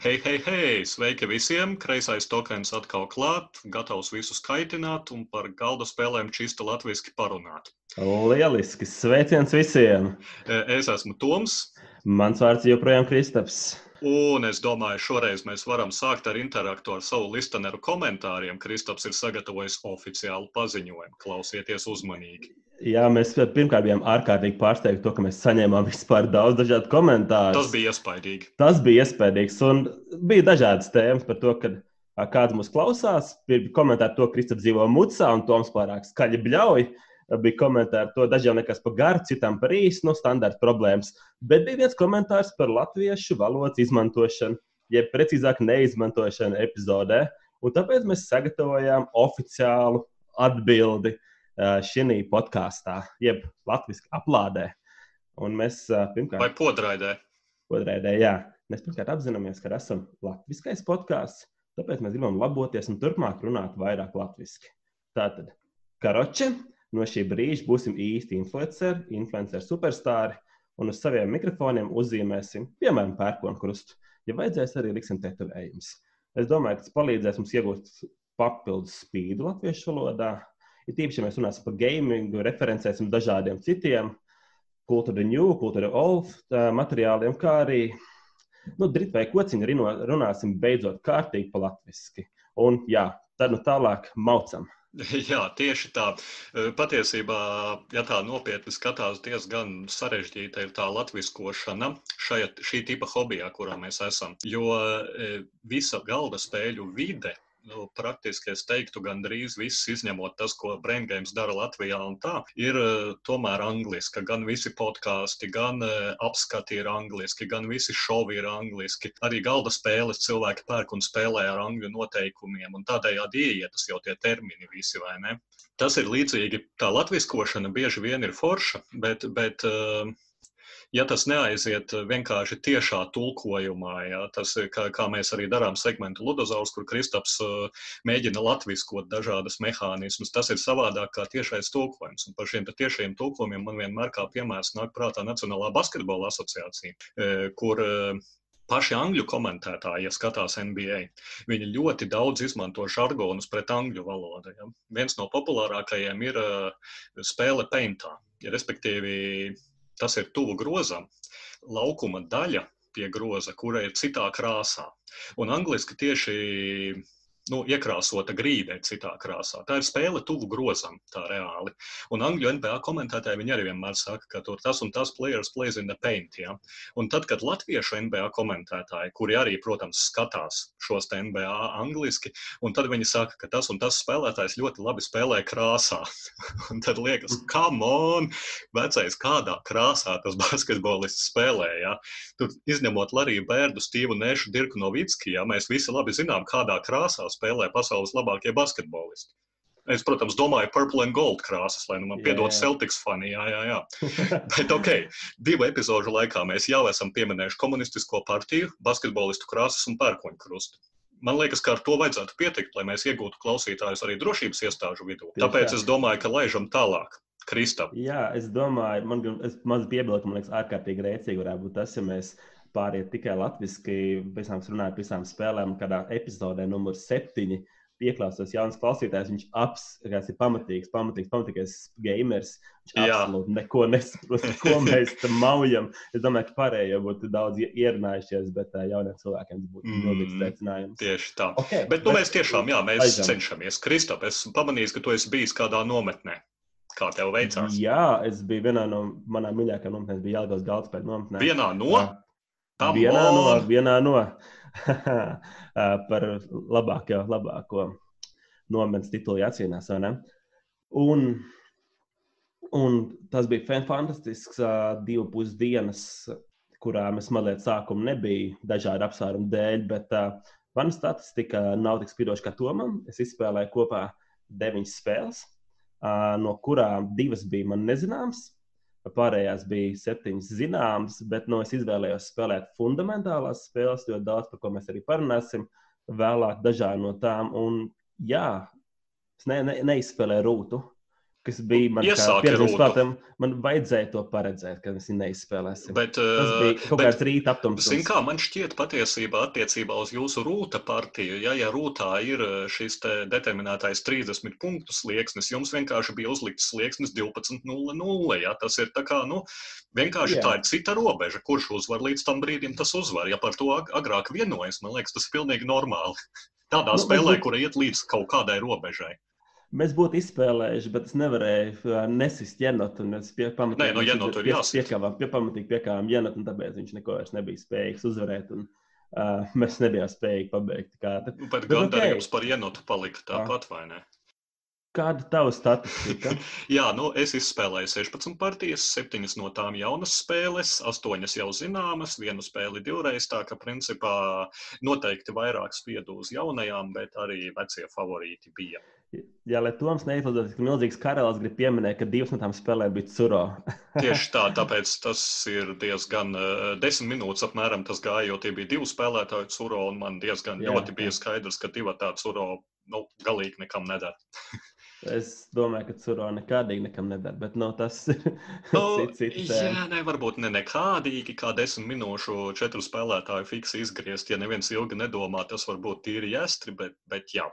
Hei, hei, hei! Sveiki visiem! Kreisais tokens atkal klāt, gatavs visus kaitināt un par galda spēlēm čista latviešu parunāt. Lieliski! Sveiciens visiem! E, Es esmu Toms, Mans vārds joprojām Kristaps. un es domāju, šoreiz mēs varam sākt ar interaktu ar savu listeneru komentāriem. Kristaps ir sagatavojis oficiālu paziņojumu. Klausieties uzmanīgi! Jā, mēs pirmkārt bijām ārkārtīgi pārsteigti, to, ka mēs saņēmām vispār daudz dažādu komentāru. Tas bija iespaidīgi. Tas bija iespaidīgs. Un bija dažādas tēmas par to, ka kāds mūs klausās. Bija komentāri to, ka Kristaps dzīvo mucā un Toms pārāk skaļi bļauj. Bija komentāri to, dažiem nekas par garu, citām par īsu, no standarta problēmas. Bet bija viens komentārs par latviešu valodas izmantošanu, jeb precīzāk neizmantošanu epizodē. Un tāpēc mēs sagatavojām oficiālu atbildi šī podkāstā, jeb latviešu aplādē. Un mēs pirmkārt Vai podraidē? Otrādē, jā. Mēs pirmkārt apzināmies, ka esam latviskais podkāsts, tāpēc mēs gribam laboties un turpmāk runāt vairāk latviešu. Tātad, karoči, no šī brīža būsim īsti influenceri, influenceri superstāri, un uz saviem mikrofoniem uzzīmēsim, piemēram, pērkonu krustu. Ja vajadzēs, arī liksim tetovējumus. Es domāju, ka tas palīdzēs mums iegūt papildus spīdu latviešu valodā. Ir tīpaši, ja mēs runāsim par gamingu, referencēsim dažādiem citiem kultūra new, kultūra old materiāliem, kā arī nu, drīt vai kociņu arī no- runāsim beidzot kārtīgi pa latviski. Un jā, tad nu tālāk maucam. Jā, tieši tā. E, Patiesībā, ja tā nopietni skatās, diezgan sarežģīta ir tā latviskošana šajā, šī tipa hobijā, kurā mēs esam. Jo e, visa galda spēļu vide. Nu, praktiski es teiktu, gandrīz viss, izņemot tas, ko Brain Games dara Latvijā, un tā ir e, tomēr angliski. Gan visi podkāsti, gan e, apskati ir angliski, gan visi šovi ir angliski. Arī galda spēles cilvēki pērk un spēlē ar angļu noteikumiem, un tādējādi ieietas jau tie termini visi, vai ne? Tas ir līdzīgi, tā latviskošana bieži vien ir forša, bet, bet uh, ja tas neaiziet vienkārši tiešā tulkojumā, ja, tas, ir, kā, kā mēs arī darām segmentu Ludozaurs, kur Kristaps uh, mēģina latviskot dažādas mehānismus, tas ir savādāk kā tiešais tulkojums. Un par šiem tiešajiem tulkojumiem man vienmēr kā piemērs nāk prātā Nacionālā basketbola asociācija, eh, kur eh, paši angļu komentētāji, ja skatās NBA, viņi ļoti daudz izmanto žargonus pret angļu valodu. Ja. Viens no populārākajiem ir uh, spēle Paintā. Ja, respektīvi, tas ir tuvu grozam, laukuma daļa pie groza, kura ir citā krāsā. Un angliski tieši nu, iekrāsota grīda ir citā krāsā. Tā ir spēle tuvu grozam, tā reāli. Un angļu NBA komentētāji viņi arī vienmēr saka, ka tur tas un tas players plays in the paint. Ja? Un tad, kad latviešu NBA komentētāji, kuri arī, protams, skatās šos NBA angliski, un tad viņi saka, ka tas un tas spēlētājs ļoti labi spēlē krāsā. un tad liekas, come on, vecais, kādā krāsā tas basketbolists spēlē. Ja? Tur izņemot Lariju Bērdu, Stīvu Nešu, Dirku Novicki, ja mēs visi labi zinām, kādā krāsā spēlē pasaules labākie basketbolisti. Es, protams, domāju, purple and gold krāsas, lai nu man piedod. Celtics fani. Jā, jā, jā. Bet, ok, divu epizodu laikā mēs jau esam pieminējuši komunistisko partiju, basketbolistu krāsas un pērkoņu krustu. Man liekas, ka ar to vajadzētu pietikt, lai mēs iegūtu klausītājus arī drošības iestāžu vidū. Tāpēc tā. es domāju, ka laižam tālāk. Kristap, Jā, es domāju, man gan- es maz piebildu, ka man liekas, ārkārtīgi rēcīgi varētu būt tas, ja mēs pāriet tikai latviešu, pēc tam runājot par visām spēlēm, kādā epizodē numur septiņi. Pieklāsos jauns klausītājs, viņš apskatās, ir pamatīgs, pamatīgs, pamatīgais gamers. Viņš Jā. absolūti neko nesaprot, ko mēs tam maujam. Es domāju, ka pārējie būtu daudz ie- ierunājušies, bet ā, jauniem cilvēkiem tas būtu Mm. milzīgs secinājums. tieši tā. Okay, Bet nu, mēs tiešām, jā, mēs Laižam. cenšamies. Kristap, es pamanīju, ka tu esi bijis kādā nometnē. Kā tev veicās? Jā, es biju vienā no manām mīļākajām nometnēm, bija Jālgavas galvaspēļu nometnē. Vienā no? Come Vienā no, vienā no par labāko, labāko nometnes titulu jācīnās. Un, un tas bija fan- fantastisks divu pusdienas, kurā mēs mazliet sākuma nebija dažādu apsvērumu dēļ, bet uh, mana statistika nav tik spīdoša kā Tomam. Es izspēlēju kopā deviņas spēles, ā, no kurām divas bija man nezināmas. Pārējās bija septiņas zināmas, bet no es izvēlējos spēlēt fundamentālās spēles, ļoti daudz par ko mēs arī parunāsim. Vēlāk dažādi no tām. Un, jā, es ne, ne, neizspēlēju rūtu. Kas bija man pieredzējis spēlētājiem, man vajadzēja to paredzēt, ka mēs neizspēlēsim. Bet, Tas bija kaut bet, kāds rīta aptums. Zin kā, man šķiet patiesībā attiecībā uz jūsu rūta partiju, ja, ja rūtā ir šis determinētais 30 punktu slieksnis, jums vienkārši bija uzlikts slieksnis 12.00. Ja? Tas ir tā kā, nu, vienkārši Jā. tā ir cita robeža, kurš uzvar līdz tam brīdim, tas uzvar. Ja par to agrāk vienojas, man liekas, tas ir pilnīgi normāli. Tādā nu, spēlē, kura iet līdz kaut kādai robežai. Mēs būtu izspēlējuši, bet es nevarēju nesist jenotu. Es pie, pamatīgi, no jenotu jāsaka. Piekāvām, pie, pamatīgi piekāvām jenotu, un tāpēc viņš neko vairs nebija spējīgs uzvarēt. Un, uh, mēs nebijām spējīgi pabeigt. Kā, bet, bet gandarījums okay. par jenotu palika tāpat, vai ne? Kāda ir tava statistika? Jā, nu, es izspēlēju 16 partijas, 7 no tām jaunas spēles, 8 jau zināmas, vienu spēli divreiz. Tā ka, principā, noteikti vairāk spiedu uz jaunajām, bet arī vecie favorīti bija. Jā, lai Toms neizlaiž, ka milzīgs karalis grib pieminēt, ka divas no tām spēlēm bija curo. Tieši tā, tāpēc tas ir diezgan uh, desmit minūtes apmēram tas gāja, jo tie bija divi spēlētāji curo, un man diezgan jā, ļoti bija skaidrs, ka divi tādi curo nu, galīgi nekam nedara. es domāju, ka curo nekādīgi nekam nedara, bet no, tas ir nu, cits, cits. Jā, ne, varbūt ne nekādīgi, kā desmit minūšu četru spēlētāju fiksi izgriezt. Ja neviens ilgi nedomā, tas var būt tīri jāstri, bet, bet jā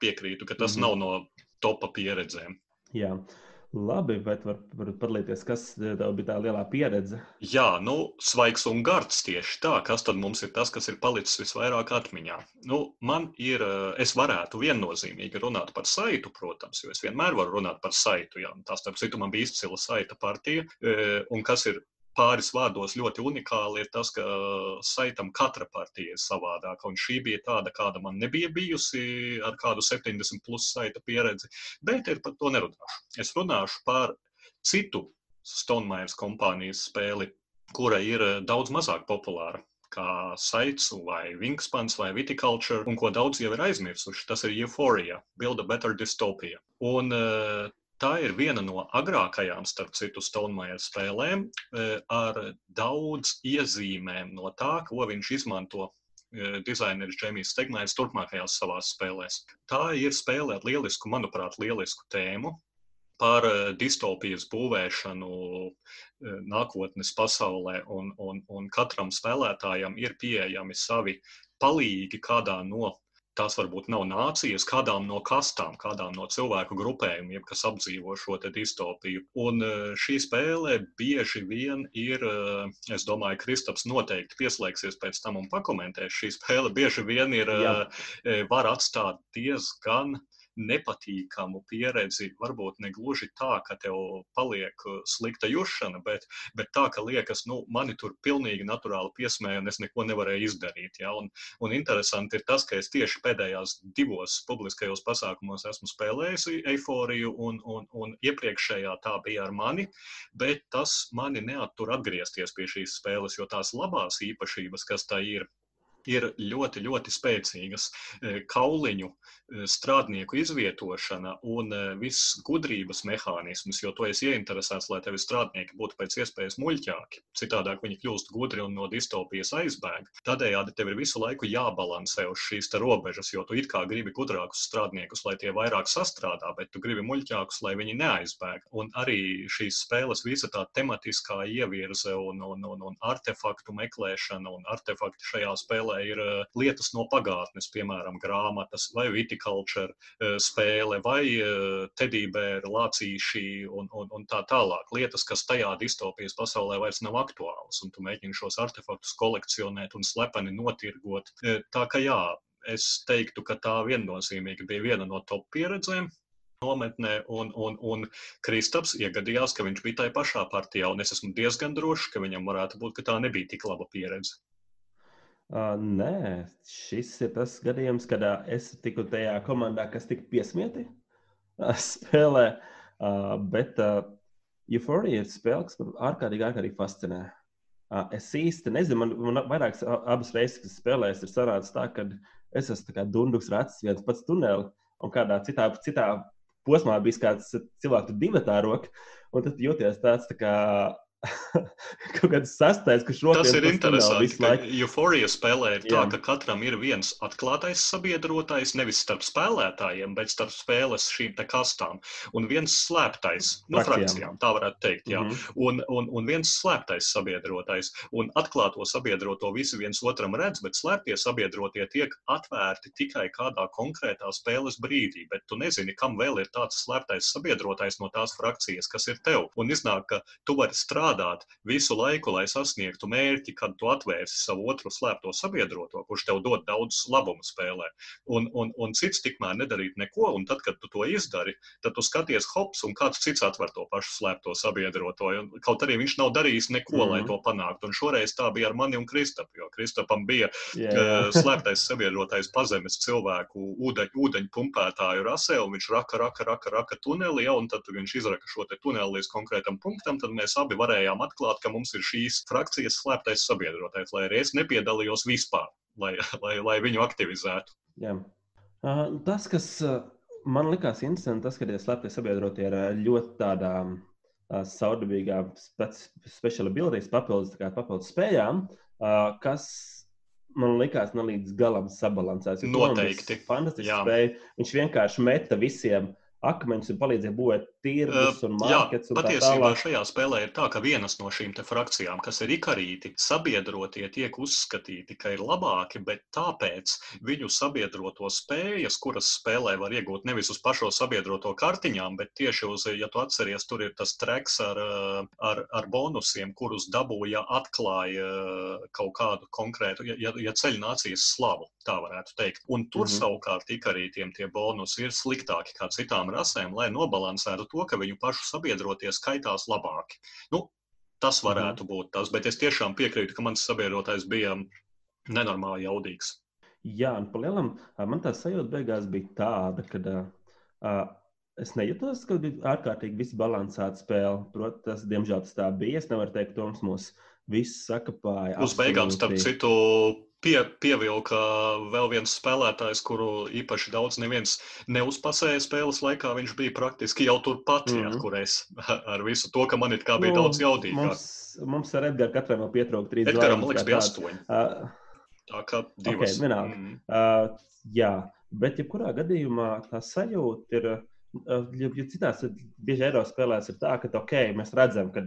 piekrītu, ka tas mm -hmm. nav no topa pieredzēm. Jā. Labi, bet var, var padalīties, kas tev bija tā lielā pieredze? Jā, nu, svaigs un gards tieši tā. Kas tad mums ir tas, kas ir palicis visvairāk atmiņā? Nu, man ir, es varētu viennozīmīgi runāt par saitu, protams, jo es vienmēr varu runāt par saitu. Jā. Tā starp citu man bija izcila saita partija. Un kas ir pāris vārdos ļoti unikāli ir tas, ka saitam katra partija ir savādāka. Un šī bija tāda, kāda man nebija bijusi ar kādu 70 plus saita pieredzi, bet par to nerunāšu. Es runāšu par citu Stonemairs kompānijas spēli, kura ir daudz mazāk populāra kā Saits vai Wingspans vai Viticulture, un ko daudz jau ir aizmirsuši. Tas ir Euphoria, Build a Better Dystopia. Un uh, Tā ir viena no agrākajām, starp citu, Stonemaier spēlēm, e, ar daudz iezīmēm no tā, ko viņš izmanto e, dizaineris Džemijs Stegnājs turpmākajās savās spēlēs. Tā ir spēle ar lielisku, manuprāt, lielisku tēmu par e, distopijas būvēšanu nākotnes pasaulē, un, un, un katram spēlētājam ir pieejami savi palīgi kādā no tās varbūt nav nācijas, kādām no kastām, kādām no cilvēku grupējumiem, kas apdzīvo šo distopiju. Un e, šī spēle bieži vien ir, e, es domāju, Kristaps noteikti pieslēgsies pēc tam un pakomentēs. Šī spēle bieži vien ir, Jā. E, var atstāt diezgan nepatīkamu pieredzi. Varbūt ne gluži tā, ka tev paliek uh, slikta jušana, bet, bet tā, ka liekas, nu, mani tur pilnīgi naturāli piesmēja un es neko nevarēju izdarīt. Ja? Un, un interesanti ir tas, ka es tieši pēdējās divos publiskajos pasākumos esmu spēlējis eiforiju, un, un, un iepriekšējā tā bija ar mani, bet tas mani neattur atgriezties pie šīs spēles, jo tās labās īpašības, kas tā ir, ir ļoti, ļoti spēcīgas. E, kauliņu e, strādnieku izvietošana un e, viss gudrības mehānisms, jo tu esi ieinteresēts, lai tevi strādnieki būtu pēc iespējas muļķāki. Citādāk viņi kļūst gudri un no distopijas aizbēg. Tādējādi tev ir visu laiku jābalansē uz šīs robežas, jo tu it kā gribi gudrākus strādniekus, lai tie vairāk sastrādā, bet tu gribi muļķākus, lai viņi neaizbēg. Un arī šīs spēles visa tā tematiskā ievirze un, un, un, un artefaktu meklēšana un artefakti šajā spēlē ir eh, lietas no pagātnes, piemēram, grāmatas vai viticulture eh, spēle vai eh, tedībēra lācīši un, un, un tā tālāk. Lietas, kas tajā distopijas pasaulē vairs nav aktuālas, un tu mēģini šos artefaktus kolekcionēt un slepeni notirgot. Tā ka jā, es teiktu, ka tā viennozīmīgi bija viena no top pieredzēm, nometnē, un, un, un Kristaps iegadījās, ka viņš bija tajā pašā partijā, un es esmu diezgan drošs, ka viņam varētu būt, ka tā nebija tik laba pieredze. Uh, nē, šis ir tas gadījums, kad uh, es tiku tajā komandā, kas tika piesmieti uh, spēlē. Uh, bet uh, Euphoria ir spēle, kas man ārkārtīgi, ārkārtīgi fascinē. Uh, es īsti nezinu, man, man vairākas abas reizes, kas spēlēs, ir sanācis tā, ka es esmu dunduks rats, viens pats tuneli, un kādā citā, citā posmā bija kāds cilvēks, divi tā roka, un tad jūties tāds tā kā kaut kāds sastais, kurš rokas. Tas ir interesanti, ka Euphoria spēlē ir tā, ka katram ir viens atklātais sabiedrotais, nevis starp spēlētājiem, bet starp spēles šīm kastām, un viens slēptais, no nu, frakcijām, tā varētu teikt, jā, mm -hmm. un, un, un viens slēptais sabiedrotais, un atklāto sabiedroto visi viens otram redz, bet slēptie sabiedrotie tiek atvērti tikai kādā konkrētā spēles brīdī, bet tu nezini, kam vēl ir tāds slēptais sabiedrotais no tās frakcijas, kas ir tev, un iznāk, ka tu vari strādāt strādāt visu laiku, lai sasniegtu mērķi, kad tu atvērsi savu otru slēpto sabiedroto, kurš tev dod daudz labumu spēlē. Un, un, un cits tikmēr nedarīt neko, un tad, kad tu to izdari, tad tu skaties hops, un kāds cits atver to pašu slēpto sabiedroto. Un, kaut arī viņš nav darījis neko, mm -hmm. lai mhm. to panāktu. Un šoreiz tā bija ar mani un Kristapu, jo Kristapam bija yeah. uh, slēptais sabiedrotais pazemes cilvēku ūdeņ, ūdeņu pumpētāju rasē, un viņš raka, raka, raka, raka tuneli, ja, un tad viņš izraka šo tuneli līdz konkrētam punktam, tad mēs abi varējām varējām atklāt, ka mums ir šīs frakcijas slēptais sabiedrotais, lai arī es nepiedalījos vispār, lai, lai, lai viņu aktivizētu. Jā. Tas, kas man likās interesanti, tas, ka tie slēptie sabiedrotie ir ļoti tādā saudabīgā special abilities papildus, papildus spējām, kas man likās ne līdz galam sabalansēts. Noteikti. Fantastisks spēja. Viņš vienkārši meta visiem akmeņus un palīdzēja būvēt tirgus un markets. Jā, patiesībā šajā spēlē ir tā, ka vienas no šīm frakcijām, kas ir ikarīti, sabiedrotie tiek uzskatīti, ka ir labāki, bet tāpēc viņu sabiedroto spējas, kuras spēlē var iegūt nevis uz pašo sabiedroto kartiņām, bet tieši uz, ja tu atceries, tur ir tas treks ar, ar, ar bonusiem, kurus dabūja atklāja kaut kādu konkrētu, ja, ja ceļ nācijas slavu, tā varētu teikt. Un tur mm -hmm. savukārt ikarītiem tie bonusi ir sliktāki kā citām citām rasēm, lai nobalansētu to, ka viņu pašu sabiedrotie skaitās labāki. Nu, tas mhm. varētu mm. būt tas, bet es tiešām piekrītu, ka mans sabiedrotais bija nenormāli jaudīgs. Jā, un palielam, man tā sajūta beigās bija tāda, ka uh, es nejūtos, ka bija ārkārtīgi viss balansēta spēle. Protams, diemžēl tas tā bija. Es nevaru teikt, ka Toms mūs visus sakapāja. Uz beigām, starp citu, pie, pievilka vēl viens spēlētājs, kuru īpaši daudz neviens neuzpasēja spēles laikā. Viņš bija praktiski jau turpat, mm -hmm. kur es ar visu to, ka man it kā bija nu, daudz jaudīgāk. Mums, mums ar Edgars katram vēl pietrūka trīs zvaigznes. Edgaram, liekas, bija astoņi. Uh, tā kā divas. Okay, mm -hmm. uh, jā, bet jebkurā gadījumā tā sajūta ir. Jo, jo citās bieži Eiropas spēlēs ir tā, ka ok, mēs redzam, ka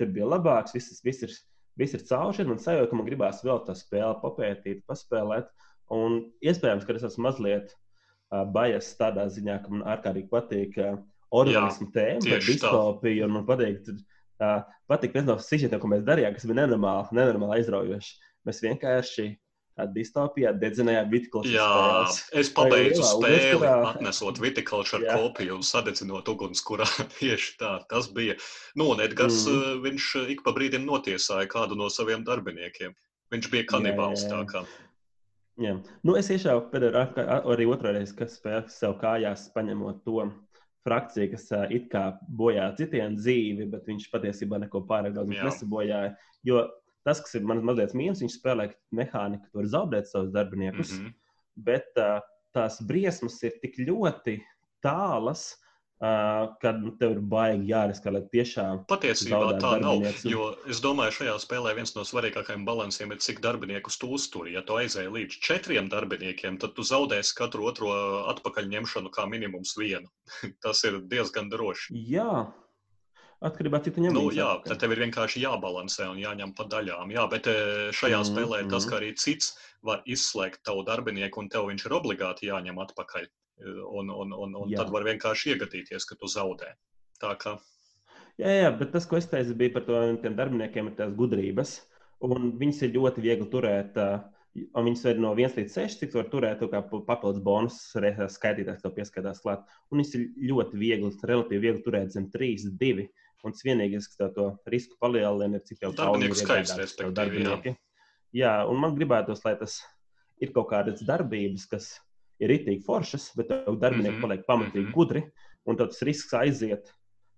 tur bija labāks, viss, viss ir viss ir cauri. Man sajūta, ka man gribās vēl tā spēle papētīt, paspēlēt. Un iespējams, ka es esmu mazliet uh, bajas tādā ziņā, ka man ārkārtīgi patīk uh, organismu tēma, distopija. Man patīk, uh, patīk viens no sižetiem, ko mēs darījām, kas bija nenormāli, nenormāli aizraujoši. Mēs vienkārši distopijā dedzinājām vitikultūras spēles. Es pabeidzu spēli, kurā... atnesot vitikultūru kopiju un sadedzinot ugunskurā. Tieši tā, tas bija. Nu, un Edgars, mm. Eh, viņš ik pa brīdim notiesāja kādu no saviem darbiniekiem. Viņš bija kanibāls tā kā. Jā. Nu, es iešāvu pēdējā, arī otrreiz, kas spēlē sev kājās, paņemot to frakciju, kas uh, it kā bojā citiem dzīvi, bet viņš patiesībā neko pārāk daudz nesabojāja. Jo Tas, kas ir mans mazliet mīnus, viņš spēlē mehāniku, tur zaudēt savus darbiniekus. Mm -hmm. Bet uh, tās briesmas ir tik ļoti tālas, uh, kad nu, tev ir baigi jāriskē, lai tiešām. Patiesībā tā nav. Jo es domāju, šajā spēlē viens no svarīgākajiem balansiem ir, cik darbiniekus tu uzturi. Ja tu aizēji līdz četriem darbiniekiem, tad tu zaudēsi katru otro atpakaļņemšanu kā minimums vienu. Tas ir diezgan droši. Jā, Atkarībā no cik tu ņem. Nu, jā, tad tev ir vienkārši jābalansē un jāņem pa daļām. Jā, bet eh, šajā mm, spēlē mm. tas, ka arī cits var izslēgt tavu darbinieku, un tev viņš ir obligāti jāņem atpakaļ. Eh, un, un, un, un tad var vienkārši iegadīties, ka tu zaudē. Tā kā. Jā, jā, bet tas, ko es teicu, bija par to, tiem darbiniekiem ir tās gudrības, un viņas ir ļoti viegli turēt. Un viņas ir no 1 līdz 6, cik var turēt, kā papildus bonus, skaitītājs to pieskaitās klāt. Un viņas ir ļoti viegli, relatīvi viegli turēt zem 3, 2. Un tas vienīgais, kas to risku palielina, ir cik jau daudz skaits, darbinieki. Jā. un man gribētos, lai tas ir kaut kādas darbības, kas ir itīgi foršas, bet tev darbinieki mm -hmm. paliek pamatīgi mm -hmm. gudri, un tas risks aiziet,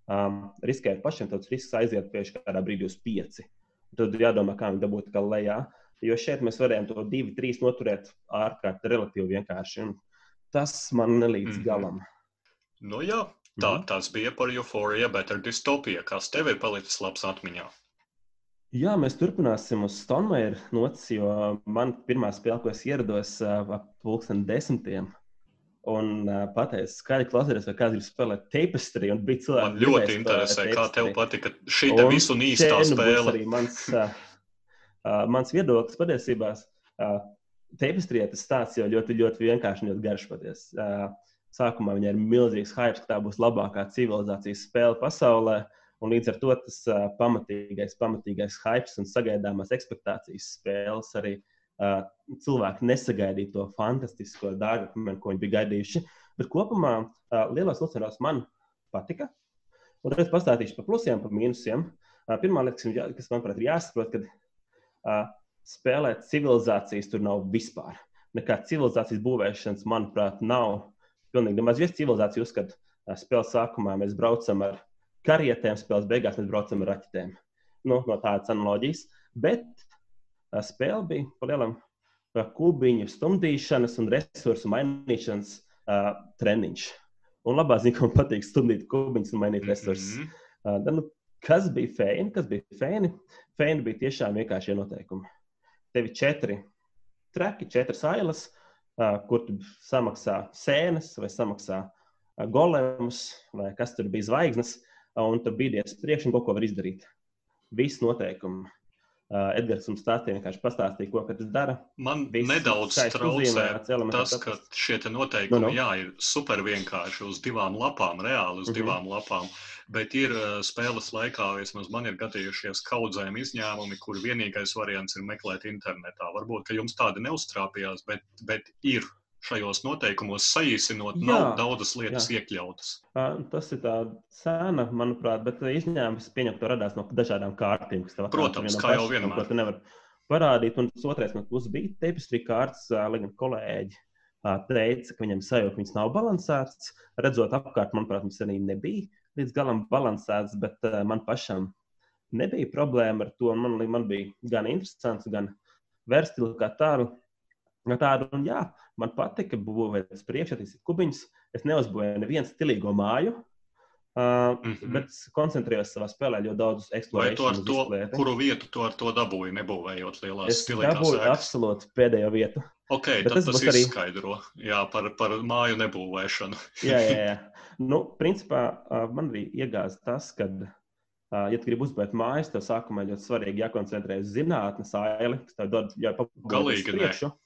um, riskēt pašiem, tas risks aiziet pie kādā brīdī uz pieci. Tad jādomā, kā viņi dabūt kā lejā. Jo šeit mēs varējām to divi, trīs noturēt ārkārtīgi relatīvi vienkārši. Tas man nelīdz mm -hmm. galam. Nu jā, Tā, mm. Tas bija par euforiju, bet ar distopiju, kas tev ir palicis labs atmiņā. Jā, mēs turpināsim uz Stonmaier notis, jo man pirmā spēle, ko es ierados ap pulksten desmitiem, un pateicu, skaļi klausīties, vai kāds grib spēlēt tapestry. Bija cilvēki, Man ļoti interesē, kā tev patika šī te visu un īstā spēle. Arī mans, mans viedoklis patiesībā. Uh, tapestry tas stāsts jau ļoti, ļoti vienkārši un ļoti garš patiesi. Sākumā viņai ir milzīgs hype, ka tā būs labākā civilizācijas spēle pasaulē. Un līdz ar to tas uh, pamatīgais, pamatīgais hype un sagaidāmās expectācijas spēles arī uh, cilvēki nesagaidīja to fantastisko darbu, ko viņi bija gaidījuši. Bet kopumā uh, lielās vilcienos man patika. Un es pastāstīšu par plusiem, par mīnusiem. Uh, pirmā lieta, kas, kas manuprāt ir jāsaprot, kad uh, spēlēt civilizācijas tur nav vispār. Nekā civilizācijas būvēšanas, manuprāt, nav. Pilnīgi nemaz viens civilizācija uzskata, uh, spēles sākumā mēs braucam ar karietēm, spēles beigās mēs braucam ar raķetēm. Nu, no tādas analoģijas. Bet uh, spēle bija par lielam kubiņu stumdīšanas un resursu mainīšanas uh, treniņš. Un labā ziņa, ka man patīk stumdīt kubiņus un mainīt resursus. Mm -hmm. uh, nu, kas bija fēni? Kas bija fēni? Fēni bija tiešām vienkāršie noteikumi. Tev ir četri traki, četras ailes, uh, kur tu samaksā sēnes vai samaksā golemus, vai kas tur bija zvaigznes. Un tu bīdies priekšā un kaut ko var izdarīt. Viss noteikumi. Uh, Edgars mums stāstīja, vienkārši pastāstīja, ko tas dara. Man Viss nedaudz traucē tas, ka šie noteikumi no, no. Jā, ir super vienkārši uz divām lapām, reāli uz mm -hmm. divām lapām. Bet ir uh, spēles laikā, vismaz man ir gadījušies kaudzēm izņēmumi, kur vienīgais variants ir meklēt internetā. Varbūt, ka jums tādi neuztrāpījās, bet, bet ir šajos noteikumos saīsinot, jā, nav daudzas lietas jā. iekļautas. Tas ir tā sēna, manuprāt, bet izņēmums pieņemt to radās no dažādām kārtīm, kas tev Protams, kā jau vienmēr. Ko tu nevar parādīt, un tas otrais no puses bija tapestry kārtas, lai gan kolēģi teica, ka viņam sajūta, ka viņas nav balansētas. Redzot apkārt, manuprāt, mums arī nebija līdz galam balansētas, bet man pašam nebija problēma ar to. Man, man bija gan interesants, gan vērstili kā tādu. tādu un, jā, Man patika būvēt priekšstats kubiņus. Es neuzbūvēju nevienu stilīgo māju, uh, mm -hmm. bet koncentrējos savā spēlē ļoti daudz eksploatācijas. To, kuru vietu tu ar to dabūji, nebūvējot lielās es stilīgās dabūju sēkas? absolūti pēdējo vietu. Ok, bet tad tas arī... izskaidro jā, par, par māju nebūvēšanu. jā, jā, jā. Nu, principā man arī iegāza tas, ka Uh, ja tu gribi uzbūvēt mājas, tev sākumā ļoti svarīgi jākoncentrējas uz zinātnes aili, kas tev dod jau papildus priekšu. Ne.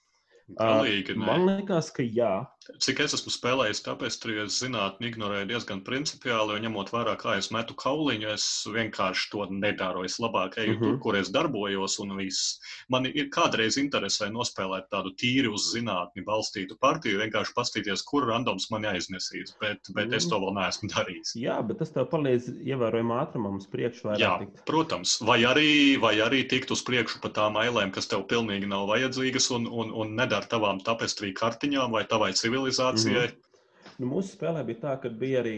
Galīgi, uh, man liekas, ka jā. Cik es esmu spēlējis, tāpēc es zinātnē ignorēju diezgan principiāli, jo ņemot vērā, kā es metu kauliņu, es vienkārši to nedaru. Es labāk eju uh -huh. tur, mhm. kur es darbojos, un viss. Man ir kādreiz interesē nospēlēt tādu tīri uz zinātni balstītu partiju, vienkārši paskatīties, kur randoms man aiznesīs, bet, bet es to vēl neesmu darījis. Jā, bet tas tev palīdz ievērojamā ātrumā uz priekšu. Jā, tikt. protams, vai arī, vai arī tikt uz priekšu pa tām ailēm, kas tev pilnīgi nav vajadzīgas un, un, un nedara ar tavām tapestrī kartiņām vai tavai civilizācijai? Mm -hmm. nu, mūsu spēlē bija tā, ka bija arī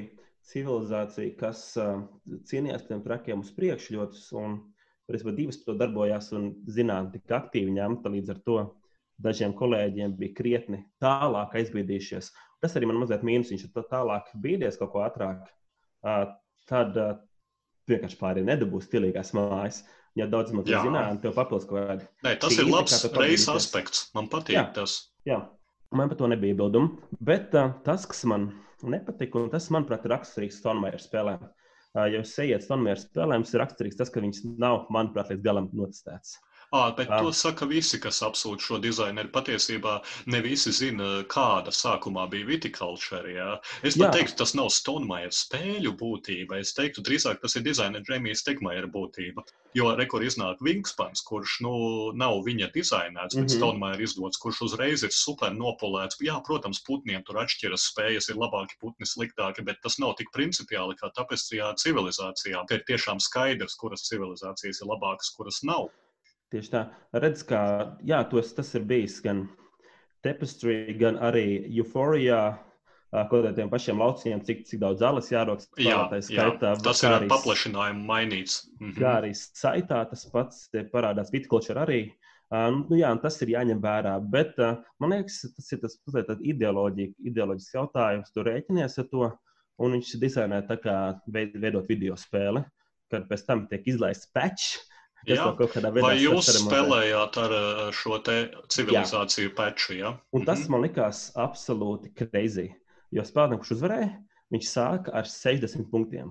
civilizācija, kas uh, cīnījās tiem trakiem uz priekšu ļoti, un principā divas to darbojās un zinām tik aktīvi ņemta līdz ar to. Dažiem kolēģiem bija krietni tālāk aizbīdījušies. Tas arī man mazliet mīnus. Viņš ir tālāk bīdies kaut ko ātrāk. Uh, tad uh, vienkārši pārējie nedabūs stilīgās mājas. Ja daudz maz zinām, tev papildus kaut kāda. Nē, tas ir labs reizes aspekts. Man patīk jā, tas. Jā, man par to nebija iebildumu. Bet uh, tas, kas man nepatika, un tas, manuprāt, ir raksturīgs Stonmaier spēlēm. Uh, ja jūs ejiet Stonmaier spēlēm, ir raksturīgs tas, ka viņas nav, manuprāt, līdz galam notestētas. À, bet to saka visi, kas apsūdz šo dizaineru. Patiesībā ne visi zina, kāda sākumā bija vitikultūra. Ja? Es pat jā. teiktu, tas nav Stonemajer spēļu būtība. Es teiktu, drīzāk tas ir dizainera Džemijas Stegmajer būtība. Jo rekur iznāk Wingspans, kurš nu, nav viņa dizainēts, bet mm -hmm. Stonemajer izdots, kurš uzreiz ir super nopolēts. Jā, protams, putniem tur atšķiras spējas, ir labāki putni, sliktāki, bet tas nav tik principiāli kā tāpēc, ka civilizācijām ir tiešām skaidrs, kuras civilizācijas ir labākas, kuras nav. Tieši tā. Redz, kā jā, tos, tas ir bijis gan Tapestry, gan arī Euphorijā. Kaut kādiem pašiem lauciņiem, cik, cik daudz zāles jārokas. Jā, skaitā, jā, tas ir ar paplašinājumu mainīts. Mhm. Kā arī saitā tas pats parādās Vitkulčer arī. Uh, nu, jā, tas ir jāņem vērā. Bet uh, man liekas, tas ir tas ideoloģisks jautājums. Tu rēķinies ar to, un viņš dizainē tā kā veidot video spēli, kad pēc tam tiek izlaists patch Jā, vai jūs spēlējāt ar šo te civilizāciju peču? Ja? Un tas man likās absolūti crazy. Jo spēlētājs, kurš uzvarēja, viņš sāka ar 60 punktiem.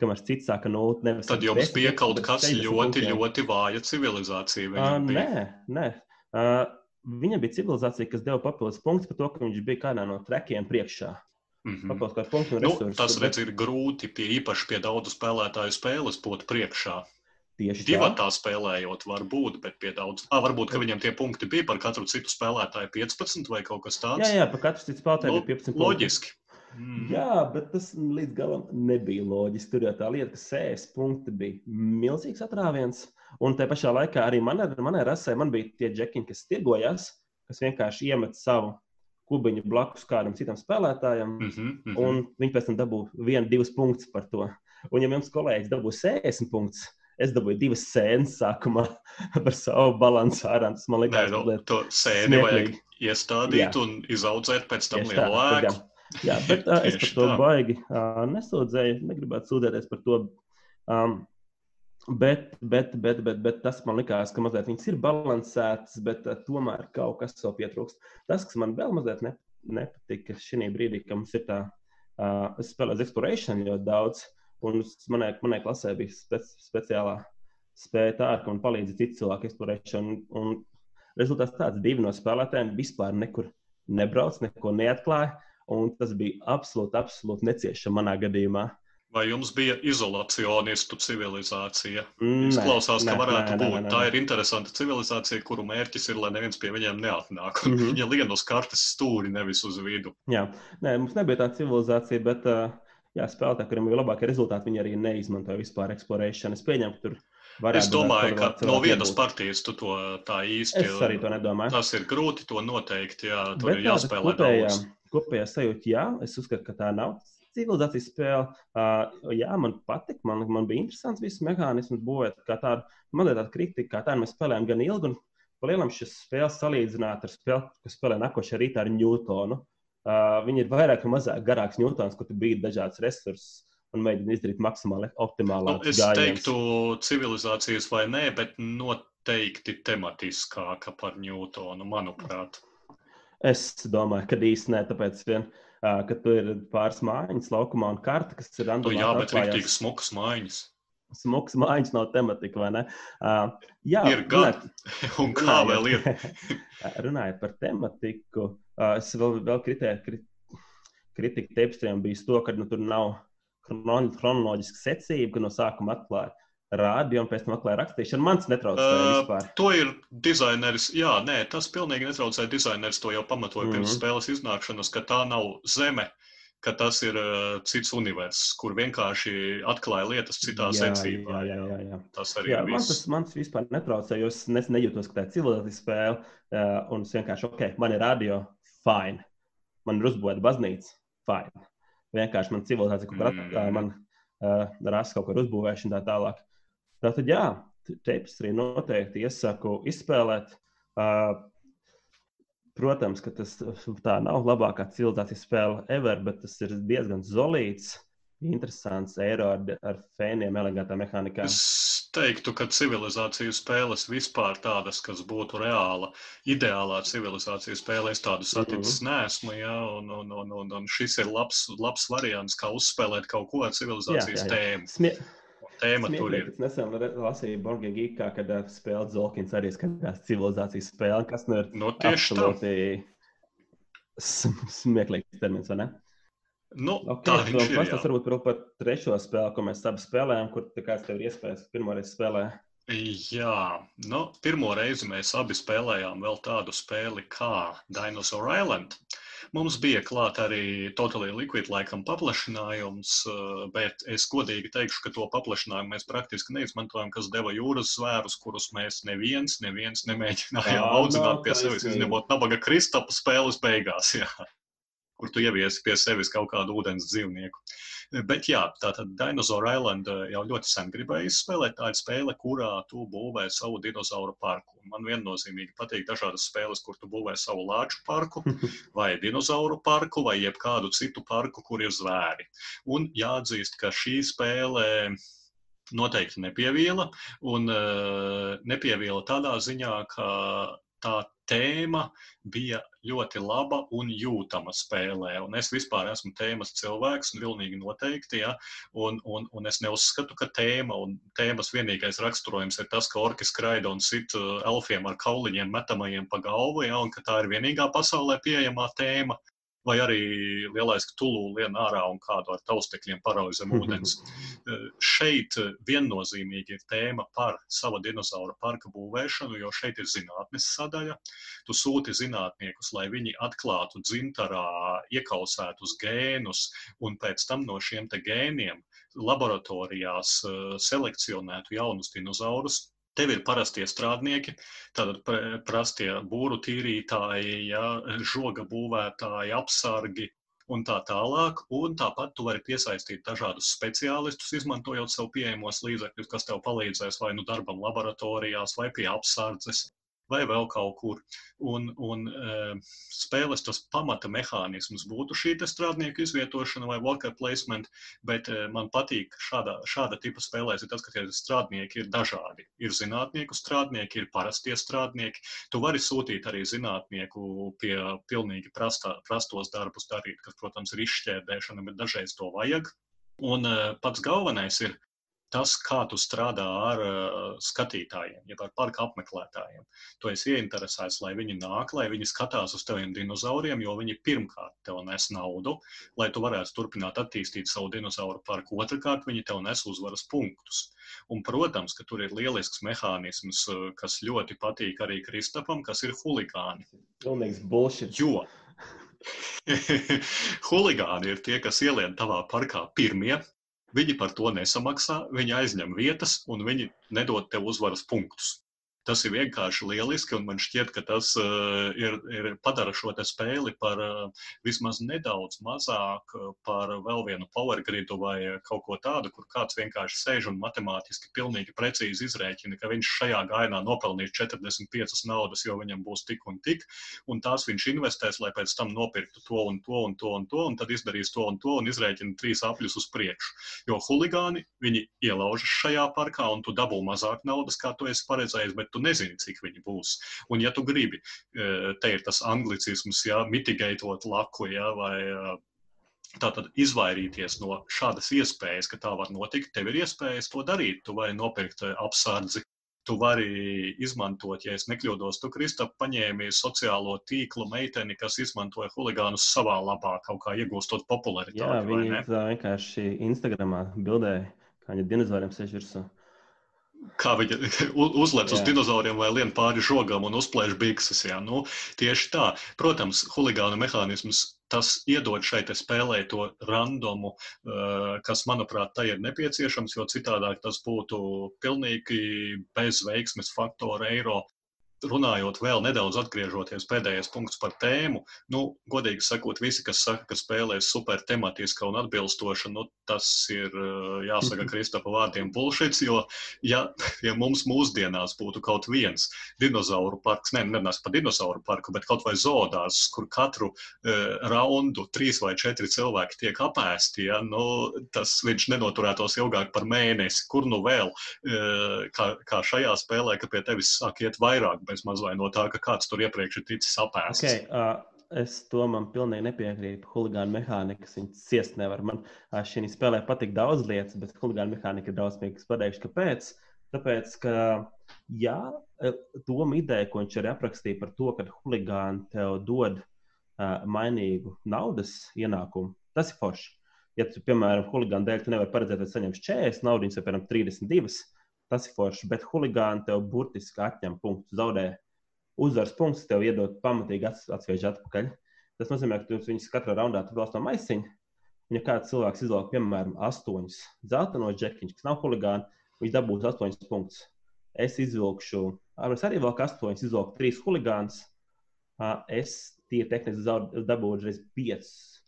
Kamēr cits sāka no nulles. Tad jums bija kaut kas ļoti, punktiem. ļoti vāja civilizācija. Uh, nē, nē. Uh, viņam bija civilizācija, kas deva papildus punktus par to, ka viņš bija kādā no trekiem priekšā. Mm -hmm. Papildus kādu punktu no nu, resursu. Tas, redz, ir grūti pie īpaši pie daudzu spēlētāju spēles būt priekšā. Tieši Divi tā spēlējot, var būt, bet pie daudz. Ah, varbūt, ka viņam tie punkti bija par katru citu spēlētāju 15 vai kaut kas tāds. Jā, jā par katru citu spēlētāju bija 15. Loģiski. Mm. Jā, bet tas līdz galam nebija loģiski. Tur jau tā lieta, ka sēnes punkti bija milzīgs atrāviens. Un tajā pašā laikā arī manai, manai rasē man bija tie džekļi, kas tirgojās, kas vienkārši iemet savu kubiņu blakus kādam citam spēlētājam. Mm -hmm, mm -hmm. Un viņi pēc tam dabū vienu, divus punktus par to. Un, ja jums kolēģis dabū 60 punktus, es dabūju divas sēnes sākumā par savu balansu ārā. Tas man liekas, Nē, nu, to sēni vajag iestādīt jā. un izaudzēt pēc tam lielu tā, ēku. Jā, bet uh, es par to tā. baigi uh, nesūdzēju, negribētu sūdzēties par to. Um, bet, bet, bet, bet, bet tas man likās, ka mazliet viņas ir balansētas, bet uh, tomēr kaut kas vēl pietrūkst. Tas, kas man vēl mazliet ne, nepatika šī brīdī, ka mums ir tā, uh, es spēlēju exploration ļoti daudz. Uh, Un manai, manai klasē bija speci speciālā spēja tā, ka man palīdza citi cilvēki eksplorēšana. Un, un rezultāts tāds, divi no spēlētājiem vispār nekur nebrauc, neko neatklāja. Un tas bija absolūti, absolūti neciešami manā gadījumā. Vai jums bija izolacionistu civilizācija? Mm, Izklausās, nē, ka varētu nē, būt. Nē, nē, nē. Tā ir interesanta civilizācija, kuru mērķis ir, lai neviens pie viņiem neatnāk. Mm -hmm. Viņa lien uz kartes stūri, nevis uz vidu. Jā, nē, mums nebija tāda civilizācija, bet uh, jā, spēlētāji, kuriem ir labākie rezultāti, viņi arī neizmanto vispār eksplorēšanu. Es pieņemu, ka tur varētu būt. Es domāju, ka no vienas partijas tu to tā īsti. Es arī to nedomāju. Tas ir grūti to noteikt, jā, tur Bet ir jāspēlē kopējā, daudz. Kopējā sajūta, jā, es uzskatu, ka tā nav. Civilizācijas spēle, uh, jā, man patika, man, man bija interesants viss mehānisms, būvēt kā tādu, man liekas, tāda kritika, kā tādu mēs spēlējam gan ilgi, un palielam šis spēles salīdzināt ar spēli, kas spēlē nākošajā rītā ar Newtonu. Uh, viņi ir vairāk vai mazāk garāks ņūtons, kur tu bīdi dažādas resursus un mēģini izdarīt maksimāli optimālu. Nu, es gājiens. teiktu, civilizācijas vai nē, bet noteikti tematiskāka par Ņūtonu, manuprāt. Es domāju, ka īsti nē, tāpēc vien, uh, ka tur ir pāris mājiņas laukumā un karta, kas ir randomā. Nu, jā, bet rīktīgi smukas mājiņas. Smuks mājiņas nav tematika, vai ne? Uh, jā, ir. Runāt, un kā runājot, vēl ir? runājot par tematiku, uh, es vēl, vēl kritēju, krit, kritika tepstriem bija to, ka nu, tur nav chronoloģiska secība, ka no sākuma atklāja rādio un pēc tam atklāja rakstīšanu. Mans netraucēja uh, vispār. To ir dizaineris. Jā, nē, tas pilnīgi netraucēja. Dizaineris to jau pamatoja mm -hmm. pirms mhm. spēles iznākšanas, ka tā nav zeme, ka tas ir uh, cits universs, kur vienkārši atklāja lietas citā secībā. Jā, jā, jā. Tas arī jā, ir. Man tas, man vispār netraucē, jo es ne, nejūtos, ka tā ir civilizācijas spēle. Uh, un es vienkārši, ok, man ir radio, fine. Man ir uzbūvēta baznīca, fine. Vienkārši man civilizācija kaut kur mm. uh, man uh, rasa kaut kur uzbūvēšana tā tālāk. Tātad, jā, arī noteikti iesaku izspēlēt. Uh, Protams, ka tas tā nav labākā civilizācijas spēle ever, bet tas ir diezgan zelīts, interesants eiro ar, ar fēniem, elegantā mehānikā. Es teiktu, ka civilizāciju spēles vispār tādas, kas būtu reāla, ideālā civilizācijas spēle, es tādu saticis mm -hmm. nesmu, ja, un, un, un, un, un šis ir labs, labs variants, kā uzspēlēt kaut ko ar civilizācijas jā, jā, jā. tēmu. Smie tēma tur ir. Es nesen lasīju Borgā Gigā, kad uh, spēlē Zolkins arī skatījās civilizācijas spēli, kas nu ir nu, tieši absolūti smieklīgs termins, vai ne? Nu, okay, tā ir. Pastāst varbūt par, par trešo spēli, ko mēs abi spēlējām, kur kāds tev ir iespējas pirmoreiz spēlēt. Jā, nu, pirmo reizi mēs abi spēlējām vēl tādu spēli kā Dinosaur Island. Uh, Mums bija klāt arī Totally Liquid laikam paplašinājums, eh, bet es godīgi teikšu, ka to paplašinājumu mēs praktiski neizmantojam, kas deva jūras zvērus, kurus mēs neviens, neviens nemēģinājām audzināt pie sevis, izņemot nabaga Kristapa spēles beigās. Jā kur tu ieviesi pie sevis kaut kādu ūdens dzīvnieku. Bet jā, tātad Dinosaur Island eh, jau ļoti sen gribēju izspēlēt. Tā ir spēle, kurā tu būvē savu dinozauru parku. Man viennozīmīgi patīk dažādas spēles, kur tu būvē savu lāču parku, vai dinozauru parku, vai jebkādu citu parku, kur ir zvēri. Un jāatzīst, ka šī spēle noteikti nepievīla. Un uh, nepievīla tādā ziņā, ka tā tēma bija ļoti laba un jūtama spēlē. Un es vispār esmu tēmas cilvēks, un pilnīgi noteikti. Ja? Un, un, un es neuzskatu, ka tēma un tēmas vienīgais raksturojums ir tas, ka orki skraida un sit elfiem ar kauliņiem metamajiem pa galvu, ja? un ka tā ir vienīgā pasaulē pieejamā tēma vai arī lielais tulu lien ārā un kādu ar taustekļiem parauj zem ūdens. Eh, šeit viennozīmīgi ir tēma par sava dinozaura parka būvēšanu, jo šeit ir zinātnes sadaļa. Tu sūti zinātniekus, lai viņi atklātu dzimtarā iekausētus gēnus un pēc tam no šiem te gēniem laboratorijās eh, selekcionētu jaunus dinozaurus, Tev ir parastie strādnieki, tātad prastie būru tīrītāji, ja, žoga būvētāji, apsargi un tā tālāk. Un tāpat tu vari piesaistīt dažādus speciālistus, izmantojot sev pieejamos līdzekļus, kas tev palīdzēs vai nu darbam laboratorijās, vai pie apsardzes, vai vēl kaut kur. Un, un uh, spēles tas pamata mehānisms būtu šī strādnieku izvietošana vai worker placement, bet uh, man patīk šāda, šāda tipa spēlēs ir tas, ka tie strādnieki ir dažādi. Ir zinātnieku strādnieki, ir parastie strādnieki. Tu vari sūtīt arī zinātnieku pie pilnīgi prastā, prastos darbus darīt, kas, protams, ir izšķērdēšana, bet dažreiz to vajag. Un uh, pats galvenais ir tas, kā tu strādā ar uh, skatītājiem, ja ar parka apmeklētājiem. Tu esi ieinteresēts, lai viņi nāk, lai viņi skatās uz taviem dinozauriem, jo viņi pirmkārt tev nes naudu, lai tu varētu turpināt attīstīt savu dinozauru parku. Otrakārt, viņi tev nes uzvaras punktus. Un, protams, ka tur ir lielisks mehānisms, kas ļoti patīk arī Kristapam, kas ir huligāni. Pilnīgs bullshit. Jo Huligāni ir tie, kas ielien tavā parkā pirmie, Viņi par to nesamaksā, viņi aizņem vietas un viņi nedod tev uzvaras punktus. Tas ir vienkārši lieliski, un man šķiet, ka tas uh, ir, ir padara šo spēli par uh, vismaz nedaudz mazāk uh, par vēl vienu power gridu vai kaut ko tādu, kur kāds vienkārši sēž un matemātiski pilnīgi precīzi izrēķina, ka viņš šajā gainā nopelnīs 45 naudas, jo viņam būs tik un tik, un tās viņš investēs, lai pēc tam nopirktu to un to un to un to, un tad izdarīs to un to un izrēķina trīs apļus uz priekšu. Jo huligāni viņi ielaužas šajā parkā, un tu dabū mazāk naudas, kā tu esi paredzējis, bet tu nezini, cik viņi būs. Un, ja tu gribi, e, te ir tas anglicisms, ja mitigētot laku, ja, vai e, tātad izvairīties no šādas iespējas, ka tā var notikt, tev ir iespējas to darīt. Tu vari nopirkt e, apsardzi, tu vari izmantot, ja es nekļūdos, tu, Kristap, paņēmi sociālo tīklu meiteni, kas izmantoja huligānus savā labā, kaut kā iegūstot popularitāti. Jā, viņi vienkārši Instagramā bildēja, kā viņa dinozauriem sēž virsū kā viņa uzlec uz dinozauriem vai lien pāri žogam un uzplēš bikses. Jā. Nu, tieši tā. Protams, huligānu mehānisms tas iedod šai spēlē to randomu, kas, manuprāt, tai ir nepieciešams, jo citādāk tas būtu pilnīgi bez veiksmes faktora eiro runājot vēl nedaudz atgriežoties pēdējais punkts par tēmu, nu, godīgi sakot, visi, kas saka, ka spēlē ir super tematiska un atbilstoša, nu, tas ir, jāsaka, Kristapa vārdiem bullshits, jo, ja, ja mums mūsdienās būtu kaut viens dinozauru parks, ne, nevis pa dinozauru parku, bet kaut vai zoodās, kur katru uh, raundu trīs vai četri cilvēki tiek apēsti, ja, nu, tas viņš nenoturētos ilgāk par mēnesi, kur nu vēl, uh, kā, kā šajā spēlē, ka pie tevis sāk iet vairāk bez maz vai no tā, ka kāds tur iepriekš ir ticis apēsts. Okay, uh... Es to man pilnīgi nepiekrītu. Huligāna mehānikas viņas ciest nevar. Man šī spēlē patīk daudz lietas, bet huligāna mehānika ir drausmīga. Es pateikšu, kāpēc. Tāpēc, ka jā, doma ideja, ko viņš arī aprakstīja par to, ka huligāni tev dod uh, mainīgu naudas ienākumu, tas ir forši. Ja tu, piemēram, huligāna dēļ tu nevari paredzēt, ka saņemsi 40 naudas, piemēram, 32 tas ir forši. Bet huligāni tev burtiski atņem punktu, zaudē uzvaras punktus, tev iedod pamatīgi atspiež atpakaļ. Tas nozīmē, ka tu viņus katrā raundā brauc no maisiņa. Ja kāds cilvēks izvēlas, piemēram, astoņus zeltainos džekiņus, kas nav huligāni, viņš dabūs astoņus punktus. Es izvilkšu, es arī vēl astoņus, izvilku trīs huligānus. Es tīri tehniski dabūju reiz piecus.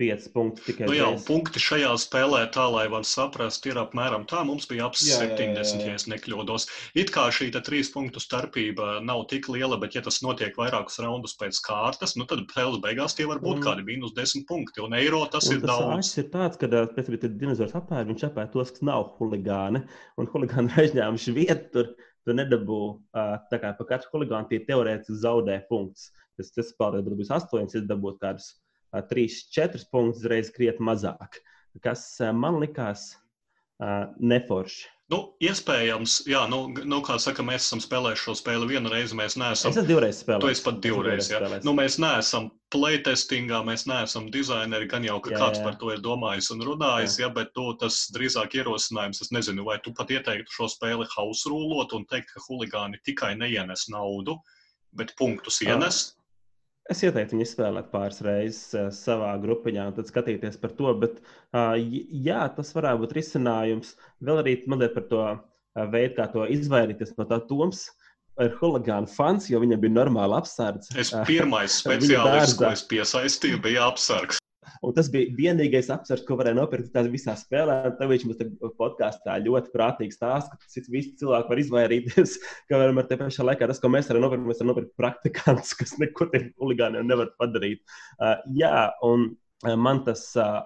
5 punktus tikai. Nu jā, punkti šajā spēlē, tā lai var saprast, ir apmēram tā. Mums bija ap jā, 70, jā, jā, jā. ja nekļūdos. It kā šī trīs punktu starpība nav tik liela, bet ja tas notiek vairākus raundus pēc kārtas, nu tad spēles beigās tie var būt un, kādi mīnus 10 punkti. Un eiro tas un ir tas daudz. Tas ir tāds, ka pēc tam, kad dinozors apēr, viņš apēr tos, kas nav huligāni. Un huligāni ir aizņēmuši vietu tur. Tu nedabū tā kā pa katru huligānu tie teorētiski zaudē punktus. Tas, tas pārējais būs 8, es dabūtu kādus 3-4 punktus reizes krietni mazāk, kas man likās neforši. Nu, iespējams, jā, nu, nu, kā saka, mēs esam spēlējuši šo spēli vienu reizi. Mēs neesam. Es esmu divreiz spēlējis. Tu esi pat divreiz. Jā. Spēlēs. Nu, mēs neesam playtestingā, mēs neesam dizaineri. Gan jau, ka jā, kāds jā. par to ir domājis un runājis, jā. Jā, bet tu, tas drīzāk ierosinājums. Es nezinu, vai tu pat ieteiktu šo spēli house rulot un teikt, ka huligāni tikai neienes naudu, bet punktus ienes. Ah. Es ieteiktu viņu izspēlēt pāris reizes uh, savā grupiņā, un tad skatīties par to. Bet, jā, tas varētu būt risinājums. Vēl arī mazliet par to veidu, kā to izvairīties no tā Toms. Ir huligāna fans, jo viņam bija normāla apsardze. Es pirmais speciālists, ko es piesaistīju, bija apsargs. Un tas bija vienīgais apsvers, ko varēja nopirkt tādā visā spēlē. Tad viņš mums podkāstā ļoti prātīgi stāsta, ka cits visi cilvēki var izvairīties. Ka varam ar te pašā laikā tas, ko mēs varam nopirkt, mēs varam nopirkt praktikantus, kas neko tiem huligāniem nevar padarīt. Uh, jā, un uh, man tas. Uh,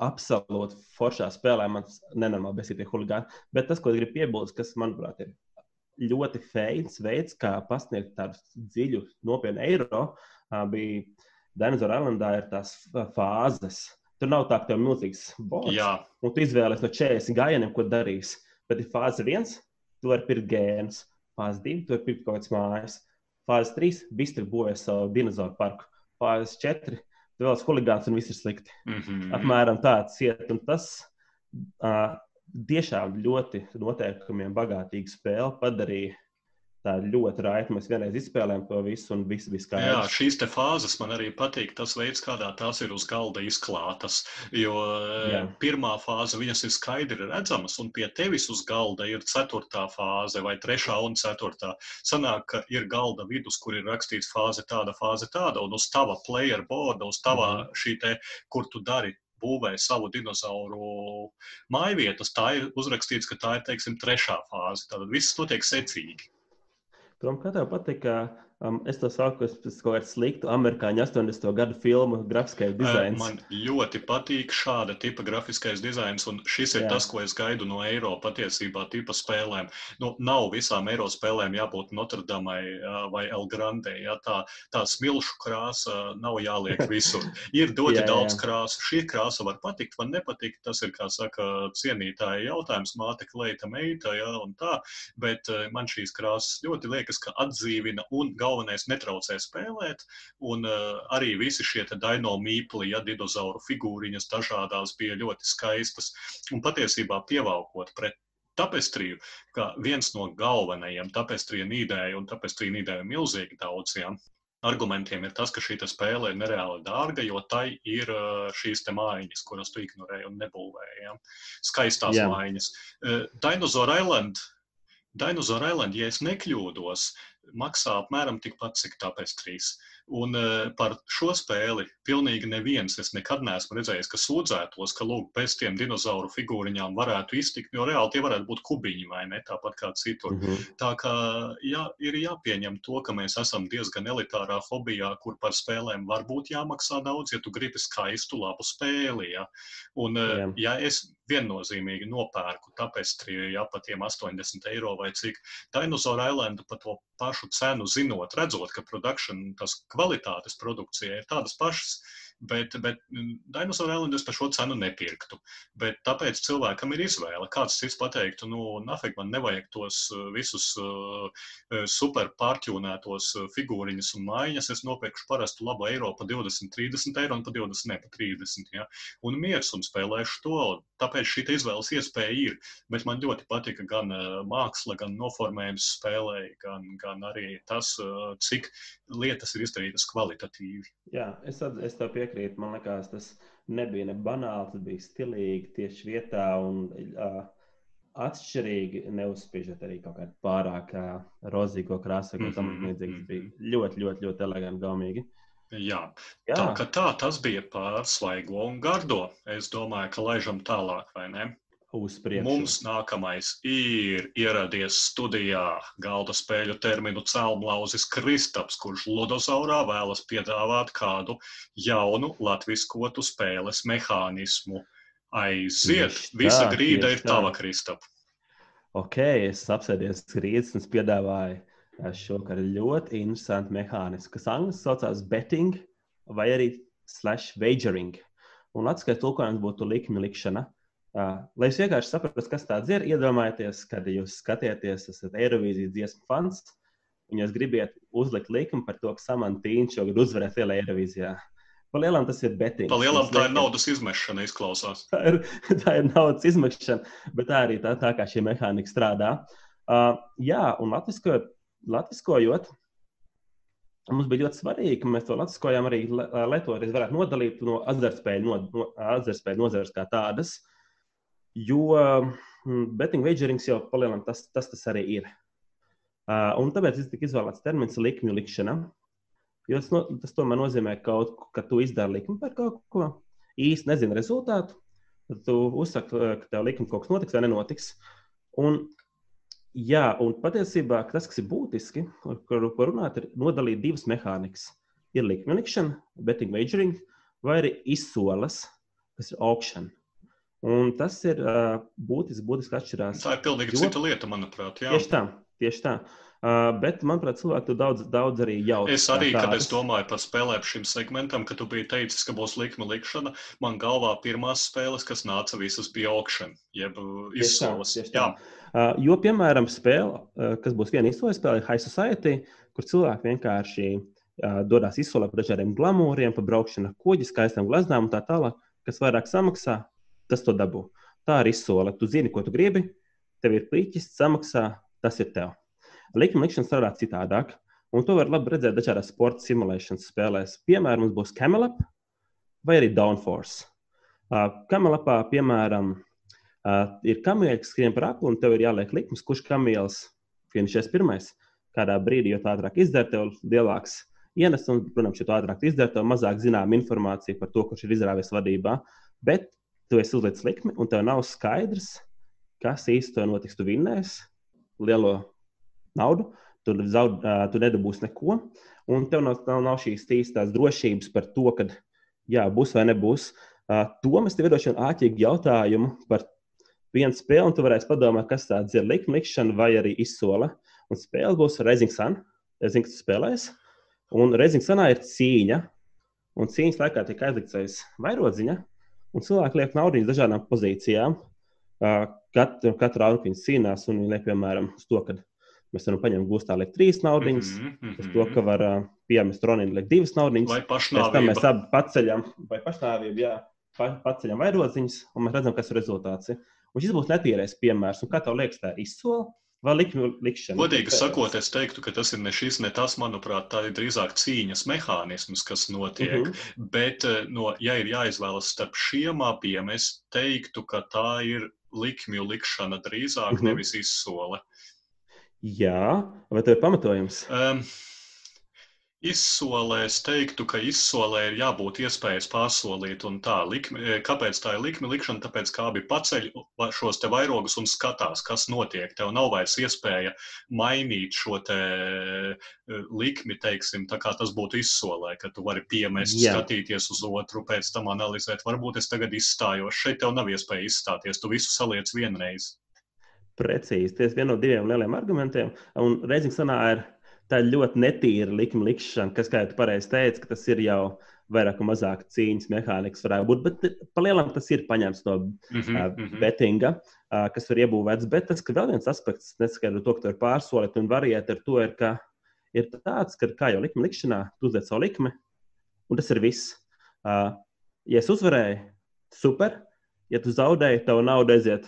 Absolūti foršā spēlē man tas nenormāli besītie huligāni. Bet tas, ko es gribu piebilst, kas, manuprāt, ir ļoti feins veids, kā pasniegt tādu dziļu, nopietnu eiro, bija Dinosaur Islandā ir tās fāzes. Tur nav tā, ka tev ir milzīgs bots. Un tu izvēlēsies no 40 gājieniem, ko darīs. Bet ir fāze 1, tu vari pirkt gēnus. Fāze 2, tu vari pirkt kaut kādas mājas. Fāze 3, bistri būvē savu dinozauru parku. Fāze 4, tu vēl esi huligāns un viss ir slikti. Mm -hmm. Apmēram tāds iet. Un tas uh, tiešām ļoti noteikumiem bagātīgu spēli padarīja tā ir ļoti raiti. Mēs vienreiz izspēlējām to visu, un viss bija skaidrs. Jā, šīs te fāzes man arī patīk. Tas veids, kādā tās ir uz galda izklātas. Jo Jā. pirmā fāze, viņas ir skaidri redzamas, un pie tevis uz galda ir ceturtā fāze vai trešā un ceturtā. Sanāk, ka ir galda vidus, kur ir rakstīts fāze tāda, fāze tāda, un uz tava player boarda, uz tavā mm. šī te, kur tu dari būvē savu dinozauru mājvietas, tā ir uzrakstīts, ka tā ir, teiksim, trešā fāze. Tātad viss notiek secīgi. Tom, kā tev patika Um, es to saku, es pēc kaut kāda slikta amerikāņu 80. gadu filmu grafiskais dizains. Man ļoti patīk šāda tipa grafiskais dizains, un šis ir Jā. tas, ko es gaidu no eiro patiesībā tipa spēlēm. Nu, nav visām eiro spēlēm jābūt Notre-Damai vai El Grande. Ja? Tā, tā smilšu krāsa nav jāliek visur. Ir ļoti jā, daudz jā. krāsu. Šī krāsa var patikt, var nepatikt. Tas ir, kā saka, cienītāja jautājums, māte, kleita, meita, ja? un tā. Bet man šīs krāsas ļoti liekas, ka atdzīvina un galvenais galvenais netraucē spēlēt. Un uh, arī visi šie dino mīkli, ja dinozauru figūriņas dažādās bija ļoti skaistas un patiesībā pievalkot pret tapestriju, kā viens no galvenajiem tapestrija nīdēja, un tapestrija nīdēja milzīgi daudziem. Argumentiem ir tas, ka šī spēle ir nereāli dārga, jo tai ir šīs mājiņas, kuras tu ignorēji un nebūvēji. Ja? Skaistās Jā. mājiņas. Uh, Dinosaur Island, Dinosaur Island, ja es nekļūdos, maksā apmēram tikpat, cik tāpēc trīs. Un uh, par šo spēli pilnīgi neviens es nekad neesmu redzējis, ka sūdzētos, ka lūk, bez tiem dinozauru figūriņām varētu iztikt, jo reāli tie varētu būt kubiņi vai ne tāpat kā citur. Mm -hmm. Tā kā jā, ir jāpieņem to, ka mēs esam diezgan elitārā hobijā, kur par spēlēm var būt jāmaksā daudz, ja tu gribi skaistu, labu spēli. Ja, un, yeah. ja es viennozīmīgi nopērku tapestriju, ja pat tiem 80 eiro vai cik, Dinosaur Islandu par to pašu cenu zinot, redzot, ka produkcija, tas kvalitātes produkcija ir tādas pašas, Bet, bet mm, Dinosaur Island es par šo cenu nepirktu. Bet tāpēc cilvēkam ir izvēle. Kāds cits pateiktu, nu, nafik man nevajag tos uh, visus uh, super pārķūnētos figūriņus un mājiņas. Es nopirkšu parastu labu eiro par 20, 30 eiro un par 20, ne par 30. Ja? Un miers un spēlēšu to. Tāpēc šī izvēles iespēja ir. Bet man ļoti patika gan māksla, gan noformējums spēlē, gan, gan arī tas, cik lietas ir izdarītas kvalitatīvi. Jā, es, es tev piekrītu. Man liekas, tas nebija ne banāli, tas bija stilīgi tieši vietā un uh, atšķirīgi. Neuzspiežot arī kaut kādu pārāk uh, rozīgo krāsu, ko tam līdzīgs. Mm -hmm. bija ļoti, ļoti, ļoti eleganti, gaumīgi. Jā. Jā. Tā, tā tas bija svaigo un gardo. Es domāju, ka laižam tālāk, vai ne? Uz priekšu. Mums nākamais ir ieradies studijā galda spēļu terminu cēlmlauzis Kristaps, kurš Lodozaurā vēlas piedāvāt kādu jaunu latviskotu spēles mehānismu. Aiziet, tieši visa tā, grīda ir tā. tava, Kristap. Ok, es apsēdies grīdas un piedāvāju eh, šo ļoti interesantu mehānismu, kas angļuiski saucās betting vai arī slash wagering. Un atskaits tulkojums būtu likmi likšana. Uh, lai jūs vienkārši saprastu, kas tāds ir, iedomājieties, kad jūs skatieties, esat Eirovīzijas dziesmu fans, un jūs gribiet uzlikt likumu par to, ka Samantīns šogad uzvarēs lielā Eirovīzijā. Pa lielam tas ir betting. Pa lielam tā ir naudas izmešana, izklausās. Tā ir, tā ir naudas izmešana, bet tā arī tā, tā kā šī mehānika strādā. Uh, jā, un latviskojot, latviskojot, mums bija ļoti svarīgi, ka mēs to latviskojām arī, lai to arī varētu nodalīt no azartspēļu no, no, nozares kā tādas. Uh, Jo mm, betting wagerings jau palielinās, tas, tas, tas arī ir. Uh, un tāpēc tika izvēlēts termins likmju likšana. Jo tas, no, tas tomēr nozīmē, kaut, ka tu izdari likmi par kaut ko, īsti nezini rezultātu. Tad tu uzsaki, ka tev likme kaut kas notiks vai nenotiks. Un, jā, un patiesībā tas, kas ir būtiski, par ko runāt, ir nodalīt divas mehānikas. Ir likme likšana, betting wagering, vai arī izsoles, kas ir augšana. Un tas ir uh, būtiski, būtiski atšķirās. Tā ir pilnīgi jo... cita lieta, manuprāt. Jā. Tieši tā, tieši tā. Uh, bet, manuprāt, cilvēki to daudz, daudz arī jauta. Es arī, kad es domāju par spēlēm šim segmentam, kad tu biji teicis, ka būs likme likšana, man galvā pirmās spēles, kas nāca visas bija augšana, jeb izsoles. Uh, jo, piemēram, spēle, uh, kas būs viena izsoles spēle, ir High Society, kur cilvēki vienkārši uh, dodas izsolē par dažādiem glamūriem, par braukšanu ar kuģi, skaistām glaznām un tā tālāk, kas vairāk samaksā, tas to dabū. Tā ir izsole. Tu zini, ko tu gribi, tev ir pliķis, samaksā, tas ir tev. Likuma likšana strādā citādāk, un to var labi redzēt dažādās sporta simulēšanas spēlēs. Piemēram, mums būs Camelap vai arī Downforce. Uh, Camelapā, piemēram, uh, ir kamieļi, kas skrien par apli, un tev ir jāliek likums, kurš kamielis finišēs pirmais. Kādā brīdī, jo tā ātrāk izdara, tev lielāks ienesums, protams, jo ātrāk izdara, tev mazāk zinām informācija par to, kurš ir izrāvies vadībā. Bet tu esi uzlicis likmi, un tev nav skaidrs, kas īstenībā notiks. Tu vinnēsi lielo naudu, tu, zaud, tu nedabūsi neko, un tev nav, nav, nav šīs īstās drošības par to, ka jā, būs vai nebūs. Tomas tev iedošu āķīgu jautājumu par vienu spēli, un tu varēsi padomāt, kas tāds ir likuma likšana vai arī izsola. Un spēle būs Reizing Sun. Es zinu, ka tu spēlēsi. Un Reizing Sunā ir cīņa, un cīņas laikā tiek aizlikts aiz vairodziņa, Un cilvēki liek naudu dažādām pozīcijām. Katru, katru raudu viņi cīnās, un viņi liek, piemēram, uz to, ka mēs varam paņemt gūstā liek trīs naudiņas, mm -hmm. uz to, ka var uh, piemest Roninu liek divas naudiņas. Vai pašnāvība. Pēc tam mēs abi paceļam, vai pašnāvību, jā, pa, paceļam vairodziņas, un mēs redzam, kas ir rezultāts. Un šis būs netīrais piemērs, un kā tev liekas, tā izsola Vai likmi likšana? Godīgi sakot, es teiktu, ka tas ir ne šis, ne tas, manuprāt, tā ir drīzāk cīņas mehānisms, kas notiek. Mhm. -huh. Bet, eh, no, ja ir jāizvēlas starp šiem abiem, es teiktu, ka tā ir likmju likšana drīzāk, mhm. -huh. nevis izsole. Jā, vai tas ir pamatojums? Um, Izsolē es teiktu, ka izsolē ir jābūt iespējas pārsolīt un tā. Likmi, e, kāpēc tā ir likme likšana? Tāpēc, kā abi paceļ šos te vairogus un skatās, kas notiek. Tev nav vairs iespēja mainīt šo te e, likmi, teiksim, tā kā tas būtu izsolē, ka tu vari piemest, Jā. skatīties uz otru, pēc tam analizēt. Varbūt es tagad izstājos. Šeit tev nav iespēja izstāties. Tu visu saliec vienreiz. Precīzi. Tas ir viens no diviem lieliem argumentiem. Un reizē sanā ir tā ir ļoti netīra likuma likšana, kas, kā jau pareizi teica, tas ir jau vairāk vai mazāk cīņas mehānisms, varētu būt. Bet palielinām tas ir paņemts no mm -hmm, uh, bettinga, uh, kas var iebūvēts. Bet tas, ka vēl viens aspekts, neskaidro to, ka tur pārsolīt un variēt ar to, ir, ka ir tāds, ka kā jau likuma likšanā, tu uzliec savu likmi, un tas ir viss. Uh, ja es uzvarēju, super. Ja tu zaudēji, tev nauda aiziet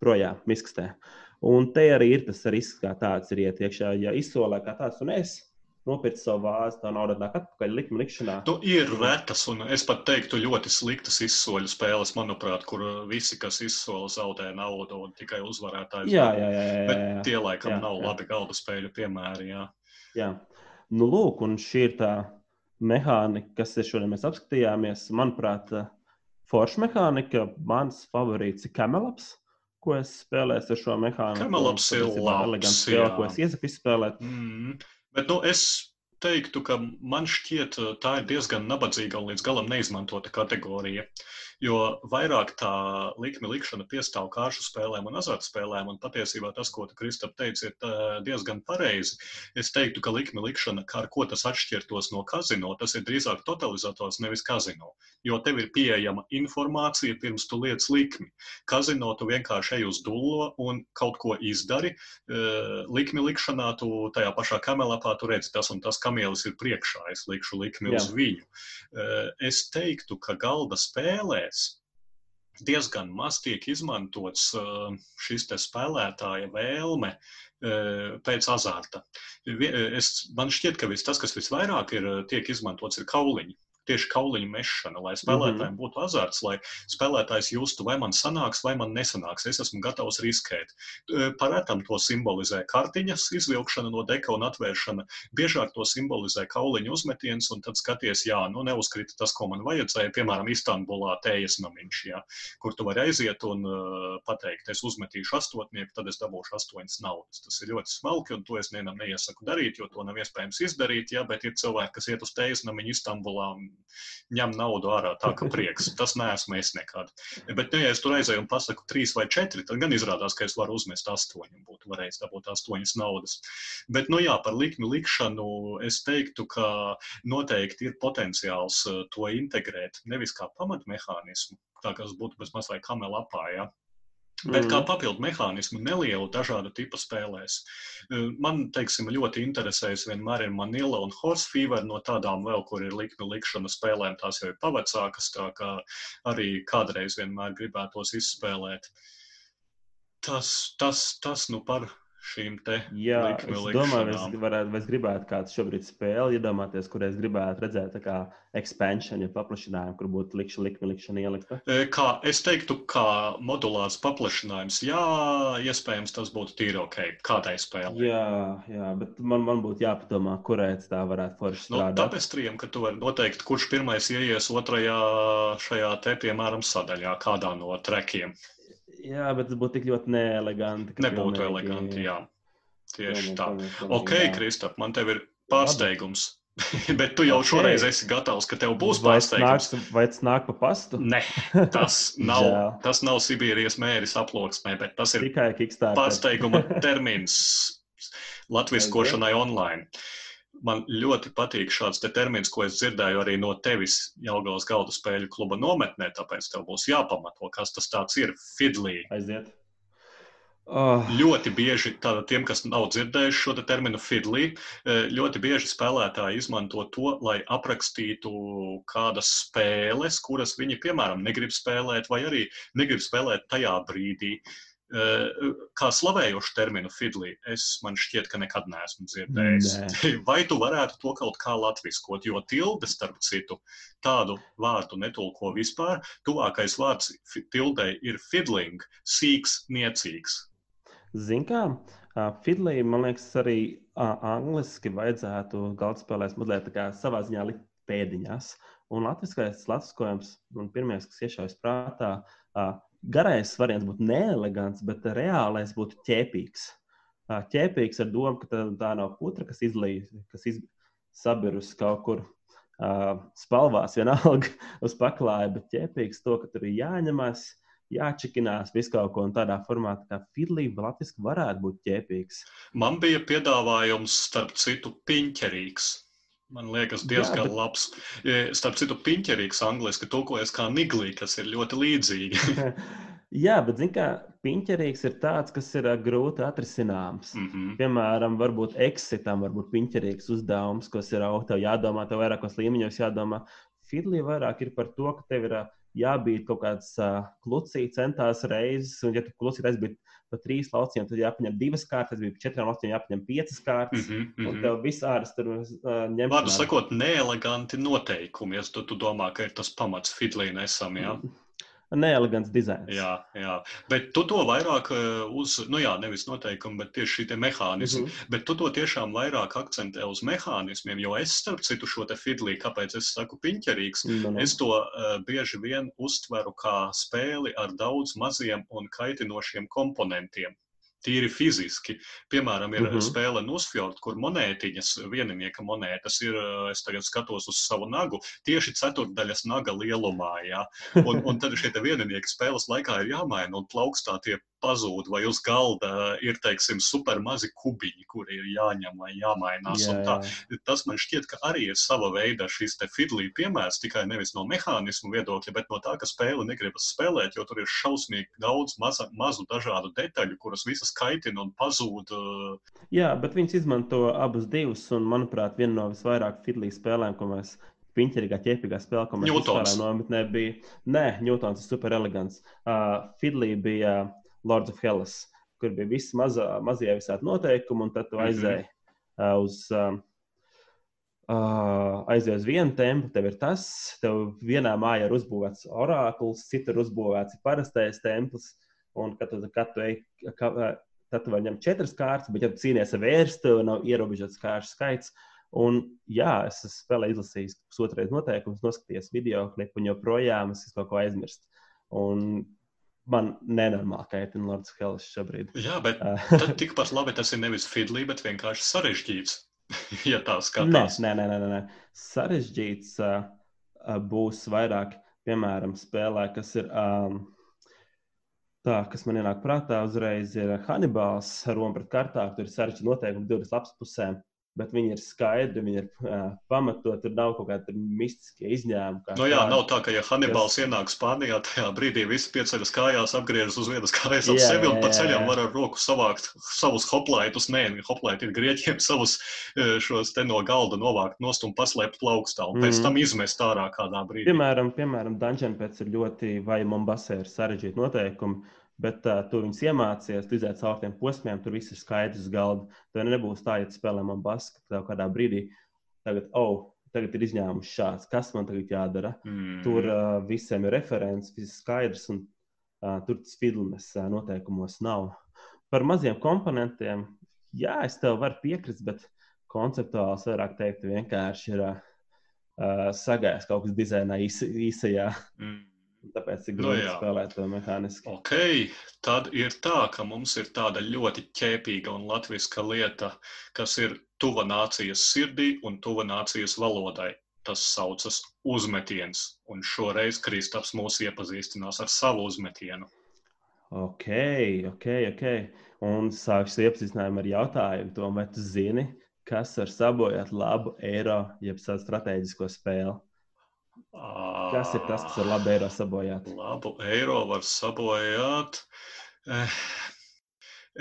projām, miskastē. Uh, Un te arī ir tas risks, kā tāds ir iet iekšā. Ja izsolē kā tāds, un es nopirku savu vāzi, tā nauda nāk atpakaļ likuma likšanā. Tu ir retas, un es pat teiktu, ļoti sliktas izsoļu spēles, manuprāt, kur visi, kas izsola, zaudē naudu un tikai uzvarētājs. Jā, jā, jā. jā, jā. Bet tie laikam jā, nav jā. labi galda spēļu piemēri. Jā. jā. Nu, lūk, un šī ir tā mehānika, kas ir šodien mēs apskatījāmies. Manuprāt, forša mehānika. Mans favorīts ir Kamelaps. Ko es spēlēju ar šo mehāniku? Kamelaps ir labs. Spēle, ko es iesaku izspēlēt. Mm, bet nu, es teiktu, ka man šķiet, tā ir diezgan nabadzīga un līdz galam neizmantota kategorija. Jo vairāk tā likme likšana piestāv kāršu spēlēm un azartspēlēm, un patiesībā tas, ko tu, Kristap, teici, ir diezgan pareizi. Es teiktu, ka likme likšana, kā ar ko tas atšķirtos no kazino, tas ir drīzāk totalizators, nevis kazino. Jo tev ir pieejama informācija pirms tu lietas likmi. Kazino tu vienkārši ej uz dullo un kaut ko izdari. Likmi likšanā tu tajā pašā kamelapā tu redzi tas un tas kamielis ir priekšā, es likšu likmi Jā. uz viņu. Es teiktu, ka galda spēlē spēlēs diezgan maz tiek izmantots uh, šis spēlētāja vēlme uh, pēc azarta. Es, man šķiet, ka viss tas, kas visvairāk ir, tiek izmantots, ir kauliņi tieši kauliņu mešana, lai spēlētājiem mm -hmm. būtu azarts, lai spēlētājs justu, vai man sanāks, vai man nesanāks. Es esmu gatavs riskēt. Parētam to simbolizē kartiņas, izvilkšana no deka un atvēršana. Biežāk to simbolizē kauliņu uzmetiens, un tad skaties, jā, nu neuzkrita tas, ko man vajadzēja. Piemēram, Istanbulā tējas namiņš, jā, kur tu vari aiziet un uh, pateikt, es uzmetīšu astotnieku, tad es dabūšu astoņas naudas. Tas ir ļoti smalki, un to es nevienam neiesaku darīt, jo to nav iespējams izdarīt, jā, bet ir cilvēki, kas iet uz tējas namiņu Istanbulā un ņem naudu ārā tā, ka prieks. Tas neesmu es nekad. Bet, nu, ja es tur aizēju un pasaku trīs vai četri, tad gan izrādās, ka es varu uzmest astoņu un būtu varējis dabūt astoņas naudas. Bet, nu jā, par likmi likšanu es teiktu, ka noteikti ir potenciāls eh, to integrēt nevis kā pamatmehānismu, tā kā tas būtu bez mazliet kamelapā, ja, Bet kā mhm. papildu mehānismu nelielu dažādu tipu spēlēs. E, man, teiksim, ļoti interesējas vienmēr ir Manila un Horse Fever no tādām vēl, kur ir likmi likšana spēlēm. Tās jau ir pavecākas, tā kā arī kādreiz vienmēr gribētos izspēlēt. Tas, tas, tas nu par šīm te Jā, es domāju, es, varētu, es gribētu kādu šobrīd spēli iedomāties, kur es gribētu redzēt kā expansion, ja paplašinājumu, kur būtu likša, likme, likšana ielikta. E, kā, es teiktu, kā modulārs paplašinājums, jā, iespējams tas būtu tīri ok, kādai spēlei. Jā, jā, bet man, man būtu jāpadomā, kurai tā varētu forši nu, strādāt. No, tapestriem, ka tu vari noteikt, kurš pirmais ieies otrajā šajā te, piemēram, sadaļā, kādā no trekiem. Jā, bet tas būtu tik ļoti neeleganti. Nebūtu eleganti, jā. Tieši tā. Ok, Kristap, man tev ir pārsteigums. Bet tu jau okay. šoreiz esi gatavs, ka tev būs pārsteigums. Vai tas nāk pa pastu? Nē, tas nav, tas nav Sibīrijas mēris aploksnē, bet tas ir tikai pārsteiguma termins latviskošanai online. Man ļoti patīk šāds te termins, ko es dzirdēju arī no tevis Jelgavas galdu spēļu kluba nometnē, tāpēc tev būs jāpamato, kas tas tāds ir. Fidlī. Aiziet. Oh. Ļoti bieži, tātad tiem, kas nav dzirdējuši šo te terminu fidlī, eh, ļoti bieži spēlētāji izmanto to, lai aprakstītu kādas spēles, kuras viņi, piemēram, negrib spēlēt, vai arī negrib spēlēt tajā brīdī. Uh, kā slavējošu terminu fidlī, es man šķiet, ka nekad neesmu dzirdējis. Nē. Vai tu varētu to kaut kā latviskot, jo tilde, starp citu, tādu vārdu netulko vispār. Tuvākais vārds tildei ir fidling, sīks, niecīgs. Zin kā, fidlī, man liekas, arī angliski vajadzētu galdspēlēs mazliet savā ziņā likt pēdiņās. Un latviskais latviskojums, un pirmais, kas iešaujas prātā, garais variants būtu neelegants, bet reālais būtu ķēpīgs. Ķēpīgs ar domu, ka tā, tā nav putra, kas izlīja, kas iz, sabirus kaut kur uh, spalvās, vienalga uz paklāja, bet ķēpīgs to, ka tur ir jāņemās, jāčekinās visu kaut ko tādā formātā, kā fidlība latviski varētu būt ķēpīgs. Man bija piedāvājums starp citu piņķerīgs. Man liekas, diezgan Jā, bet... labs. Starp citu, piņķerīgs angļuiski tulkojas kā niglī, kas ir ļoti līdzīgi. Jā, bet zini, kā piņķerīgs ir tāds, kas ir grūti atrisināms. Mm -hmm. Piemēram, varbūt eksitam, varbūt piņķerīgs uzdevums, kas ir augstā jādomā, tev vairākos līmeņos jādomā. Fidlī vairāk ir par to, ka tev ir jābūt kaut kāds uh, klucīts, centās reizes, un ja tu klucīt aizbīt pa trīs lauciņiem, tad jāpaņem divas kārtas, bija četrām lauciņiem jāpaņem piecas kārtas. Mm -hmm, un tev viss ārsts tur uh, ņem. Vārdu sakot, neeleganti noteikumi, ja tu, tu domā, ka ir tas pamats fitlīna esam, jā? Neelegants dizains. Jā, jā, bet tu to vairāk uh, uz, nu jā, nevis noteikumi, bet tieši šī mehānismi. Mm -hmm. Bet tu to tiešām vairāk akcentē uz mehānismiem, jo es, starp citu, šo te fidlī, kāpēc es saku piņķerīgs, no, no. es to uh, bieži vien uztveru kā spēli ar daudz maziem un kaitinošiem komponentiem tīri fiziski. Piemēram, ir uh mhm. -huh. spēle Nusfjord, kur monētiņas, vieninieka monētas ir, es tagad skatos uz savu nagu, tieši ceturdaļas naga lielumā. Jā. Un, un tad šie vieninieki spēles laikā ir jāmaina un plaukstā tie pazūd, vai uz galda ir, teiksim, super mazi kubiņi, kuri ir jāņem vai jāmainās. Jā, jā. Tas man šķiet, ka arī ir sava veida šis fidlī piemērs, tikai nevis no mehānismu viedokļa, bet no tā, ka spēle negribas spēlēt, jo tur ir šausmīgi daudz maza, mazu dažādu detaļu, kuras visas kaitina un pazūd. Jā, bet viņas izmanto abus divus, un manuprāt, viena no visvairāk fidlī spēlēm, ko mēs piņķerīgā, ķēpīgā spēlē, ko mēs Ņūtons. nometnē bija. Nē, Ņūtons ir super elegants. Uh, Fidlī bija uh, Lords of Hellas, kur bija viss mazā, mazie visādi noteikumi, un tad tu mhm. aizēji uh, uz. Uh, Uh, aizies uz vienu tempu, tev ir tas, tev vienā mājā ir uzbūvēts orakls, citur uzbūvēts parastais templis. Un, kad tu, kad tu ej, ka, tad tu vari ņemt četras kārtas, bet, ja tu cīnies ar vērstu, nav ierobežots kārtas skaits. Un, jā, es esmu spēlē izlasījis pusotrais noteikums, noskatījies video klipu, un joprojām es kaut ko aizmirstu. Un man nenormāli kaitina Lords Hellas šobrīd. Jā, bet tikpat labi tas ir nevis fidlī, bet vienkārši sarežģīts. ja tā skatās. Nē, nē, nē, nē, nē. sarežģīts uh, būs vairāk, piemēram, spēlē, kas ir. Um, Tā, kas man ienāk prātā, uzreiz ir Hannibals, Roma pret kartāku. Tur ir sarežģīti noteikumi, 20 lapas pusēm bet viņi ir skaidri, viņi ir uh, pamatoti. Tur nav kaut kāda mistiskie izņēmumi. No nu jā, tādi, nav tā, ka, ja Hannibals kas... ienāk Spānijā, tajā brīdī visi pieceļas kājās, apgriežas uz vienas kājas ap jā, sevi un pa ceļam var ar roku savākt savus hoplaitus. Nē, hoplaiti ir grieķiem savus šos te no galda novākt nost un paslēpt plaukstā un pēc mm. tam izmest ārā kādā brīdī. Piemēram, piemēram Dungeon pēc ir ļoti, vai Mombasē ir sarežģīti noteikumi Bet uh, tu viņus iemācījies, tu iziet cauri tiem posmiem, tur viss ir skaidrs galda. Tev nebūs tā, ja tu spēlē man basku, tev kādā brīdī tagad, oh, tagad ir izņēmums šāds, kas man tagad jādara. Mm. Tur uh, visiem ir referents, viss skaidrs, un uh, tur tas filmas uh, noteikumos nav. Par maziem komponentiem, jā, es tev varu piekrist, bet konceptuāli vairāk teikt, vienkārši ir uh, sagājis kaut kas dizainā īsajā. Mm Tāpēc ir nu grūti nu, spēlēt to mehāniski. Okay. Tad ir tā, ka mums ir tāda ļoti ķēpīga un latviska lieta, kas ir tuva nācijas sirdī un tuva nācijas valodai. Tas saucas uzmetiens, un šoreiz Kristaps mūs iepazīstinās ar savu uzmetienu. Ok, ok, ok. Un sākšu iepazīstinājumu ar jautājumu, to, vai tu zini, kas var sabojāt labu eiro, jeb strateģisko spēli? Kas ir tas, kas ar labu eiro sabojāt? Labu eiro var sabojāt. Eh,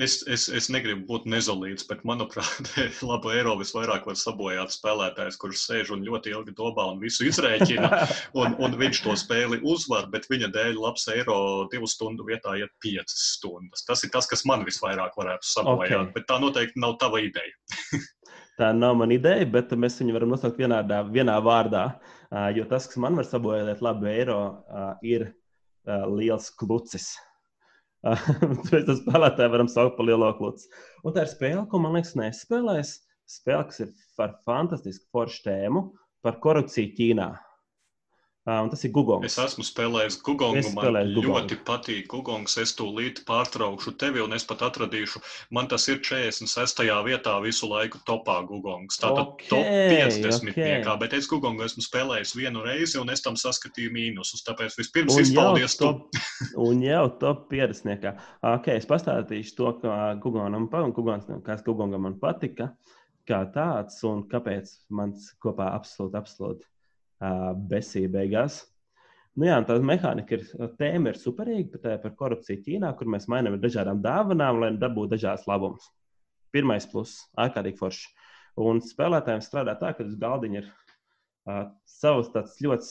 es, es, es negribu būt nezolīts, bet, manuprāt, labu eiro visvairāk var sabojāt spēlētājs, kurš sēž un ļoti ilgi domā un visu izrēķina. Un, un viņš to spēli uzvar, bet viņa dēļ labs eiro divu stundu vietā iet piecas stundas. Tas ir tas, kas man visvairāk varētu sabojāt, okay. bet tā noteikti nav tava ideja. tā nav mana ideja, bet mēs viņu varam nosaukt vienā, vienā vārdā. Uh, Jo tas, kas man var sabojāt labu eiro, ir liels klucis. Mēs to spēlētāju varam saukt par lielo kluci. Un tā ir spēle, ko man liekas, nespēlēs. Spēle, kas ir par fantastisku foršu tēmu, par korupciju Ķīnā. Uh, tas ir Google. Es esmu spēlējis Google. Man ļoti patīk Google. Es tūlīt pārtraukšu tevi, un es pat atradīšu, man tas ir 46. vietā visu laiku topā Google. Tātad okay, top 50. Okay. Niekā, bet es Google esmu spēlējis vienu reizi, un es tam saskatīju mīnusus. Tāpēc vispirms un izpaudies tu. un jau top 50. Ok, es pastāstīšu to, kā Google, Google, kas Google man patika, kā tāds, un kāpēc man kopā absolūti, absolūti besīja beigās. Nu jā, tā mehānika ir, tēma ir superīga, tā par korupciju Ķīnā, kur mēs mainām ar dažādām dāvanām, lai dabūtu dažādas labumus. Pirmais pluss - ārkārtīgi forši. Un spēlētājiem strādā tā, ka uz galdiņa ir uh, savs tāds ļoti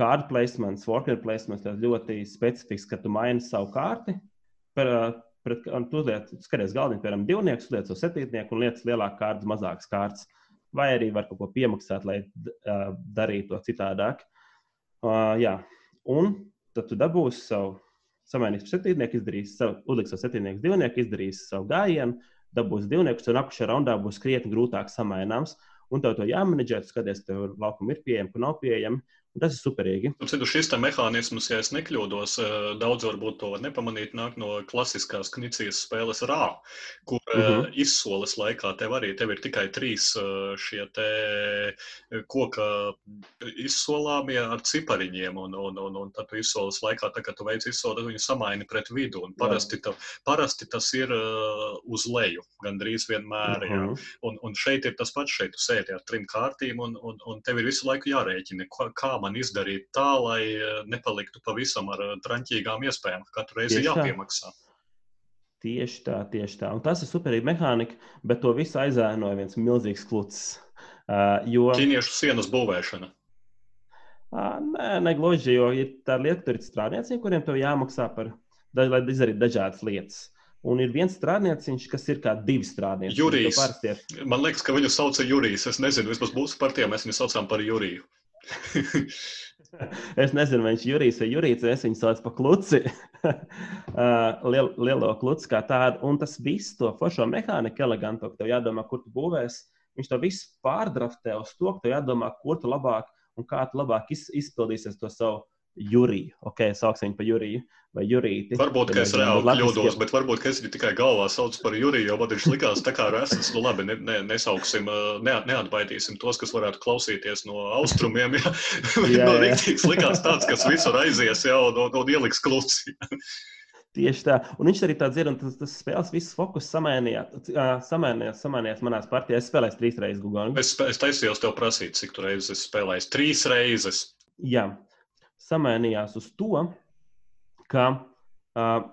kārtu placements, worker placements, ļoti specifisks, ka tu maini savu kārti. Par, pret, tu liec, skaties galdiņu, piemēram, divnieku, liec uz septītnieku un lietas lielāku kārtu, mazākas kārtas. Uh, vai arī var kaut ko piemaksāt, lai uh, darītu to citādāk. Uh, jā. Un tad tu dabūsi savu samainīs par septiņnieku, izdarīs savu, uzliks savu septiņnieku divnieku, izdarīs savu gājienu, dabūs divniekus, un nākamajā raundā būs krietni grūtāk samaināms. Un tev to jāmenedžē, skaties, tev laukuma ir pieejama, ka nav pieejama. Tas ir superīgi. Citu, šis mehānisms, ja es nekļūdos, eh, daudz varbūt to nepamanīt, nāk no klasiskās knicijas spēles rā, kur uh -huh. izsoles laikā tev arī tev ir tikai trīs eh, šie koka izsolāmie ar cipariņiem, un, un, un, un tad tu izsoles laikā, tā, kad tu veic izsoli, tad viņu samaini pret vidu, un parasti, ta, parasti tas ir uz leju, gandrīz vienmēr, uh -huh. jā. Un, un šeit ir tas pats, šeit tu sēdi ar trim kārtīm, un, un, un tev ir visu laiku jārēķina, kā man izdarīt tā, lai eh, nepaliktu pavisam ar eh, traņķīgām iespējām, ka katru reizi ir jāpiemaksā. Tieši tā, tieši tā. Un tas ir superīgi mehānika, bet to visu aizēnoja viens milzīgs klucis. Uh, jo... Ķīniešu sienas būvēšana. Uh, nē, negluži, jo ir tā lieta, tur ir strādnieci, kuriem tev jāmaksā par, lai izdarītu dažādas lietas. Un ir viens strādnieciņš, kas ir kā divi strādnieki. Jurijs. Man liekas, ka viņu sauc par Jurijs. Es nezinu, vismaz mūsu partijā mēs viņu saucam par Juriju. es nezinu, vai viņš ir Jurijs vai Jurīts, es viņu saucu par kluci. Liel, lielo kluci kā tādu. Un tas viss, to foršo mehāniku elegantu, ka tev jādomā, kur tu būvēsi. Viņš to visu pārdraftē uz to, ka tev jādomā, kur tu labāk un kā tu labāk iz, izpildīsies to savu Juriju. Ok, sauksim viņu par Juriju vai Jurīti. Varbūt, ka es reāli kļūdos, bet varbūt, ka es viņu tikai galvā saucu par Juriju, jo man viņš likās tā kā resns. Nu labi, ne, ne, nesauksim, ne, neatbaidīsim tos, kas varētu klausīties no austrumiem. Ja? jā, no rīktīgs likās tāds, kas visur aizies jau un, un, un ieliks kluci. Tieši tā. Un viņš arī tāds ir, un tas, tas spēles viss fokus samainījās, samainījās, samainījās manās partijās. Es spēlēju trīs reizes Google. Es, es taisījos tev prasīt, cik tu reizes esi spēlējis. Trīs reizes. Jā, samainījās uz to, ka uh,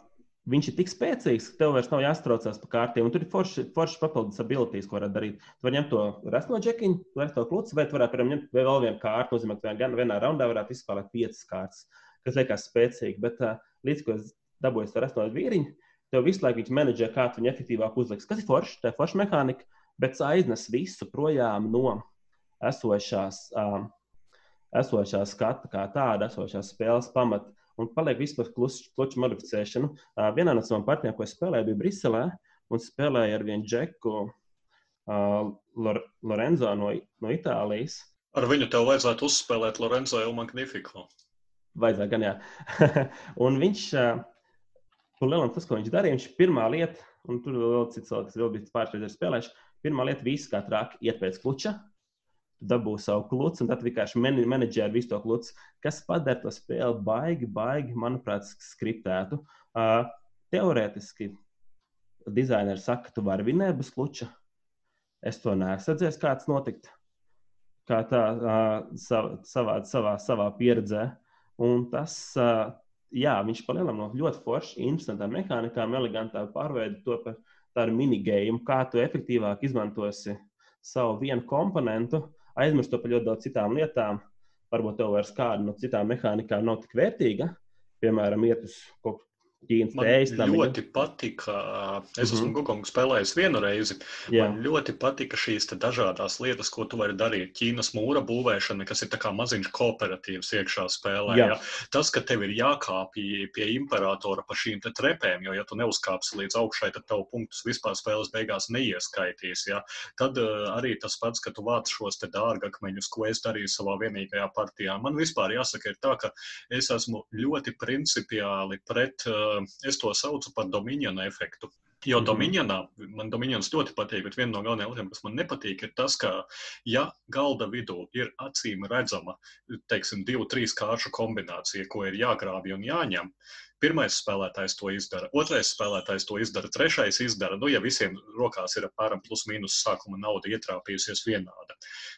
viņš ir tik spēcīgs, ka tev vairs nav jāstraucās pa kārtiem. Tur ir forši, forši papildus abilitātes, ko var darīt. Tu vari ņemt to resno džekiņu, vai to kluci, vai tu varētu ņemt vēl vienu kārtu. Nozīmē, ka gan vienā raundā varētu izspēlēt piecas kārtas, kas liekas spēcīgi. Bet uh, līdz ko es dabūju to resno vīriņu, tev visu laiku viņš menedžē, kā tu viņu efektīvāk uzliks. Kas ir forši? Tā ir forša mehānika, bet aiznes visu projām no esošās. Uh, esošā skata, kā tāda, esošās spēles pamata, un paliek vispār kluču modificēšanu. Vienā no savām partijām, ko es spēlēju, bija Briselē, un spēlēju ar vienu džeku, uh, Lorenzo no, no Itālijas. Ar viņu tev vajadzētu uzspēlēt Lorenzo jau Magnifico. Vajadzētu gan, jā. un viņš, uh, lielam, tas, ko viņš darīja, viņš pirmā lieta, un tur vēl cits, kas vēl bija reizes spēlējuši, pirmā lieta viss kā trāk iet pēc kluča, dabū savu klucu, un tad vienkārši menedžeri visu to klucu, kas padara to spēli baigi, baigi, manuprāt, skriptētu. Uh, teorētiski dizaineri saka, ka tu vari vinēt bez kluča. Es to neesmu redzējis, kā tas notikt. Kā tā uh, savā, savā, savā pieredzē. Un tas, uh, jā, viņš palielam no ļoti forši, interesantām mehānikām, elegantā pārveidu to par tādu minigējumu, kā tu efektīvāk izmantosi savu vienu komponentu, aizmirst par ļoti daudz citām lietām. Varbūt tev vairs kāda no citām mehānikām nav tik vērtīga. Piemēram, iet uz kaut Ķīnas tējas. Man ļoti patika, es esmu mm -hmm. Gugongu spēlējis vienu reizi. Jā. Man ļoti patika šīs dažādas lietas, ko tu vari darīt. Ķīnas mūra būvēšana, kas ir kā maziņš kooperatīvs iekšā spēlē. Jā. Ja? Tas, ka tev ir jākāpj pie imperatora pa šīm trepēm, jo, ja tu neuzkāpsi līdz augšai, tad tavu punktus vispār spēles beigās neieskaitīs. Ja? Tad uh, arī tas pats, ka tu vāc šos dārgakmeņus, ko es darīju savā vienīgajā partijā. Man vispār jāsaka, ir tā, ka es esmu ļoti principiāli pret. Uh, es to saucu par dominionu efektu. Jo -hmm. Dominionā, man Dominions ļoti patīk, bet viena no galvenajām lietām, kas man nepatīk, ir tas, ka, ja galda vidū ir acīm redzama, teiksim, divu, trīs kāršu kombinācija, ko ir jāgrābj un jāņem, Pirmais spēlētājs to izdara, otrais spēlētājs to izdara, trešais izdara. Nu, ja visiem rokās ir apmēram plus-minus sākuma nauda ietrāpījusies vienāda.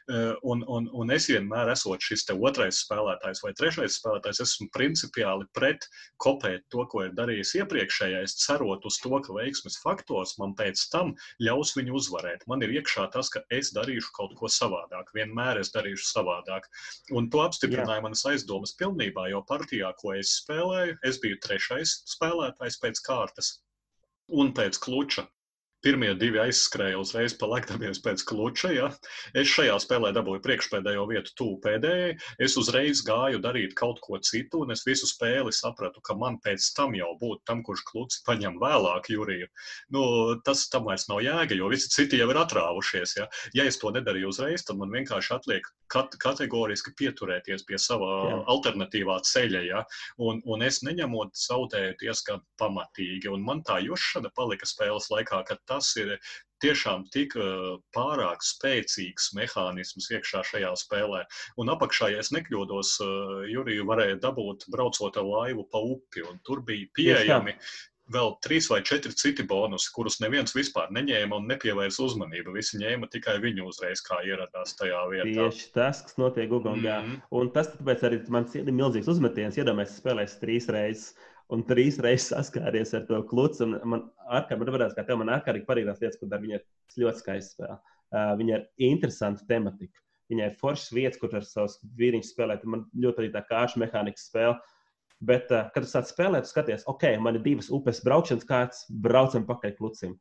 Eh, un, un, un es vienmēr esmu šis otrais spēlētājs vai trešais spēlētājs, esmu principiāli pret kopēt to, ko ir darījis iepriekšējais, cerot uz to, ka veiksmes faktors man pēc tam ļaus viņu uzvarēt. Man ir iekšā tas, ka es darīšu kaut ko savādāk, vienmēr es darīšu savādāk. Un to apstiprināja Jā. manas aizdomas pilnībā, jo partijā, ko es spēlēju, es biju trešais spēlētājs pēc kārtas un pēc kluča. Pirmie divi aizskrēja uzreiz palakdamies pēc kluča. Ja. Es šajā spēlē dabūju priekšpēdējo vietu, tuvu pēdējai. Es uzreiz gāju darīt kaut ko citu, un es visu spēli sapratu, ka man pēc tam jau būtu tam, kurš kluci paņem vēlāk jūriju. Nu, tas tam vairs nav jēga, jo visi citi jau ir atrāvušies. Ja, ja es to nedarīju uzreiz, tad man vienkārši atliek kat kategoriski pieturēties pie sava Jā. alternatīvā ceļa. Ja, un, un es neņemot zaudēju diezgan pamatīgi. Un man tā jušana palika spēles laikā, ka tas ir tiešām tik pārāk spēcīgs mehānisms iekšā šajā spēlē. Un apakšā, ja es nekļūdos, Juriju varēja dabūt braucot ar laivu pa upi, un tur bija pieejami vēl trīs vai četri citi bonusi, kurus neviens vispār neņēma un nepievērsa uzmanību. Visi ņēma tikai viņu uzreiz, kā ieradās tajā vietā. Tieši tas, kas notiek Google. Mm -hmm. Un tas tāpēc arī man ir milzīgs uzmetiens. Iedomājieties, spēlēs trīs reizes un trīs reizes saskāries ar to klucu. Man patīk, ka tev man ārkārtīgi patīk tās lietas, dara. Viņa ir ļoti skaista spēle. Uh, viņa ir interesanta tematika. Viņai ir foršas vietas, kur ar savus vīriņus spēlēt. Man ļoti arī tā kāršu mehānikas spēle. Bet, uh, kad tu sāc spēlēt, skaties, ok, man ir divas upes braukšanas kārtas, braucam pakaļ klucim.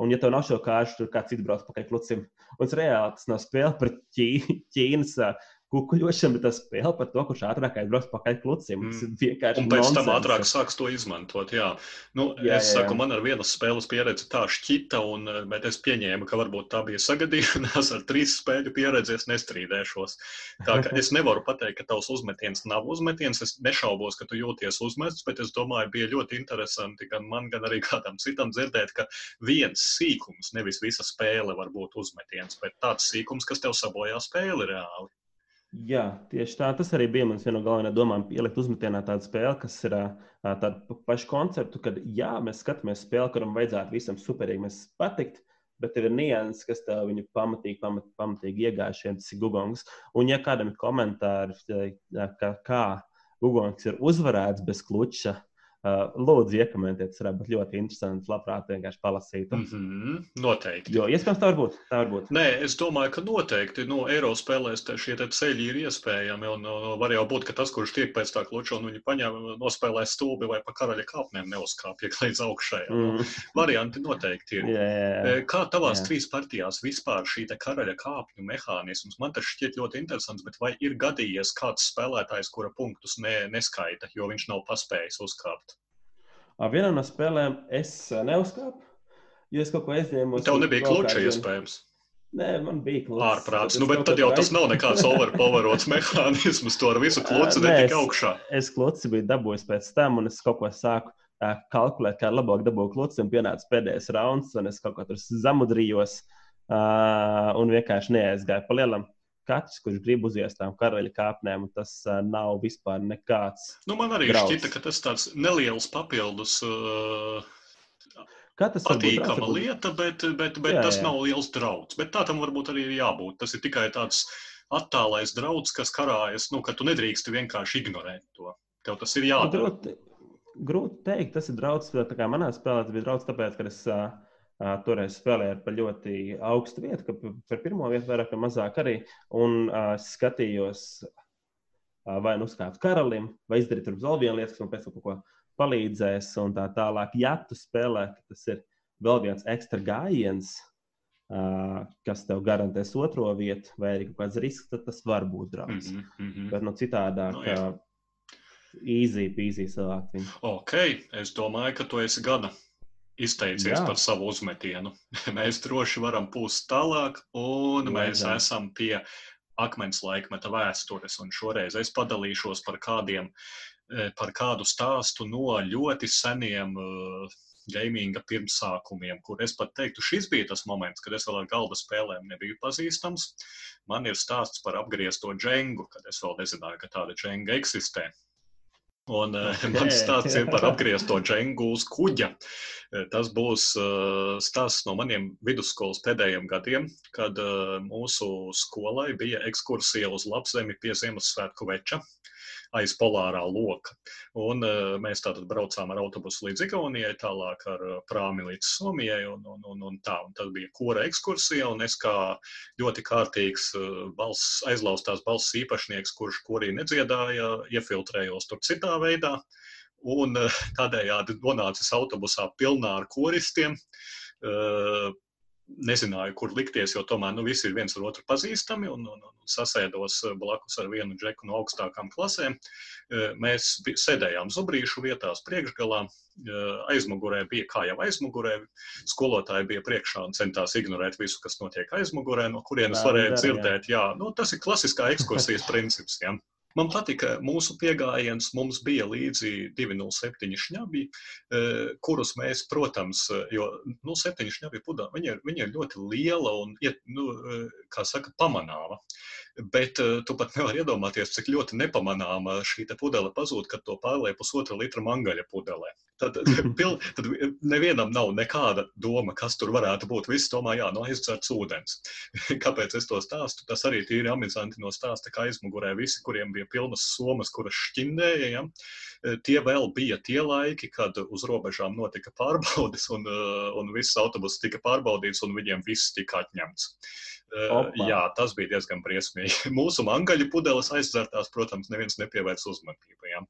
Un, ja tev nav šo kāršu, tad kāds cits brauc pakaļ klucim. Un tas reāli tas nav spēle par Ķī, Ķīnas uh, kukuļošana, bet tas spēle par to, kurš ātrāk aizbrauks pakaļ klucim. Mm. Un pēc nonsens. tam ātrāk sāks to izmantot. Jā, nu, jā es jā, saku, jā. man ar vienas spēles pieredzi tā šķita, un, eh, bet es pieņēmu, ka varbūt tā bija sagadīšanās ar trīs spēļu pieredzi. Es nestrīdēšos. Tā kā es nevaru pateikt, ka tavs uzmetiens nav uzmetiens. Es nešaubos, ka tu jūties uzmests, bet es domāju, bija ļoti interesanti gan man, gan arī kādam citam dzirdēt, ka viens sīkums, nevis visa spēle var būt uzmetiens, bet tāds sīkums, kas tev sabojā spēli reāli. Jā, tieši tā. Tas arī bija mans viena no galvenajām domām, ielikt uzmetienā tādu spēli, kas ir tādu pašu konceptu, kad jā, mēs skatāmies spēli, kuram vajadzētu visam superīgi patikt, bet tev ir nianses, kas tev viņu pamatīgi, pamat, pamatīgi iegājušiem, tas ir Gugongs. Un ja kādam ir komentāri, ka, kā Gugongs ir uzvarēts bez kluča, lūdzu, iekomentēt, tas varētu būt ļoti interesanti. Labprāt, vienkārši palasīt. Mm -hmm, noteikti. Jo iespējams, tā var būt. Tā var būt. Nē, es domāju, ka noteikti no nu, Eiropas spēlēs šie ceļi ir iespējami. Un, un var jau būt, ka tas, kurš tiek pēc tā kluča un viņa paņem, nospēlē stūbi vai pa karaļa kāpnēm neuzkāpj līdz augšai. Mm. Varianti noteikti ir. Yeah, yeah, yeah. Kā tavās yeah. trīs partijās vispār šī karaļa kāpņu mehānisms? Man tas šķiet ļoti interesants, bet vai ir gadījies kāds spēlētājs, kura punktus ne, neskaita, jo viņš nav paspējis uzkāpt? Vienā no spēlēm es neuzkāpu, jo es kaut ko aizņēmu. Tev nebija kluča iespējams. Nē, man bija klučs. Ārprāts. Nu, bet tad jau tas nav nekāds overpowerots mehānisms. To ar visu kluci netika augšā. Es kluci biju dabūjis pēc tam, un es kaut ko sāku uh, kalkulēt, kā labāk dabūt kluci, un pienāca pēdējais rauns, un es kaut ko tur zamudrījos, uh, un vienkārši neaizgāju pa lielam katrs, kurš grib uziest tām karaļa kāpnēm, tas uh, nav vispār nekāds. Nu, man arī drauds. šķita, ka tas tāds neliels papildus. Uh... Tas patīkama būt, lieta, bet, bet, bet jā, tas jā. nav liels drauds. Bet tā tam varbūt arī ir jābūt. Tas ir tikai tāds attālais drauds, kas karājas, nu, ka tu nedrīksti vienkārši ignorēt to. Tev tas ir jādara. Grūti, grūti teikt, tas ir kā manā spēlē tas bija drauds, tāpēc, ka es uh, Toreiz spēlēja par ļoti augstu vietu, ka par pirmo vietu vairāk vai mazāk arī. Un uh, skatījos, vai nu uzkāpt karalim, vai izdarīt vēl vienu lietu, kas man pēc tam kaut ko palīdzēs, un tā tālāk. Ja tu spēlē, tas ir vēl viens ekstra gājiens, kas tev garantēs otro vietu, vai arī kaut kāds risks, tad tas var būt draudz. Mm -hmm, mm -hmm. Bet no nu, citādāk. No, jā. Easy, easy cilvēki. Ok, es domāju, ka tu esi gana izteicies Jā. par savu uzmetienu. mēs droši varam pūst tālāk, un Jā, mēs jā. esam pie akmens laikmeta vēstures. Un šoreiz es padalīšos par kādiem, eh, par kādu stāstu no ļoti seniem uh, gaminga pirmsākumiem, kur es pat teiktu, šis bija tas moments, kad es vēl ar galda spēlēm nebiju pazīstams. Man ir stāsts par apgriezto džengu, kad es vēl nezināju, ka tāda dženga eksistē. Un uh, mans stāsts ir par apgriezto džengu uz kuģa. Eh, tas būs uh, stāsts no maniem vidusskolas pēdējiem gadiem, kad mūsu skolai bija ekskursija uz Lapzemi pie Ziemassvētku veča aiz polārā loka. Un, uh, mēs tātad braucām ar autobusu līdz Igaunijai, tālāk ar uh, prāmi līdz Somijai. Un, un, un, un tā. un tad bija kora ekskursija, un es kā ļoti kārtīgs uh, balss, aizlaustās balss īpašnieks, kurš korī nedziedāja, iefiltrējos tur citā veidā. Un tādējādi nonācis autobusā pilnā ar koristiem. Nezināju, kur likties, jo tomēr nu, visi ir viens ar otru pazīstami un, un, un sasēdos blakus ar vienu džeku no augstākām klasēm. Mēs sēdējām zubrīšu vietās priekšgalā, aizmugurē bija kā jau aizmugurē, skolotāji bija priekšā un centās ignorēt visu, kas notiek aizmugurē, no kurienes varēja dzirdēt. Jā, nu, tas ir klasiskā ekskursijas princips. Jā. Man patika mūsu pieejams. Mums bija līdzi 207 šņabi, e, kurus mēs, protams, jo nu, 7 šņabi pudā, viņa, ir, viņa ir ļoti liela un, nu, e, kā saka, pamanāma. Bet uh, tu pat nevari iedomāties, cik ļoti nepamanāma šī pudele pazūd, kad to pārlieku pusotra litra mangaļa pudelē. Tad, pil, tad nevienam nav nekāda doma, kas tur varētu būt. Viss domā, jā, no aizdzerts ūdens. Kāpēc es to stāstu? Tas arī tīri amizanti no stāsta, ka aizmugurē visi, kuriem bija pilnas somas, kuras šķindēja, ja? tie vēl bija tie laiki, kad uz robežām notika pārbaudes un, uh, un viss autobus tika pārbaudīts un viņiem viss tika atņemts. Opa. Jā, tas bija diezgan briesmīgi. Mūsu mangaļu pudeles aizdzērtās, protams, neviens nepievērsa uzmanību. Ja.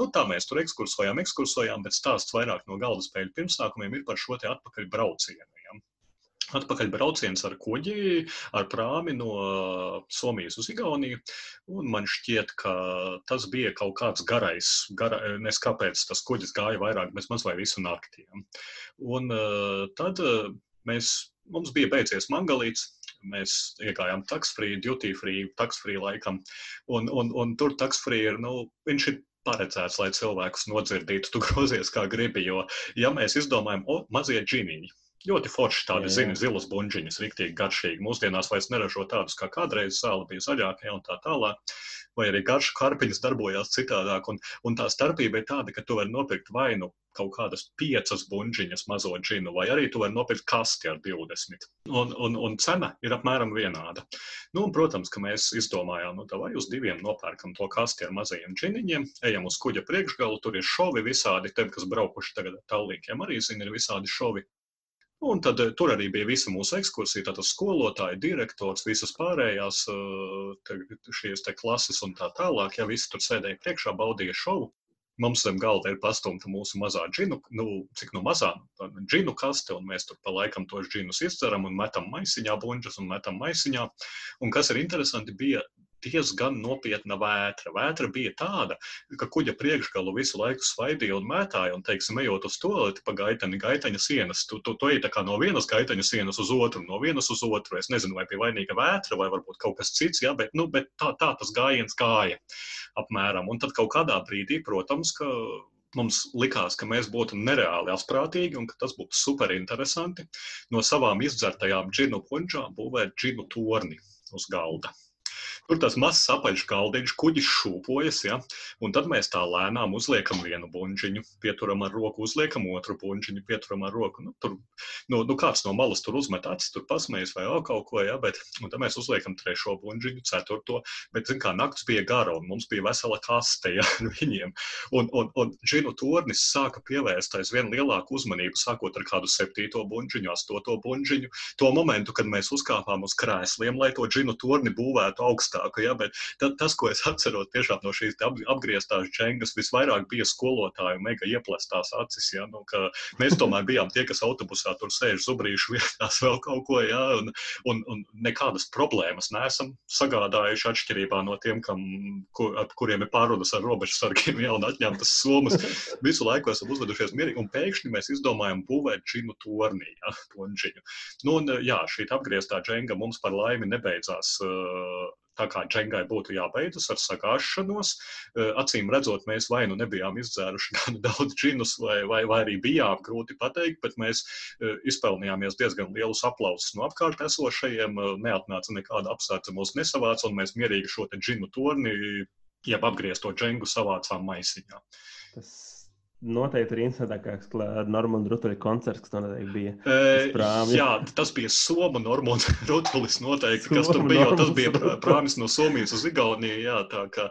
Nu, tā mēs tur ekskursojām, ekskursojām, bet stāsts vairāk no galda spēļu pirmsākumiem ir par šo te atpakaļ braucienu. Ja. Atpakaļ brauciens ar kuģi, ar prāmi no Somijas uz Igauniju. Man šķiet, ka tas bija kaut kāds garais, gara, nes kāpēc tas kuģis gāja vairāk, bez maz vai visu naktī. Un tad mēs, mums bija beidzies mangalīts, mēs iegājām taksfree, duty free, taksfree laikam. Un, un, un tur taksfree ir, nu, viņš ir paredzēts, lai cilvēkus nodzirdītu, tu grozies kā gribi. Jo, ja mēs izdomājam, o, mazie džiniņi, ļoti forši tādi, zini, zilas buļģiņas, rīktīgi garšīgi. Mūsdienās vairs neražo tādus, kā kādreiz sāla bija zaļākie un tā tālāk vai arī garšu karpiņas darbojās citādāk. Un, un tā starpība ir tāda, ka tu vari nopirkt vai nu kaut kādas piecas buļģiņas mazo džinu, vai arī tu vari nopirkt kasti ar 20. Un, un, un cena ir apmēram vienāda. Nu, un, protams, ka mēs izdomājām, nu, vai uz diviem nopērkam to kasti ar mazajiem džiniņiem, ejam uz kuģa priekšgalu, tur ir šovi visādi, tiem, kas braukuši tagad ar tālīkiem, arī zina, ir visādi šovi. Un tad eh, tur arī bija visa mūsu ekskursija, tātad skolotāji, direktors, visas pārējās eh, te, šīs te klases un tā tālāk. Ja visi tur sēdēja priekšā, baudīja šovu. Mums zem galda ir pastumta mūsu mazā džinu, nu, cik no mazā džinu kaste, un mēs tur pa laikam tos džinus izceram un metam maisiņā, bunģas un metam maisiņā. Un kas ir interesanti, bija diezgan nopietna vētra. Vētra bija tāda, ka kuģa priekšgalu visu laiku svaidīja un mētāja, un, teiksim, ejot uz to pa gaitani, gaitaņa sienas, tu, tu, tu ej tā kā no vienas gaitaņa sienas uz otru, no vienas uz otru. Es nezinu, vai bija vainīga vētra vai varbūt kaut kas cits, jā, bet, nu, bet tā, tā tas gājiens gāja apmēram. Un tad kaut kādā brīdī, protams, ka mums likās, ka mēs būtu nereāli asprātīgi un ka tas būtu super interesanti no savām izdzertajām džinu punčām būvēt džinu torni uz galda. Tur tas mazs apaļš galdiņš, kuģis šūpojas, ja? un tad mēs tā lēnām uzliekam vienu buļģiņu, pieturam ar roku, uzliekam otru buļģiņu, pieturam ar roku. Nu, tur, nu, nu kāds no malas tur uzmet acis, tur pasmējas vai vēl kaut ko, ja? bet tad mēs uzliekam trešo buļģiņu, ceturto, bet, zin kā, nakts bija gara un mums bija vesela kaste ja, viņiem. Un, un, un žinu tornis sāka pievērst aizvien lielāku uzmanību, sākot ar kādu septīto buļģiņu, astoto buļģiņu. To momentu, kad mēs uzkāpām uz krēsliem, lai to žinu torni būvētu augstāk augstāku. Ja? Bet tad, tas, ko es atceros tiešām no šīs ap, apgrieztās džengas, visvairāk bija skolotāju mega ieplestās acis. Ja? Nu, mēs tomēr bijām tie, kas autobusā tur sēž zubrīšu vietās vēl kaut ko, ja? un, un, un nekādas problēmas neesam sagādājuši atšķirībā no tiem, kam, kur, kuriem ir pārunas ar robežu sargiem ja? un atņemtas somas. Visu laiku esam uzvedušies mierīgi, un pēkšņi mēs izdomājam būvēt džinu tornī. Ja? Nu, un, jā, šī apgrieztā dženga mums par laimi nebeidzās uh, tā kā džengai būtu jābeidzas ar sagāšanos. Eh, acīm redzot, mēs vai nu nebijām izdzēruši gan daudz džinus, vai, vai, vai arī bijām, grūti pateikt, bet mēs eh, izpelnījāmies diezgan lielus aplausus no apkārt esošajiem. Eh, neatnāca nekāda apsvērta mūs nesavāca, un mēs mierīgi šo džinu torni, jeb apgriezto džengu savācām maisiņā. Tas noteikti ir interesantākais, ka Normāns Rutuļa koncerts, kas noteikti bija. Sprāmi. Jā, tas bija Somu Normāns Rutulis noteikti, kas tur bija, jo tas bija prāmis no Somijas uz Igauniju, jā, tā kā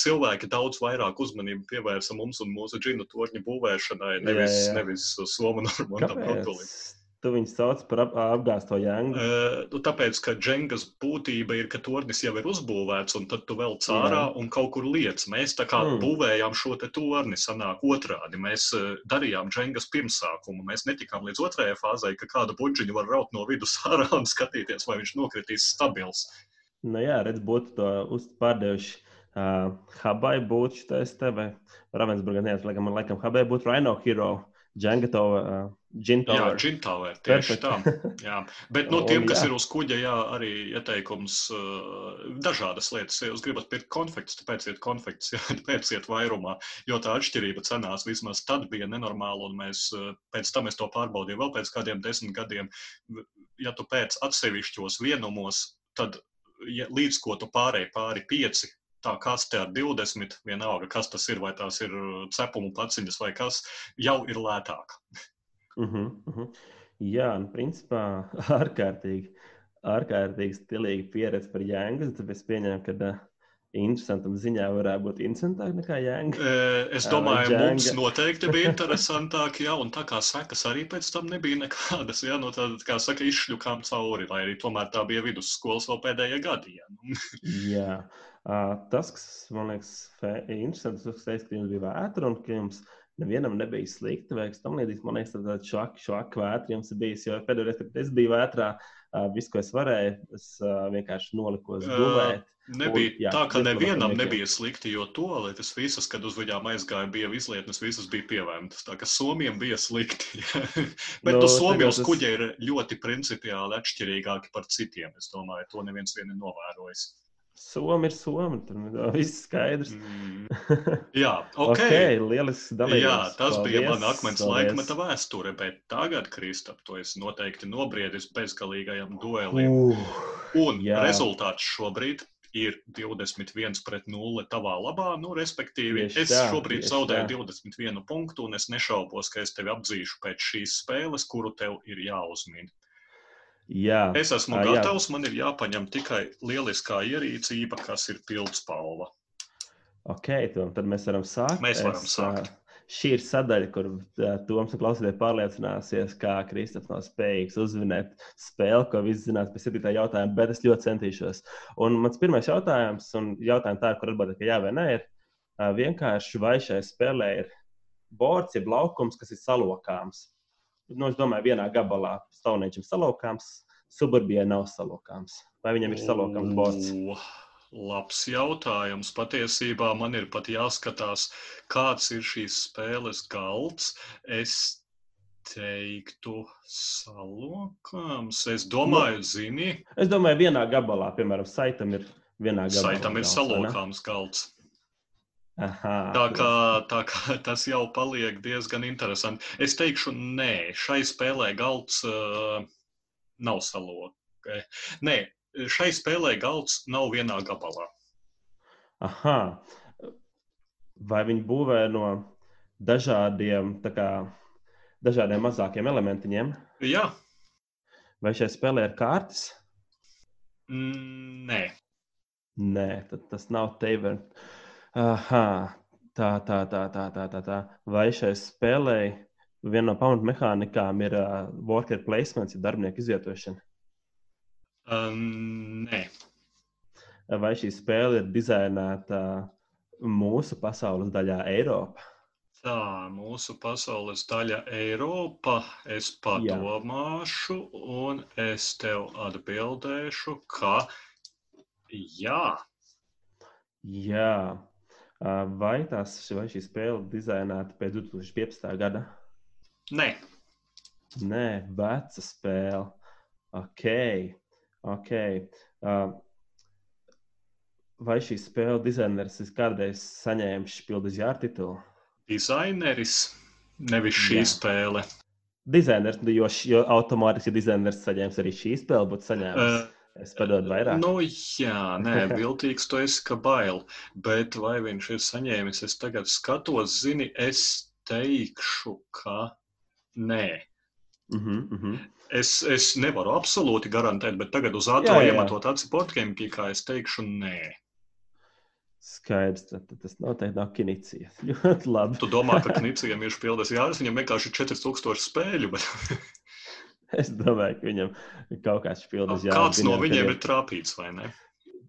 cilvēki daudz vairāk uzmanību pievērsa mums un mūsu džinu torņu būvēšanai, nevis, jā, jā. nevis Somu Normānam Rutulim. Tu viņus sauc par ap, apgāzto jēngu. Uh, tāpēc, ka džengas būtība ir, ka tornis jau ir uzbūvēts, un tad tu vēl cārā un kaut kur liec. Mēs tā kā mm. būvējām šo te torni, sanāk otrādi. Mēs uh, darījām džengas pirmsākumu. Mēs netikām līdz otrajai fāzei, ka kādu buģiņu var raut no vidus ārā un skatīties, vai viņš nokritīs stabils. Nu jā, redz, būtu to uzpārdevuši uh, Habai būtu šis te, vai Ravensburgā neatliekam, man laikam Habai būtu Rhino Hero. Džengatowa, uh, Džintower. Jā, Džintower, tieši tā. Jā. Bet nu, tiem, kas jā. ir uz kuģa, jā, arī ieteikums dažādas lietas. Ja jūs gribat pirkt konfekts, tad pērciet konfekts, ja pērciet vairumā, jo tā atšķirība cenās vismaz tad bija nenormāla, un mēs pēc tam es to pārbaudīju vēl pēc kādiem desmit gadiem. Ja tu pēc atsevišķos vienumos, tad ja, līdz ko tu pārēji pāri pieci tā kaste ar 20, vienalga, kas tas ir, vai tās ir cepumu paciņas vai kas, jau ir lētāk. Uh -huh, uh -huh. Jā, nu, principā ārkārtīgi, ārkārtīgi stilīga pieredze par jēngas. Tad es pieņēmu, ka uh, interesantam ziņā varētu būt interesantāk nekā jēga. Es domāju, uh, mums noteikti bija interesantāk, jā, un tā kā sekas arī pēc tam nebija nekādas, jā, no tāda, kā saka, izšļukām cauri, lai arī tomēr tā bija vidusskolas vēl pēdējie gadi, jā. jā. Uh, tas, kas man liekas interesants, tas, ka jums bija vētra un ka jums nevienam nebija slikti vai kas tamlīdzīgs. Man liekas, tāds švaki, švaki vētra jums ir bijis. Jo pēdējo reizi, kad es biju vētrā, uh, viss, ko es varēju, es uh, vienkārši nolikos gulēt. Nebija un, jā, tā, ka nevienam nebija slikti, jo toaletes visas, kad uz viņām aizgāja, bija izlietnes, visas bija pievēmtas. Tā kā somiem bija slikti. Bet no, nu, Somijas tas... kuģi ir ļoti principiāli atšķirīgāki par citiem. Es domāju, to neviens vien ir novērojis. Somi ir Somi. Tur viss skaidrs. mm. Jā, ok. okay lielisks dalījums. Jā, tas paldies, bija man akmens paldies. laikmeta vēsture, bet tagad, Kristap, to es noteikti nobriedis bezgalīgajam duelim. Uh, Un jā. rezultāts šobrīd ir 21 pret 0 tavā labā. Nu, respektīvi, tieši es tā, šobrīd zaudēju tā. 21 punktu, un es nešaubos, ka es tevi apzīšu pēc šīs spēles, kuru tev ir jāuzmina. Jā, es esmu jā. gatavs. Man ir jāpaņem tikai lieliskā ierīcība, kas ir pildspalva. Ok, tad mēs varam sākt. Mēs varam es, sākt. Šī ir sadaļa, kur Toms un klausītāji pārliecināsies, kā Kristaps nav spējīgs uzvinēt spēli, ko visi zinās pēc 7. jautājuma, bet es ļoti centīšos. Un mans pirmais jautājums, un jautājums tā, kur atbildēt, ka jā vai nē, ir vienkārši vai šai spēlē ir bords, jeb laukums, kas ir salokāms nu, es domāju, vienā gabalā stāvniečam salokāms, suburbijai nav salokāms. Vai viņam ir salokāms borts? Labs jautājums. Patiesībā man ir pat jāskatās, kāds ir šīs spēles galds. Es teiktu, salokāms. Es domāju, nu, zini. Es domāju, vienā gabalā, piemēram, saitam ir vienā gabalā. Saitam ir salokāms galds. Aha, tā, kā, tā kā tas jau paliek diezgan interesanti. Es teikšu, nē, šai spēlē galds uh, nav salokē. Nē, šai spēlē galds nav vienā gabalā. Aha. Vai viņi būvē no dažādiem, kā, dažādiem mazākiem elementiņiem? Jā. Vai šai spēlē ir kārtas? Nē. Nē, tas nav Tavern. Aha, tā, tā, tā, tā, tā, tā, tā. Vai šai spēlē viena no pamatmehānikām ir uh, worker placements, ja darbinieku izvietošana? Um, nē. Vai šī spēle ir dizainēta mūsu pasaules daļā, Eiropā? Tā, mūsu pasaules daļa Eiropa. Es padomāšu, jā. un es tev atbildēšu, ka jā. Jā, Vai, tās, vai šī spēle dizainēta pēc 2015. gada? Nē, Nē veca spēle. Ok, ok. Vai šī spēle dizainers ir kādreiz saņēmis špildu izjāra titulu? Dizaineris, nevis šī Jā. spēle. Dizainers, jo, jo automātiski dizainers saņēmis arī šī spēle, būtu saņēmis. Uh, Es padodu vairāk. Nu, jā, nē, viltīgs tu esi, ka bail. Bet vai viņš ir saņēmis, es tagad skatos, zini, es teikšu, ka nē. Mm -hmm, mm -hmm. Es, es nevaru absolūti garantēt, bet tagad uz ātrā iemetot aci portkēmikā es teikšu nē. Skaidrs, tad, tas noteikti nav Knicija. Ļoti labi. Tu domā, ka Knicijam ir spēlēs jāras, viņam vienkārši ir 4000 spēļu. Bet... Es domāju, ka viņam kaut kāds spilgts jā. Kāds no viņiem ir trāpīts vai ne?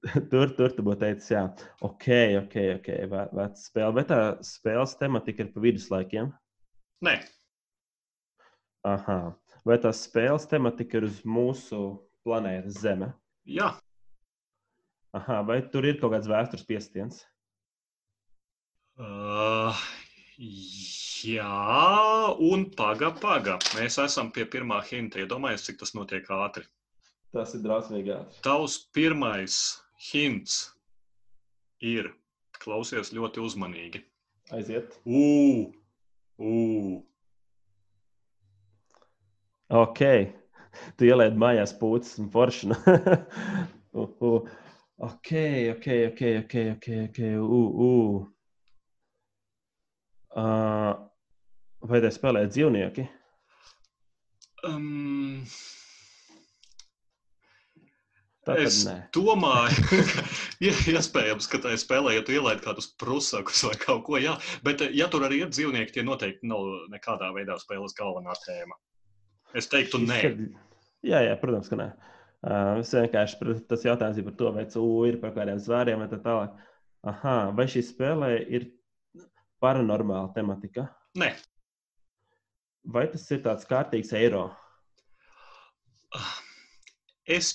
tur, tur tu būtu teicis, jā, ok, ok, ok, vecs spēle. Bet tā spēles tematika ir pa viduslaikiem? Nē. Aha. Vai tās spēles tematika ir uz mūsu planētas Zeme? Jā. Aha, vai tur ir kaut kāds vēstures piestiens? Uh, jā, un paga, paga. Mēs esam pie pirmā hinta. Iedomājieties, cik tas notiek ātri. Tas ir drausmīgi ātri. Tavs pirmais hints ir klausies ļoti uzmanīgi. Aiziet. Ugh! Ugh! Ok. Tu ielaidi mājās pūcis un foršanu. uh, uh. Ok, ok, ok, ok, ok. okay. Uh, uh. Uh, vai te spēlē dzīvnieki? Um, Tātad es nē. domāju, ka iespējams, ka tajā spēlē, ja tu ielaidi kādus prusakus vai kaut ko, jā, bet ja tur arī ir dzīvnieki, tie noteikti nav nekādā veidā spēles galvenā tēma. Es teiktu, nē. Jā, jā, protams, ka nē. Uh, es vienkārši tas jautājums ir par to, vai CU ir par kādiem zvēriem vai tā tālāk. Aha, vai šī spēlē ir paranormāla tematika? Nē. Vai tas ir tāds kārtīgs eiro? Es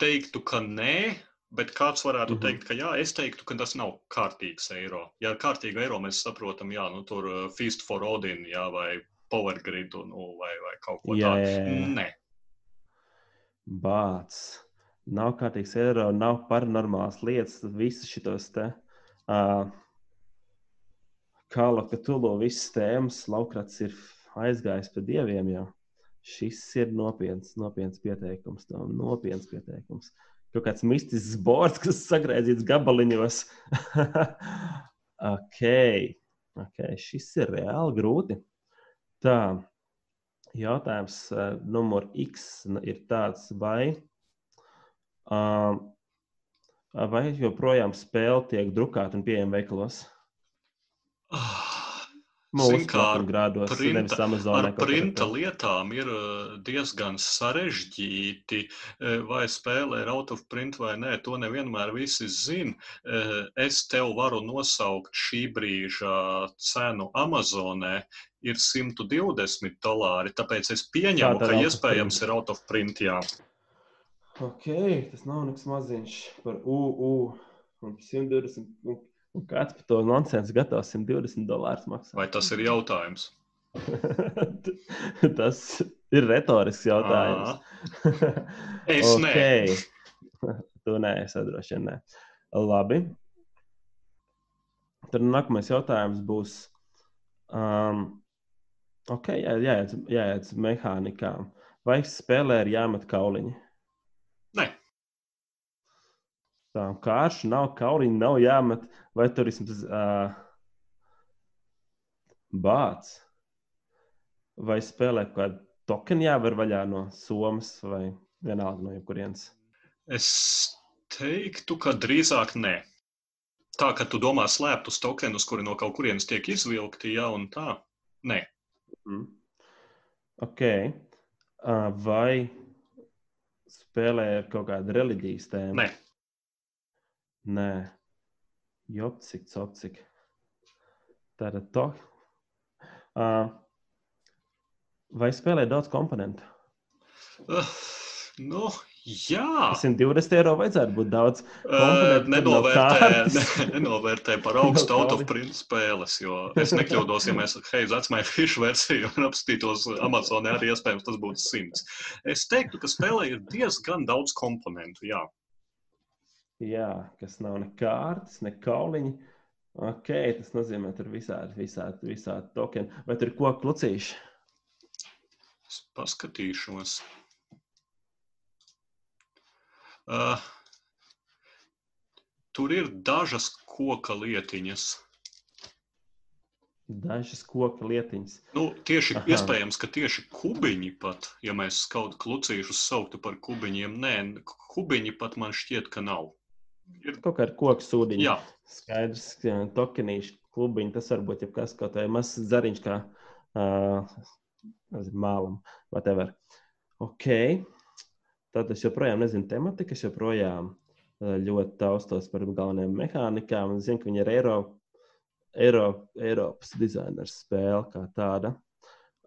teiktu, ka nē, bet kāds varētu mm -hmm. teikt, ka jā, es teiktu, ka tas nav kārtīgs eiro. Ja ar kārtīgu eiro mēs saprotam, jā, nu tur uh, Feast for Odin, jā, vai Power Grid, nu, vai, vai kaut ko tādu. Nē. Bāts. Nav kārtīgs eiro, nav paranormāls lietas, visas šitos te. Uh, Kāla, ka tulo visas tēmas, laukrats ir aizgājis pie dieviem jau. Šis ir nopietns, nopietns pieteikums. Nopietns pieteikums. Kaut kāds mistisks bords, kas sagriezīts gabaliņos. ok, ok, šis ir reāli grūti. Tā, jautājums uh, numur X ir tāds, vai, uh, vai joprojām spēle tiek drukāta un pieejama veikalos? Oh. Mūsu grādos, printa, ar printa lietām ir diezgan sarežģīti, vai spēlē ir out of print vai nē. To nevienmēr visi zina. Es tev varu nosaukt šī brīža cenu Amazonē. Ir 120 dolāri, tāpēc es pieņemu, Tā, ka iespējams ir out of print. Jā. Ok, tas nav nekas maziņš par UU. 120 Un kāds par to nonsensu gatavs 120 dolārus maksāt? Vai tas ir jautājums? tas ir retorisks jautājums. es okay. nē. tu nē, es droši vien nē. Labi. Tad nākamais jautājums būs. Um, ok, jā, jāiet, jāiet mehānikām. Vai spēlē ir jāmet kauliņi? Nē. Tā kārša nav kauliņa, nav jāmet, vai tur ir uh, bāts. Vai spēlē kādu tokenu jāver vaļā no Somas vai vienalga no jebkurienes? Es teiktu, ka drīzāk nē. Tā, ka tu domā slēptus tokenus, kuri no kaut kurienes tiek izvilkti, jā, un tā. Nē. Mm. Ok. Uh, vai spēlē ar kaut kādu reliģijas tēmu? Nē. Nē, jopcik, copcik. Tātad to. Uh, vai spēlē daudz komponentu? Uh, nu, jā. 120 eiro vajadzētu būt daudz. Uh, nenovērtē, ne, nenovērtē par augstu autoprint spēles, jo es nekļūdos, ja mēs Heiz atsmēju fišu versiju un apstītos Amazonē arī iespējams tas būtu simts. Es teiktu, ka spēlē ir diezgan daudz komponentu, jā. Jā, kas nav ne kārtas, ne kauliņi. Ok, tas nozīmē, ka tur visādi, visādi, visādi tokeni. Vai tur ir koku lucīši? Es paskatīšos. Uh, tur ir dažas koka lietiņas. Dažas koka lietiņas. Nu, tieši Aha. iespējams, ka tieši kubiņi pat, ja mēs kaut klucīšus sauktu par kubiņiem, nē, kubiņi pat man šķiet, ka nav. Ir kaut kāda koku sūdiņa. Jā. Skaidrs, ka tokenīši klubiņi tas var būt jebkas, kaut vai mazs zariņš kā uh, mālam, whatever. Ok. Tad es joprojām nezinu tematiku, es joprojām ļoti taustos par galvenajām mehānikām. Es zinu, ka viņi ir Eiro, Eiro, Eiropas dizainers spēle kā tāda.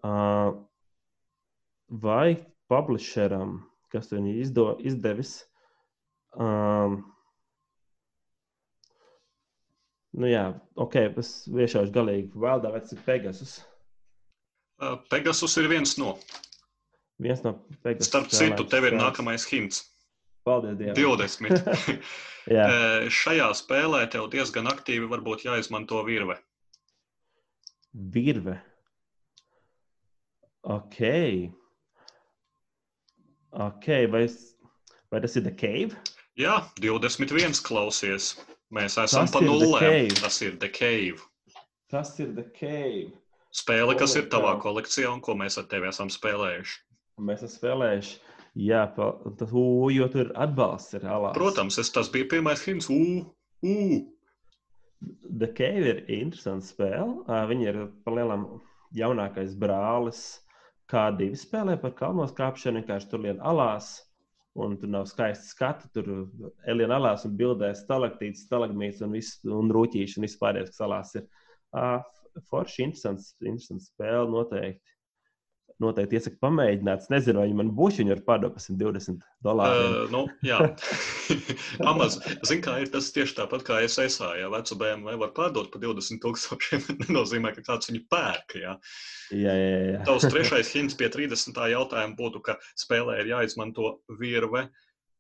Uh, vai publisheram, kas to izdo, izdevis, um, Nu, jā, ok, es viešaušu galīgi vēldā, vai tas ir Pegasus? Uh, Pegasus ir viens no. Viens no Pegasus. Starp citu, tev ir nākamais hints. Paldies Dievam. 20. jā. Uh, šajā spēlē tev diezgan aktīvi varbūt jāizmanto virve. Virve. Ok. Ok, vai, vai tas ir The Cave? Jā, 21 klausies. Mēs esam Tas pa. Cave. Tas ir The Cave. Tas ir The Cave. Spēle, kas ir tavā jā. kolekcijā un ko mēs ar tevi esam spēlējuši. Mēs esam spēlējuši. Jā, pa, tas, ū, jo tur atbalsts ir alā. Protams, es, tas bija pirmais hints. Ugh, ugh. The Cave ir interesants spēle. Viņa ir palielam jaunākais brālis. Kā divi spēlē par kalnos kāpšanu, vienkārši tur lien alās. Un tur nav skaisti skati. Tur Elīna alās un bildē stalaktīts, stalagmīts un, viss, un rūtīši un viss pārējais, kas alās ir. Ā, Forši, interesants, interesants spēle noteikti. Noteikti iesaku pamēģināt. Es nezinu, vai man būs, viņi var pārdot par 120 dolāriem. Uh, nu, jā, Amazon. Zini, kā ir tas tieši tāpat kā SSA. Ja vecu BMW var pārdot par 20 tūkstošiem, nenozīmē, ka kāds viņu pērk. Ja. Jā, jā, jā. Tavs trešais hints pie 30. jautājuma būtu, ka spēlē ir jāizmanto virve,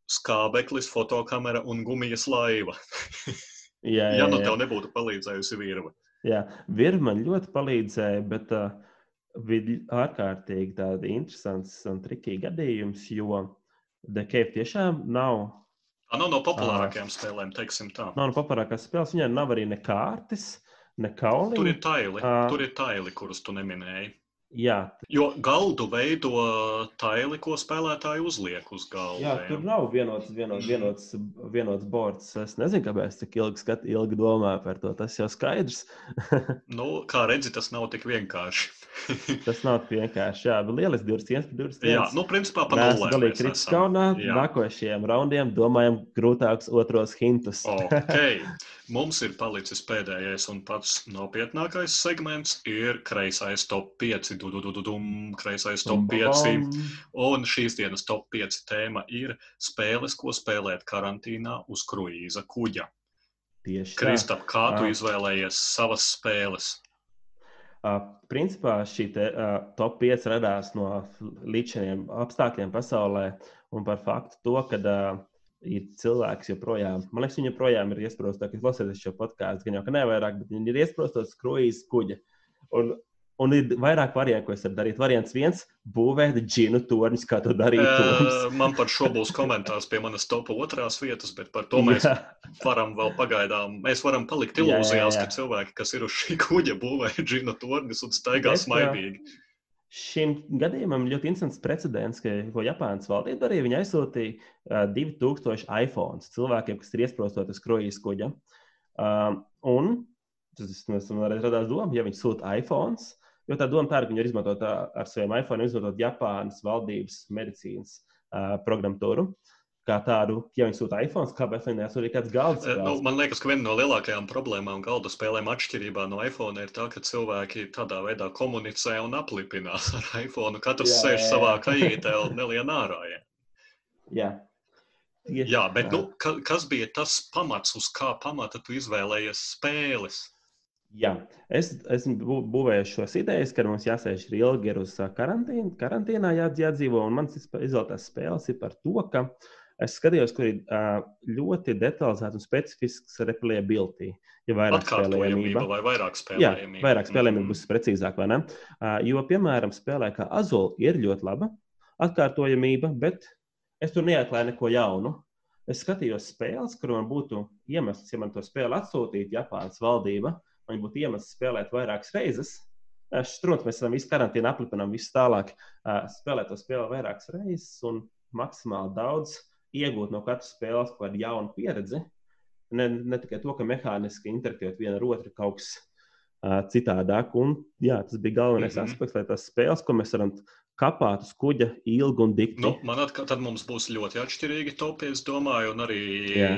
skābeklis, fotokamera un gumijas laiva. jā, jā, Ja nu jā. tev nebūtu palīdzējusi virve. Jā, virva man ļoti palīdzēja, bet uh, bija ārkārtīgi tādi interesants un trikīgi gadījums, jo The Cave tiešām nav, Tā nav no populārākajām spēlēm, teiksim tā. nav no populārākās spēles. Viņai nav arī ne kārtas, ne Tur kauliņa. ir taili, Ā. tur ir taili, kurus tu neminēji. Jā, Jo galdu veido taili, ko spēlētāji uzliek uz galda. jā, tur nav vienots, vienots, vienots, vienots bords. Es nezinu, kāpēc tik ilgi, skat, ilgi domāju par to. Tas jau skaidrs. Nu, kā redzi, tas nav tik vienkārši. Tas nav vienkārši. Jā, bet lieliski 21 pret 21. Jā, nu, principā pa Mēs nulēm galīgi mēs kritis esam. kaunā. Jā. Nākošajiem raundiem domājam grūtākus otros hintus. Ok, mums ir palicis pēdējais un pats nopietnākais segments ir kreisais top 5. Du, du, du, du, dum, kreisais top 5. Un šīs dienas top 5 tēma ir spēles, ko spēlēt karantīnā uz kruīza kuģa. Tieši. Kristap, kā tu izvēlējies savas spēles? Principā šī te, top 5 radās no līdziniem apstākļiem pasaulē un par faktu to, ka ir cilvēks joprojām, man liekas, viņi joprojām ir iesprostos, kad klausāties šo podkāstu, gan jau ka nevairāk, bet viņi ir iesprostos kruīzes kuģa. Un, un ir vairāk variantu, ko es varu darīt. Variants viens - būvēt džinu torņus, kā to Toms. Uh, man par šo būs komentārs pie manas top otrās vietas, bet par to mēs Jā. varam vēl pagaidām. Mēs varam palikt Jā, jā, ilūzijās, jā. ka cilvēki, kas ir uz šī kuģa, būvē džina torņus un staigā jā. smaidīgi. Šim gadījumam ļoti interesants precedents, ka, ko Japānas valdība darīja. Viņi aizsūtīja uh, 2000 iPhone cilvēkiem, kas ir iesprostot uz kruīzes kuģa. Um, un tas man arī radās doma, ja viņi sūta iPhone, jo tā doma tā ir, ka viņi var izmantot ar saviem iPhone, izmantot Japānas valdības medicīnas uh, programmatūru. Kā tādu, ja viņi sūta iPhone, kāpēc viņi nesūta arī kāds galds? Nu, man liekas, ka viena no lielākajām problēmām galda spēlēm atšķirībā no iPhone ir tā, ka cilvēki tādā veidā komunicē un aplipinās ar iPhone. Katrs Jā, sēž jā, savā jā. kājītē un nelien ārā. Ja. Jā, Tieši Jā, bet nu, ka, kas bija tas pamats, uz kā pamata tu izvēlējies spēles? Jā, es esmu bū- būvējis šos idejas, ka mums jāsēž ilgi uz karantīnu, karantīnā jā, jādzīvo. Un mans izvēlētās spēles ir par to, ka es skatījos, kur ir ļoti detalizēta un specifiska replayability. Ja vairāk Atkārtojamība vai vairāk Jā, spēlējamība? vairāk spēlējumība Mhm. būs precīzāk, vai ne? Jo, piemēram, spēlē kā Azula ir ļoti laba atkārtojamība, bet es tur neatklāju neko jaunu. Es skatījos spēles, kur man būtu iemesls, ja man to spēli atsūtītu Japānas valdība, man būtu iemesls spēlēt vairākas reizes. Es strūnu, mēs esam visi karantīnā, aplipinām visu tālāk, uh, spēlēt to spēli vairākas reizes un maksimāli daudz iegūt no katras spēles kaut kādu jaunu pieredzi. Ne, ne tikai to, ka mehāniski interaktīvi viena ar otru kaut kas uh, citādāk. Un, jā, tas bija galvenais mm. -hmm. aspekts, lai tās spēles, ko mēs varam kapāt uz kuģa ilgi un dikti. Nu, man atkal, tad mums būs ļoti atšķirīgi topi, es domāju, un arī Jā.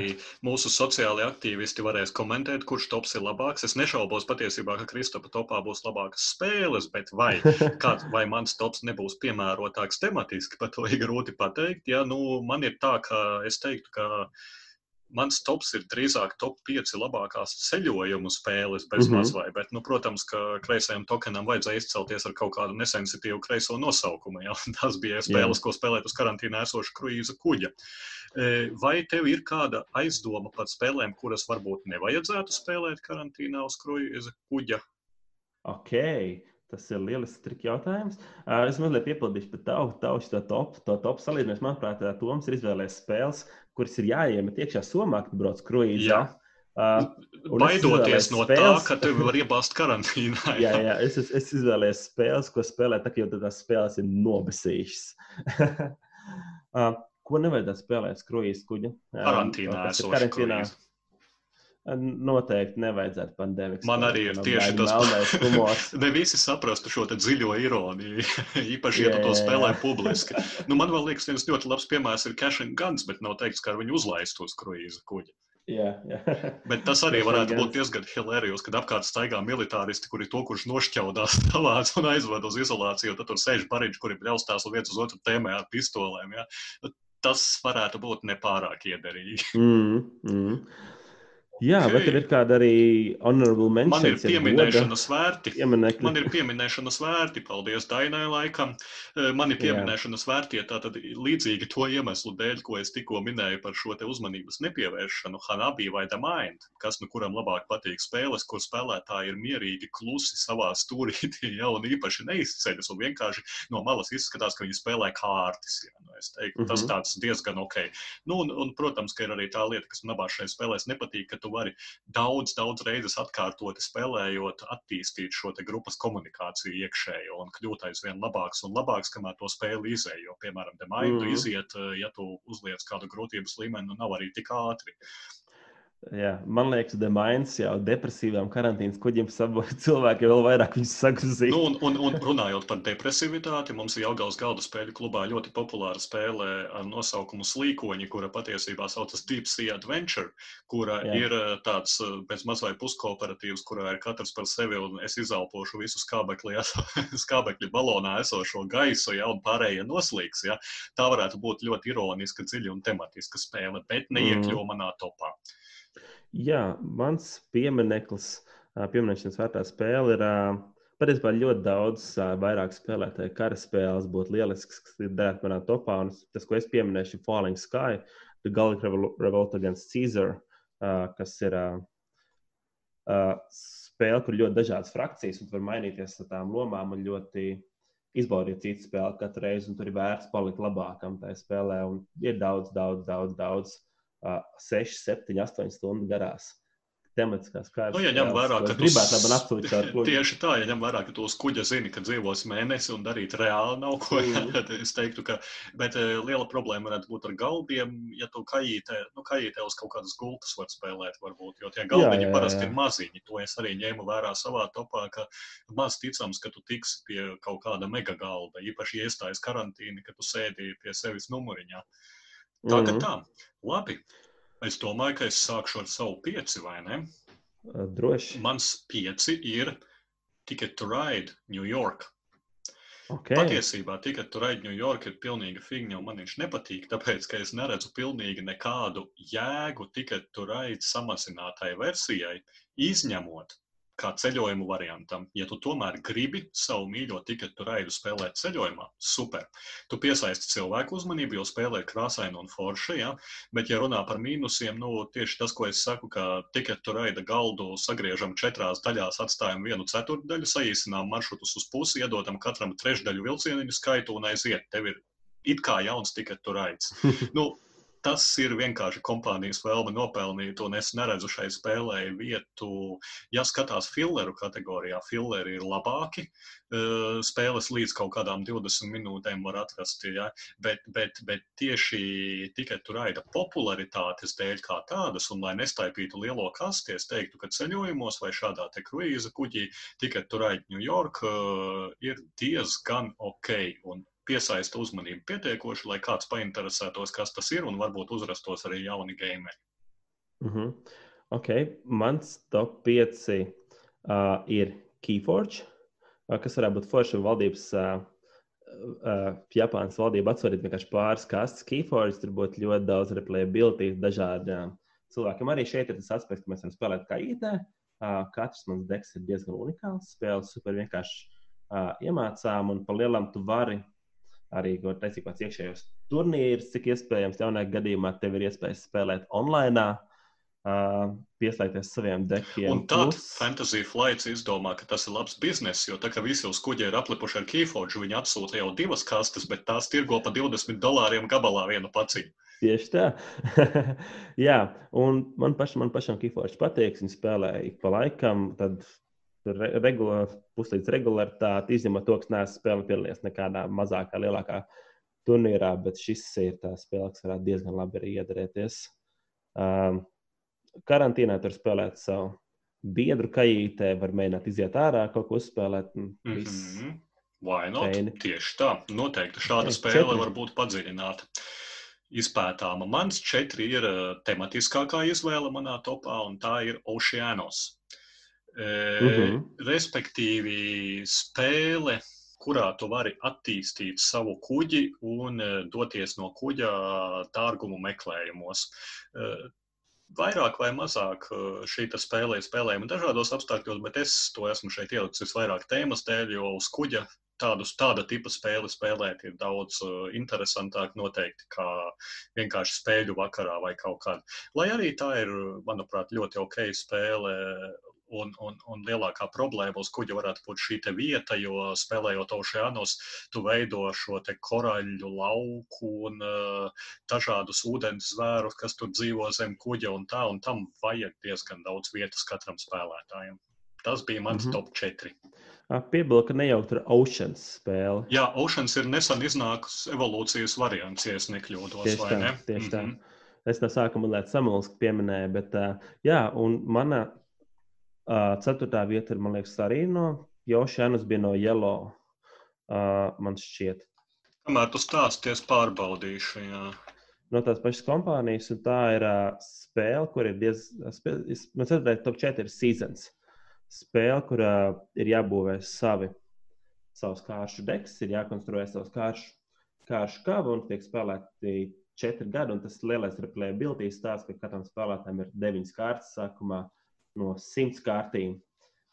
mūsu sociālie aktīvisti varēs komentēt, kurš tops ir labāks. Es nešaubos patiesībā, ka Kristapa topā būs labākas spēles, bet vai, kā, vai mans tops nebūs piemērotāks tematiski, par to ir grūti pateikt. Ja, nu, man ir tā, ka es teiktu, ka mans tops ir drīzāk top 5 labākās ceļojumu spēles bez mm -hmm. mazvai, bet, nu, protams, ka kreisajam tokenam vajadzēja izcelties ar kaut kādu nesensitīvu kreiso nosaukumu. Ja? Tas bija spēles, Jā. ko spēlēt uz karantīnā esoša kruīza kuģa. E, vai tev ir kāda aizdoma par spēlēm, kuras varbūt nevajadzētu spēlēt karantīnā uz kruīza kuģa? Ok, Tas ir lielisks triki jautājums. Es mazliet piepildīšu par tavu, tavu to top, to top salīdzinājumu. Manuprāt, Toms ir izvēlējies spēles, kuras ir jāiemet iekšā somā, kad brauc kruīzā. Uh, Baidoties no spēles, tā, ka tevi var iebāzt karantīnā. Jā, jā, jā es, es, izvēlējos spēles, ko spēlēt, tā jau tās spēles ir nobesījušas. uh, ko nevajadzētu spēlēt kruīzes kuģa? Karantīnā esošais kruīzes. Noteikti nevajadzētu pandēmikas. Man arī ir tieši tas pats. ne visi saprastu šo dziļo ironiju, īpaši, ja tu to spēlē publiski. Nu, man liekas, viens ļoti labs piemērs ir Cash and Guns, bet nav teikts, ka ar viņu uzlaist uz kruīza kuģa. Jā, jā. Bet tas arī varētu būt diezgan hilērijos, kad apkārt staigā militāristi, kuri to, kurš nošķaudās tavāts un aizved uz izolāciju, tad tur sēž pariņš, kuri bļaustās un viens uz otru tēmē ar pistolēm. Ja? Tas varētu būt nepārāk iederīgi. Mm, mm. Jā, okay. vai tev ir kāda arī honorable mention? Man ir pieminēšanas vērti. Pieminekļi. Man ir pieminēšanas vērti, paldies Dainai laikam. Eh, man ir pieminēšanas vērti, tātad līdzīgi to iemeslu dēļ, ko es tikko minēju par šo te uzmanības nepievēršanu, Hanabi vai The Mind, kas nu kuram labāk patīk spēles, kur spēlētāji ir mierīgi, klusi savā stūrītī, ja, un īpaši neizceļas, un vienkārši no malas izskatās, ka viņi spēlē kārtis. Ja, nu, es teiktu, tas mhm. tāds diezgan ok. Nu, un, un, protams, ka ir arī tā lieta, kas man abās šajās spēlēs nepatīk, tu vari daudz, daudz reizes atkārtoti spēlējot, attīstīt šo grupas komunikāciju iekšējo un kļūt aizvien labāks un labāks, kamēr to spēli izēj. Jo, piemēram, demaidu mm iziet, ja tu uzliec kādu grūtības līmeni, nu nav arī tik ātri. Jā, man liekas, Demains jau depresīvām karantīnas kuģiem saboja cilvēki vēl vairāk viņus sagrozīt. Nu, un, un, un runājot par depresivitāti, mums ir Jelgavas galda spēļu klubā ļoti populāra spēle ar nosaukumu Slīkoņi, kura patiesībā saucas Deep Sea Adventure, kura Jā. ir eh, tāds pēc eh, maz vai puskooperatīvs, kurā ir katrs par sevi un es izelpošu visu skābekli, skābekļa balonā esošo gaisu, ja, un pārējie noslīgs. Ja. Tā varētu būt ļoti ironiska, dziļa un tematiska spēle, bet neiekļo mm. manā topā. Jā, mans piemineklis, pieminēšanas vērtā spēle ir patiesībā ļoti daudz vairāk spēlētāju kara spēles būtu lielisks, kas ir derēt manā topā. Un tas, ko es pieminēšu, ir Falling Sky, The Gallic Revolt against Caesar, kas ir spēle, kur ļoti dažādas frakcijas un var mainīties ar tām lomām un ļoti izbaudīt citu spēli katru reizi, un tur ir vērts palikt labākam tajā spēlē. Un ir daudz, daudz, daudz, daudz 6, 7, 8 stundu garās. Tematiskās kārtas. Nu, ja ņem vērā, ka gribētu labi apsūdzēt kuģi. Tieši tā, ja ņem vērā, ka tu uz kuģa zini, ka dzīvos mēnesi un darīt reāli nav ko, mm. tad es teiktu, ka, bet liela problēma varētu būt ar galdiem, ja tu kajītē, nu, kajītē uz kaut kādas gultas var spēlēt, varbūt, jo tie galdiņi jā, jā, jā. parasti ir maziņi. To es arī ņēmu vērā savā topā, ka maz ticams, ka tu tiksi pie kaut kāda mega galda, īpaši iestājas karantīni, ka tu sēdi pie sevis numuriņā. Tā kā -hmm. tā. Labi. Es domāju, ka es sākšu ar savu pieci, vai ne? Droši. Mans pieci ir Ticket to Ride New York. Okay. Patiesībā Ticket to Ride New York ir pilnīga figņa, un man viņš nepatīk, tāpēc, ka es neredzu pilnīgi nekādu jēgu Ticket to Ride samazinātai versijai, izņemot kā ceļojumu variantam. Ja tu tomēr gribi savu mīļo tiketu raidu spēlēt ceļojumā, super. Tu piesaisti cilvēku uzmanību, jo spēlē ir krāsaina un forša, ja? bet, ja runā par mīnusiem, nu, tieši tas, ko es saku, ka tiketu raida galdu sagriežam četrās daļās, atstājam vienu ceturtdaļu, saīsinām maršrutus uz pusi, iedodam katram trešdaļu vilcieniņu skaitu un aiziet. Tev ir it kā jauns tiketu raids. nu, tas ir vienkārši kompānijas vēlme nopelnīt, un es neredzu šai spēlē vietu. Ja skatās filleru kategorijā, filleri ir labāki. Eh, spēles līdz kaut kādām 20 minūtēm var atrast, ja? bet, bet, bet tieši tikai tur raida popularitātes dēļ kā tādas, un lai nestaipītu lielo kasti, es teiktu, ka ceļojumos vai šādā te kruīza kuģī tikai tur raida New York eh, ir diezgan ok. Un piesaista uzmanību pietiekoši, lai kāds painteresētos, kas tas ir, un varbūt uzrastos arī jauni gameri. Mm -hmm. Ok, mans top 5 uh, ir Keyforge, uh, kas varētu būt forša valdības. Uh, uh, Japānas valdība atsūtīt vienkārši pāris kastes Keyforge, tur būtu ļoti daudz replayability dažādiem cilvēkiem. Arī šeit ir tas aspekts, ka mēs varam spēlēt kā IT. Uh, katrs mans deks ir diezgan unikāls. Spēles super vienkārši uh, iemācām, un pa lielam tu vari arī taisīt kāds iekšējos turnīrus, cik iespējams jaunākajā gadījumā tev ir iespējas spēlēt online. Uh, pieslēgties saviem dekiem. Un tad plus. Fantasy Flights izdomā, ka tas ir labs bizness, jo tā kā visi uz kuģa ir aplipuši ar Keyforge, viņi atsūta jau divas kastes, bet tās tirgo pa 20 dolāriem gabalā vienu pacīju. Tieši tā. Jā, un man pašam, man pašam Keyforge patīk, viņi spēlē ik pa laikam, tad regulā, puslīdz regularitāti, izņemot to, ka neesmu spēlējis piedalījies nekādā mazākā, lielākā turnīrā, bet šis ir tā spēle, kas varētu diezgan labi arī iedarēties. Um, karantīnā tur spēlēt savu biedru kajītē, var mēģināt iziet ārā, kaut ko uzspēlēt. Mm -hmm. Vai not? Feini. Tieši tā. Noteikti šāda spēle četri. var būt padziļināta. Izpētāma. Mans četri ir uh, tematiskākā izvēle manā topā, un tā ir Oceanos. Uh -huh. Respektīvi, spēle, kurā tu vari attīstīt savu kuģi un doties no kuģa dārgumu meklējumos. Vairāk vai mazāk šī spēle ir spēlējama dažādos apstākļos, bet es to esmu šeit ielicis vairāk tēmas dēļ, jo uz kuģa tādus, tāda tipa spēli spēlēt ir daudz interesantāk noteikti kā vienkārši spēļu vakarā vai kaut kādā. Lai arī tā ir, manuprāt, ļoti ok spēle Un, un, un lielākā problēma uz kuģa varētu būt šī vieta, jo spēlējot okeānos, tu veido šo koraļu lauku un uh, dažādus ūdens zvērus, kas tur dzīvo zem kuģa, un tā, un tam vajag diezgan daudz vietas katram spēlētājam. Tas bija mans mm -hmm. top 4. Piebildu, ka ne jau tur ir Oceans spēle. Jā, Oceans ir nesen iznākusi evolūcijas variants, ja nekļūdos. Tieši tā, ne? tieši mm -hmm. tā. Mhm. Es no sākuma lietu samulski pieminēju, bet uh, jā, un mana ceturtā vieta ir, man liekas, arī no Jošanas, bija no. Uh, man šķiet. Kamēr tu stāsties, pārbaudīšu. Jā. No tās pašas kompānijas, un tā ir uh, spēle, kur ir diezgan. Man ceturtais top 4 ir seasons. Spēle, kurā uh, ir jābūvē savi, savus kāršu deks, ir jākonstruē savus kāršu, kāršu kavu un tiek spēlēti četri gadi. Un tas lielais replayability stāsts, ka katram spēlētājam ir deviņas kārtas sākumā no simts kārtīm.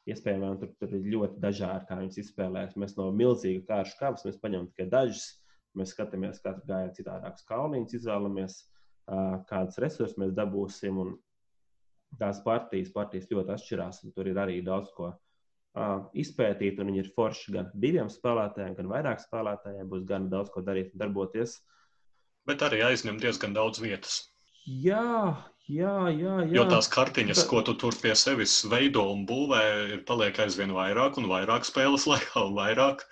Iespējams, tur, tur ir ļoti dažādi, kā viņas izspēlēs. Mēs no milzīga kāršu kavas mēs paņemam tikai dažas. Mēs skatāmies, katru gājienu citādākus kalniņus, izvēlamies, kādas resursus mēs dabūsim. Un tās partijas, partijas ļoti atšķirās. Tur ir arī daudz ko izpētīt, un viņi ir forši gan diviem spēlētājiem, gan vairāk spēlētājiem. Būs gan daudz ko darīt un darboties. Bet arī aizņem diezgan daudz vietas. Jā, Jā, jā, jā. Jo tās kartiņas, ko tu tur pie sevis veido un būvē, ir paliek aizvien vairāk un vairāk spēles laikā un vairāk.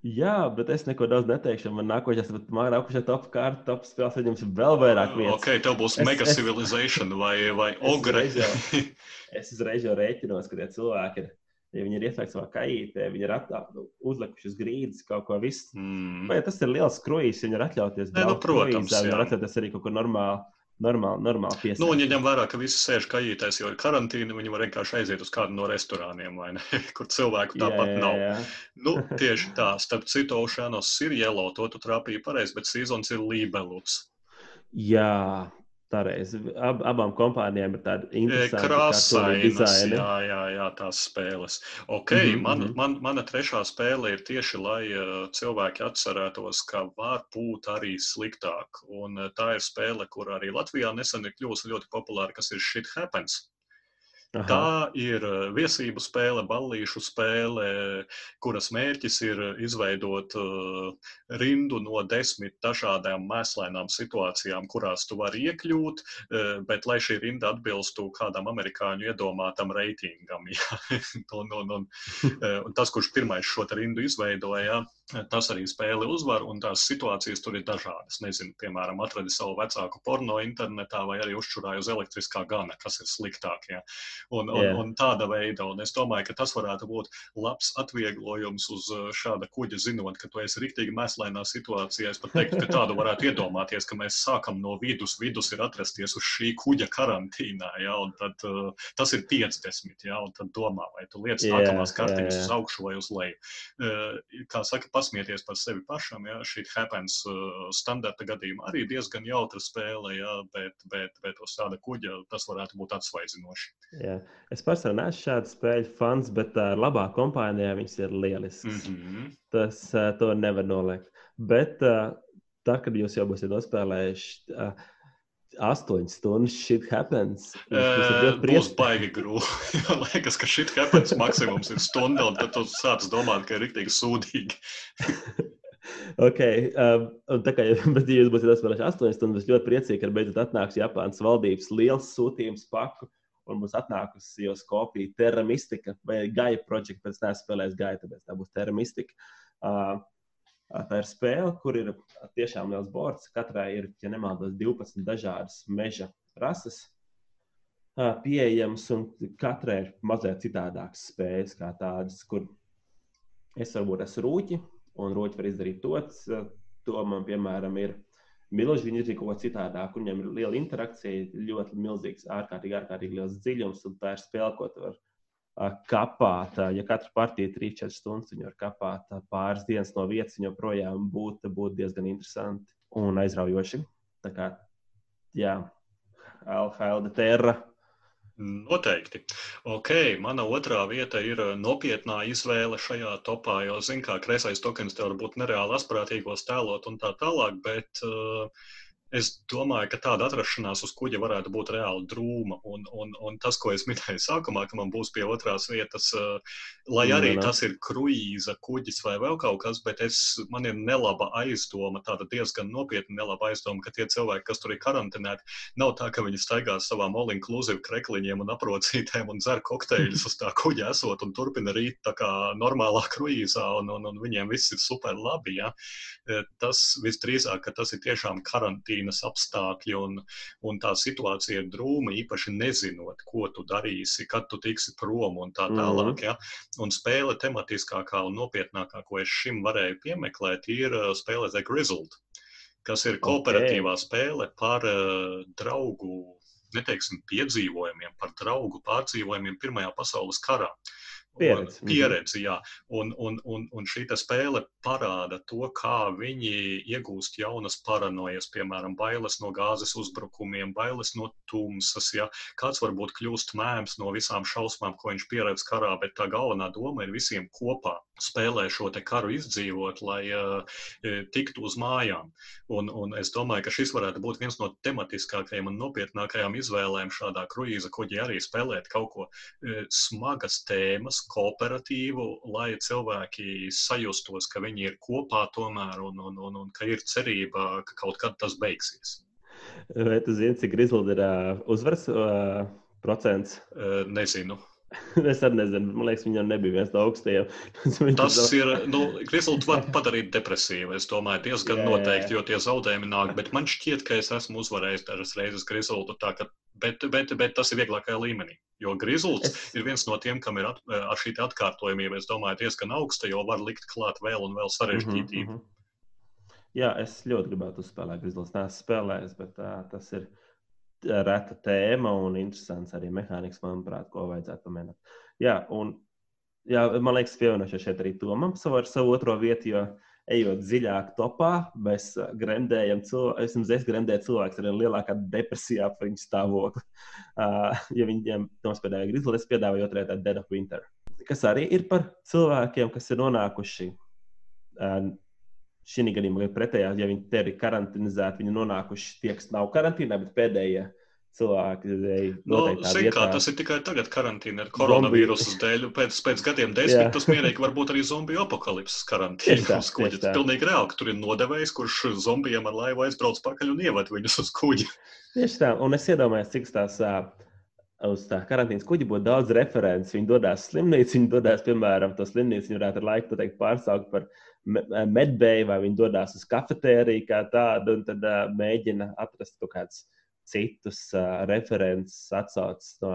Jā, bet es neko daudz neteikšu. Man nākošais, bet man nākošais top kārta, top spēles saņems vēl vairāk vietas. Ok, tev būs es, mega es, civilization vai, vai ogre. Es uzreiz, jau, es uzreiz jau rēķinos, ka tie cilvēki ir ja viņi ir ieslēgti savā kaitē, viņi ir attā, uzlikuši uz grīdas kaut ko visu. Mm. Vai tas ir liels kruīzs, viņi ir atļauties? Ne, nu, protams, kruīzā, viņi ir atļauties arī kaut ko normālu normāli, normāli piesaistīt. Nu, un, ja ņem vērā, ka visi sēž kājītēs, jo ir karantīna, viņi var vienkārši aiziet uz kādu no restorāniem, ne, kur cilvēku tāpat jā, jā, jā. nav. Nu, tieši tā, starp citu, Oceanos ir yellow, to tu trāpīji pareizi, bet sezons ir lībeluts. Jā, Pareizi. Ab, abām kompānijām ir tāda interesanta jā, jā, jā, tās spēles. Okay, mm -hmm. man, mhm. man, mana trešā spēle ir tieši, lai uh, cilvēki atcerētos, ka var būt arī sliktāk. Un uh, tā ir spēle, kur arī Latvijā nesen ir kļuvusi ļoti populāra, kas ir Shit Happens. Aha. Tā ir eh, viesību spēle, ballīšu spēle, kuras mērķis ir izveidot uh, rindu no desmit dažādām mēslainām situācijām, kurās tu vari iekļūt, uh, bet lai šī rinda atbilstu kādam amerikāņu iedomātam reitingam. un, un, un, un tas, kurš pirmais šo rindu izveidoja, Tas arī spēle uzvar, un tās situācijas tur ir dažādas. Nezinu, piemēram, atradi savu vecāku porno internetā, vai arī uzčurāju uz elektriskā gana, kas ir sliktāk. Ja? Un, un, yeah. un tāda veida, un es domāju, ka tas varētu būt labs atvieglojums uz uh, šāda kuģa, zinot, ka tu esi rīktīgi mēslainā situācijā. Es pat teiktu, ka tādu varētu iedomāties, ka mēs sākam no vidus, vidus ir atrasties uz šī kuģa karantīnā, ja? un tad uh, tas ir 50, ja? un tad domā, vai tu lietas yeah, nākamās kartiņas yeah, yeah. uz augšu vai uz leju. Uh, kā saka, pasmieties par sevi pašam. Ja? Šī happens uh, standarta gadījumā arī diezgan jautra spēle, ja? bet, bet, bet uz tāda kuģa tas varētu būt atsvaidzinoši. Jā. Es pats neesmu šādu spēļu fans, bet tā uh, labā kompānijā viņas ir lielisks. Mm -hmm. Tas uh, to nevar noliegt. Bet uh, tā, kad jūs jau būsiet nospēlējuši. Uh, astoņas stundas shit happens. Tas būs baigi grūti. Man liekas, ka shit happens maksimums ir stunda, un tad tu sāc domāt, ka ir rīktīgi sūdīgi. ok, um, tā kā bet, ja jūs būsiet atspēlējuši astoņas stundas, es ļoti priecīgi, ka beidzot atnāks Japānas valdības liels sūtījums paku. Un mums atnākusi jau kopija Terra Mystica vai Gaia projekta. Pēc tam spēlēs Gaia, tāpēc tā būs Terra Mystica. Uh, Tā ir spēle, kur ir tiešām liels bords. Katrai ir, ja nemaldos, 12 dažādas meža rases pieejamas, un katrai ir mazliet citādākas spējas, kā tādas, kur es varbūt esmu rūķi, un rūķi var izdarīt to. To man, piemēram, ir milzīgs, viņi ir kaut ko citādāk, un viņiem ir liela interakcija, ļoti milzīgs, ārkārtīgi, ārkārtīgi liels dziļums, un tā ir spēle, ko tu vari kapāt. Ja katra partija ir 3-4 stundas, viņi var kapāt pāris dienas no vietas, viņa joprojām būtu būt diezgan interesanti un aizraujoši. Tā kā, jā, Alhailda Terra. Noteikti. Ok, mana otrā vieta ir nopietnā izvēle šajā topā, jo, zināmā mērā, kreisais tokens te var būt nereāli asprātīgos tēlot un tā tālāk, bet uh, Es domāju, ka tāda atrašanās uz kuģa varētu būt reāli drūma. Un, un, un tas, ko es minēju sākumā, ka man būs pie otrās vietas, lai arī tas ir kruīza kuģis vai vēl kaut kas, bet es, man ir nelaba aizdoma, tāda diezgan nopietna nelaba aizdoma, ka tie cilvēki, kas tur ir karantinēti, nav tā, ka viņi staigā savām all-inclusive krekliņiem un aprocītēm un dzer kokteļus uz tā kuģa esot un turpina rīt tā kā normālā kruīzā un, un, un viņiem viss ir super labi. Ja? Tas visdrīzāk, ka tas ir tiešām karantīna karantīnas apstākļi un, un tā situācija ir drūma, īpaši nezinot, ko tu darīsi, kad tu tiksi prom un tā tālāk. Mm -hmm. ja? Un spēle tematiskākā un nopietnākā, ko es šim varēju piemeklēt, ir uh, spēle The Grizzled, kas ir kooperatīvā okay. spēle par uh, draugu, neteiksim, piedzīvojumiem, par draugu pārdzīvojumiem Pirmajā pasaules karā. Pieredzi. pieredzi jā. Un, un, un, un šī spēle parāda to, kā viņi iegūst jaunas paranojas, piemēram, bailes no gāzes uzbrukumiem, bailes no tumsas. Ja? Kāds varbūt kļūst mēms no visām šausmām, ko viņš pieredz karā, bet tā galvenā doma ir visiem kopā spēlē šo karu izdzīvot, lai uh, tiktu uz mājām. Un, un es domāju, ka šis varētu būt viens no tematiskākajiem un nopietnākajām izvēlēm šādā kruīza kuģī arī spēlēt kaut ko uh, smagas tēmas, kooperatīvu, lai cilvēki sajustos, ka viņi ir kopā tomēr un, un, un, un ka ir cerība, ka kaut kad tas beigsies. Vai tu zini, cik Grizzled ir uh, uzvaras uh, procents? Uh, nezinu. es arī nezinu, man liekas, viņam nebija viens no augstajiem. Tas ir, nu, Grizzled var padarīt depresīvu, es domāju, diezgan jā, noteikti, jo tie zaudējumi nāk, bet man šķiet, ka es esmu uzvarējis dažas reizes ka, bet, bet, bet tas ir vieglākajā līmenī. Jo Grizzlies es... ir viens no tiem, kam ir at, ar šī atkārtojumība, es domāju, diezgan augsta, jo var likt klāt vēl un vēl sarežģītību. Mm -hmm. Jā, es ļoti gribētu uzspēlēt Grizzlies. Nē, spēlējis, bet uh, tas ir reta tēma un interesants arī mehānisms, manuprāt, ko vajadzētu pamēģināt. Jā, un jā, man liekas, pievienošu šeit arī Tomam savu, savu otro vietu, jo ejot dziļāk topā, mēs gremdējam cilvēku, es gremdēju cilvēku ar lielākā depresijā par viņu stāvokli. Uh, ja viņiem nospēdēja Grizzly, es piedāvāju otrajā tādu Dead of Winter, kas arī ir par cilvēkiem, kas ir nonākuši. Uh, Šī gadījumā ir pretējā, ja viņi te ir karantīnizēti, viņi nonākuši tie, kas nav karantīnā, bet pēdējie cilvēki no, zin, kā, tas ir tikai tagad, karantīna ar koronavīrusu dēļ. Pēc, pēc gadiem desmit tas mierīgi var būt arī zombiju apakalipses karantīna uz kuģa. Tas pilnīgi reāli, ka tur ir nodevējs, kurš zombijiem ar laivu aizbrauc pakaļ un ieved viņus uz kuģa. Tieši tā, un es iedomājos, cik tās uz tā karantīnas kuģa būtu daudz referents. Viņi dodas slimnīcu, viņi dodas, piemēram, to slimnīcu, viņi varētu ar laiku pateikt, pārsaukt par medbēju, vai viņi dodas uz kafetēriju kā tādu, un tad uh, mēģina atrast kaut kādus citus uh, referents, atsaucas no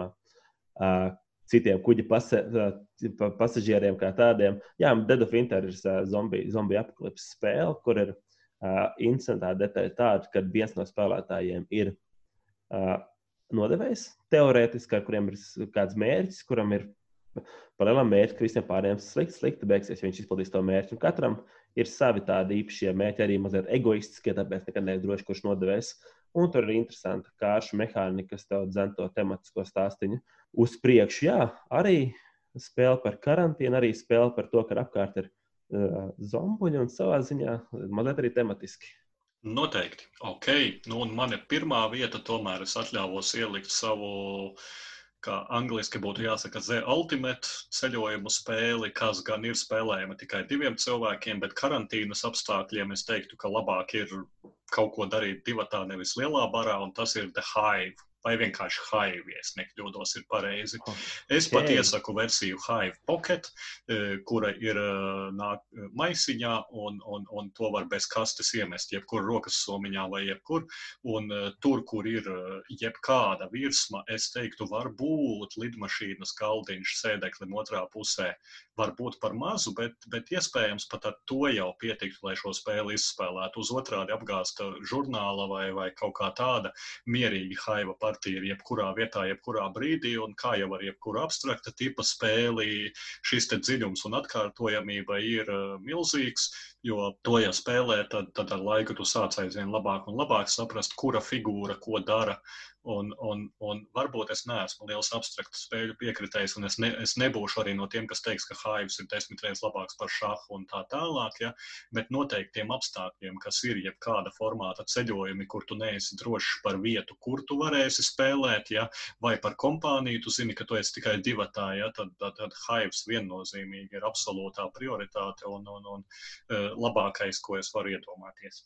uh, citiem kuģa pasa, uh, pasažieriem kā tādiem. Jā, Dead of Winter ir uh, zombiju zombi apakalipses spēle, kur ir uh, incidentā detaļa tāda, ka viens no spēlētājiem ir uh, nodevējs, teorētiski, ar kuriem ir kāds mērķis, kuram ir paralēli mērķis, ka visiem pārējiem slikti, slikti beigsies, ja viņš izpildīs to mērķi. Un katram ir savi tādi īpašie mērķi, arī mazliet egoistiskie, tāpēc nekad neesmu drošs, kurš nodevējs. Un tur ir interesanti kāršu mehānika, kas tev dzen to tematisko stāstīņu uz priekšu. Jā, arī spēle par karantīnu, arī spēle par to, ka apkārt ir uh, zombuļi un savā ziņā mazliet arī tematiski. Noteikti. Ok, nu, un mana pirmā vieta tomēr es atļāvos ielikt savu, kā angliski būtu jāsaka, The Ultimate ceļojumu spēli, kas gan ir spēlējama tikai diviem cilvēkiem, bet karantīnas apstākļiem es teiktu, ka labāk ir kaut ko darīt divatā, nevis lielā barā, un tas ir The Hive vai vienkārši Hive, ja nekļūdos, ir pareizi. Okay. Es pat iesaku versiju Hive Pocket, e, kura ir e, nāk maisiņā, un, un, un to var bez kastes iemest jebkur rokas somiņā vai jebkur. Un e, tur, kur ir jebkāda virsma, es teiktu, var būt lidmašīnas galdiņš sēdeklim otrā pusē. Var būt par mazu, bet, bet iespējams pat ar to jau pietiktu, lai šo spēli izspēlētu. Uz otrādi apgāzta žurnāla vai, vai kaut kā tāda mierīga haiva par ir jebkurā vietā, jebkurā brīdī, un kā jau ar jebkuru abstrakta tipa spēli, šis dziļums un atkārtojamība ir uh, milzīgs. Jo to, ja spēlē, tad, tad ar laiku tu sāc aizvien labāk un labāk saprast, kura figūra ko dara. Un, un, un varbūt es neesmu liels abstraktu spēļu piekritējs, un es, ne, es nebūšu arī no tiem, kas teiks, ka Haivs ir desmit reizes labāks par šāhu un tā tālāk. Ja? Bet noteiktiem apstākļiem, kas ir jebkāda formāta ceļojumi, kur tu neesi drošs par vietu, kur tu varēsi spēlēt, ja? vai par kompāniju, tu zini, ka tu esi tikai divatā, ja? tad, tad, tad Haivs viennozīmīgi ir absolūtā prioritāte un, un, un uh, labākais, ko es varu iedomāties.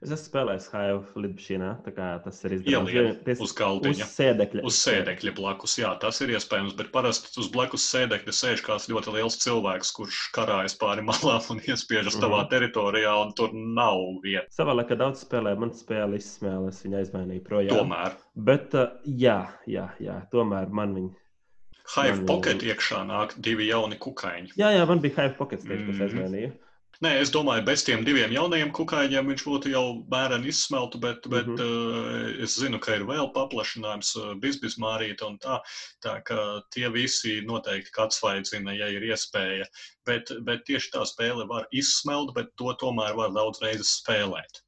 Es esmu spēlējis Haivu lidmašīnā, tā kā tas ir izdarāms. Uz galdiņa. Uz sēdekļa. Uz sēdekļa blakus, jā, tas ir iespējams, bet parasti uz blakus sēdekļa sēž kāds ļoti liels cilvēks, kurš karājas pāri malām un iespiežas tavā mm teritorijā, un tur nav vietas. Savā laikā daudz spēlē, man spēle izsmēles, viņa aizmainīja projām. Tomēr. Bet, uh, jā, jā, jā, tomēr man viņa. Hive Pocket iekšā nāk divi jauni kukaiņi. Jā, jā, man bija Hive Pocket, kas mm -hmm. Nē, es domāju, bez tiem diviem jaunajiem kukaiņiem viņš būtu jau bērni izsmeltu, bet, bet mm -hmm. uh, es zinu, ka ir vēl paplašinājums, uh, bizbis mārīta un tā, tā ka tie visi noteikti atsvaidzina, ja ir iespēja. Bet, bet tieši tā spēle var izsmelt, bet to tomēr var daudz reizes spēlēt.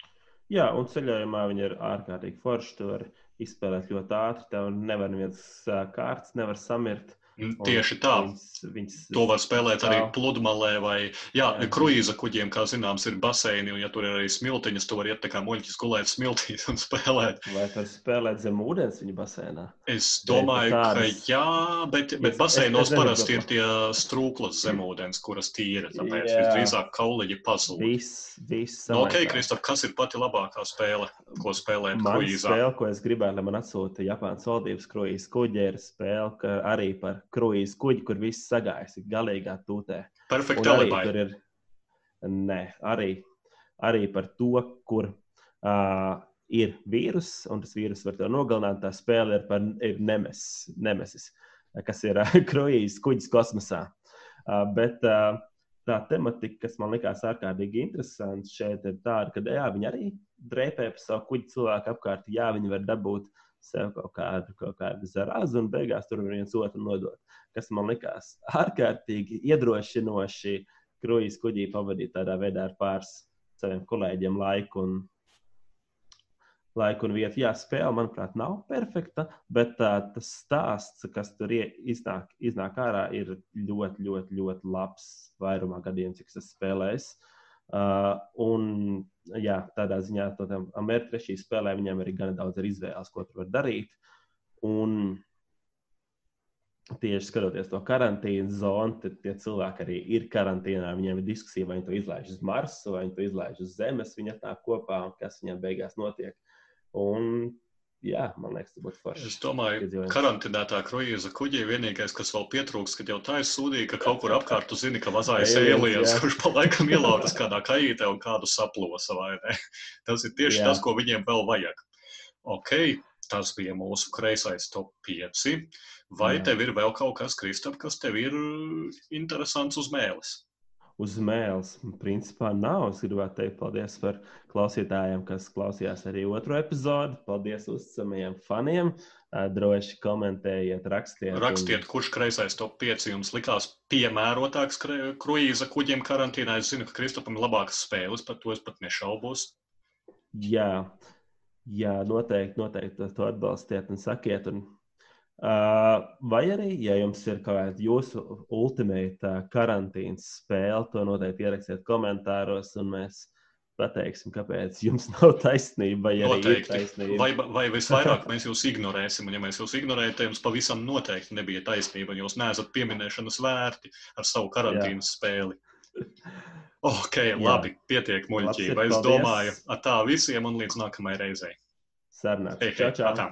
Jā, un ceļojumā viņi ir ārkārtīgi forši. Tu vari izspēlēt ļoti ātri, tev nevar neviens kārts, nevar samirt. Tieši tā. Viņas, viņas to var spēlēt tā. arī pludmalē vai jā, jā. kruīza kuģiem, kā zināms, ir baseini, un ja tur ir arī smiltiņas, tu vari iet tā kā muļķis gulēt smiltīs un spēlēt. Vai tu spēlēt zem ūdens viņa basēnā? Es domāju, ka jā, bet, bet baseinos es, es parasti ir tie strūklas zemūdens, kuras tīra, tāpēc jā. visdrīzāk kauliņi pazūd. Viss, viss. No, ok, Kristof, kas ir pati labākā spēle, ko spēlēt man kruīzā? Spēle, ko es gribētu, lai man atsūta Japānas valdības kruīza kuģi, ir spēle arī par kruīzu kuģi, kur viss sagājas galīgā tūtē. Perfekti alibi. Tur ir, ne, arī, arī par to, kur uh, ir vīrus, un tas vīrus var to nogalināt. Tā spēle ir par ir nemes, nemesis, kas ir uh, kruīzes kuģis kosmosā. Uh, bet uh, tā tematika, kas man likās ārkārtīgi interesanta šeit, ir tāda, ka jā, viņi arī drēpē pa savu kuģi cilvēku apkārt. Jā, viņi var dabūt sev kaut kādu, kaut kādu zarazu un beigās tur viens otru nodot. Kas man likās ārkārtīgi iedrošinoši kruīzes kuģī pavadīt tādā veidā ar pāris saviem kolēģiem laiku. Un, laiku un vietu. Jā, spēle, manuprāt, nav perfekta, bet uh, tas stāsts, kas tur iznāk, iznāk ārā, ir ļoti, ļoti, ļoti labs. Vairumā gadījumā, cik es spēlēju. Uh, un, jā, tādā ziņā, Amerikas trešajām spēlēm viņiem ir gan daudz ar izvēles, ko tur var darīt. Un tieši skatoties to karantīnas zonu, tad tie cilvēki arī ir karantīnā. Viņiem ir diskusija, vai viņi to izlaiž uz Marsa, vai viņi to izlaiž uz Zemes. Viņi atnāk kopā un kas viņiem beigās notiek. Un, jā, man liekas, tas būtu forši. Es domāju, ka karantinētā kruīza kuģī vienīgais, kas vēl pietrūks, kad jau tā ir sūdīga, ka kaut kur apkārt tu zini, ka vazājas ēlijas, kurš pa laikam ielautas kādā kaitē un kādu saplosa vai ne. Tas ir tieši jā. tas, ko viņiem vēl vajag. Ok, tas bija mūsu kreisais top 5. Vai Jā. tev ir vēl kaut kas, Kristap, kas tev ir interesants uz mēles? Uz mēles, principā, nav. Es gribētu teikt paldies par klausītājiem, kas klausījās arī otro epizodi. Paldies uzticamajiem faniem. Droši komentējiet, rakstiet. Rakstiet, un... kurš kreisais top 5 jums likās piemērotāks kruīza kuģiem karantīnā. Es zinu, ka Kristapam ir labākas spēles, par to es pat nešaubos. Jā, jā noteikti, noteikti to atbalstiet un sakiet. Un vai arī, ja jums ir kaut kāda jūsu ultimate uh, karantīnas spēle, to noteikti ierakstiet komentāros, un mēs pateiksim, kāpēc jums nav taisnība. Vai, noteikti. taisnība. vai, vai visvairāk mēs jūs ignorēsim, un ja mēs jūs ignorējam, tad jums pavisam noteikti nebija taisnība, un jūs neesat pieminēšanas vērti ar savu karantīnas Jā. spēli. Ok, Jā. labi, pietiek muļķība. Es domāju, ar tā visiem un līdz nākamajai reizei. Sarunāts. Čau, čau. Atā.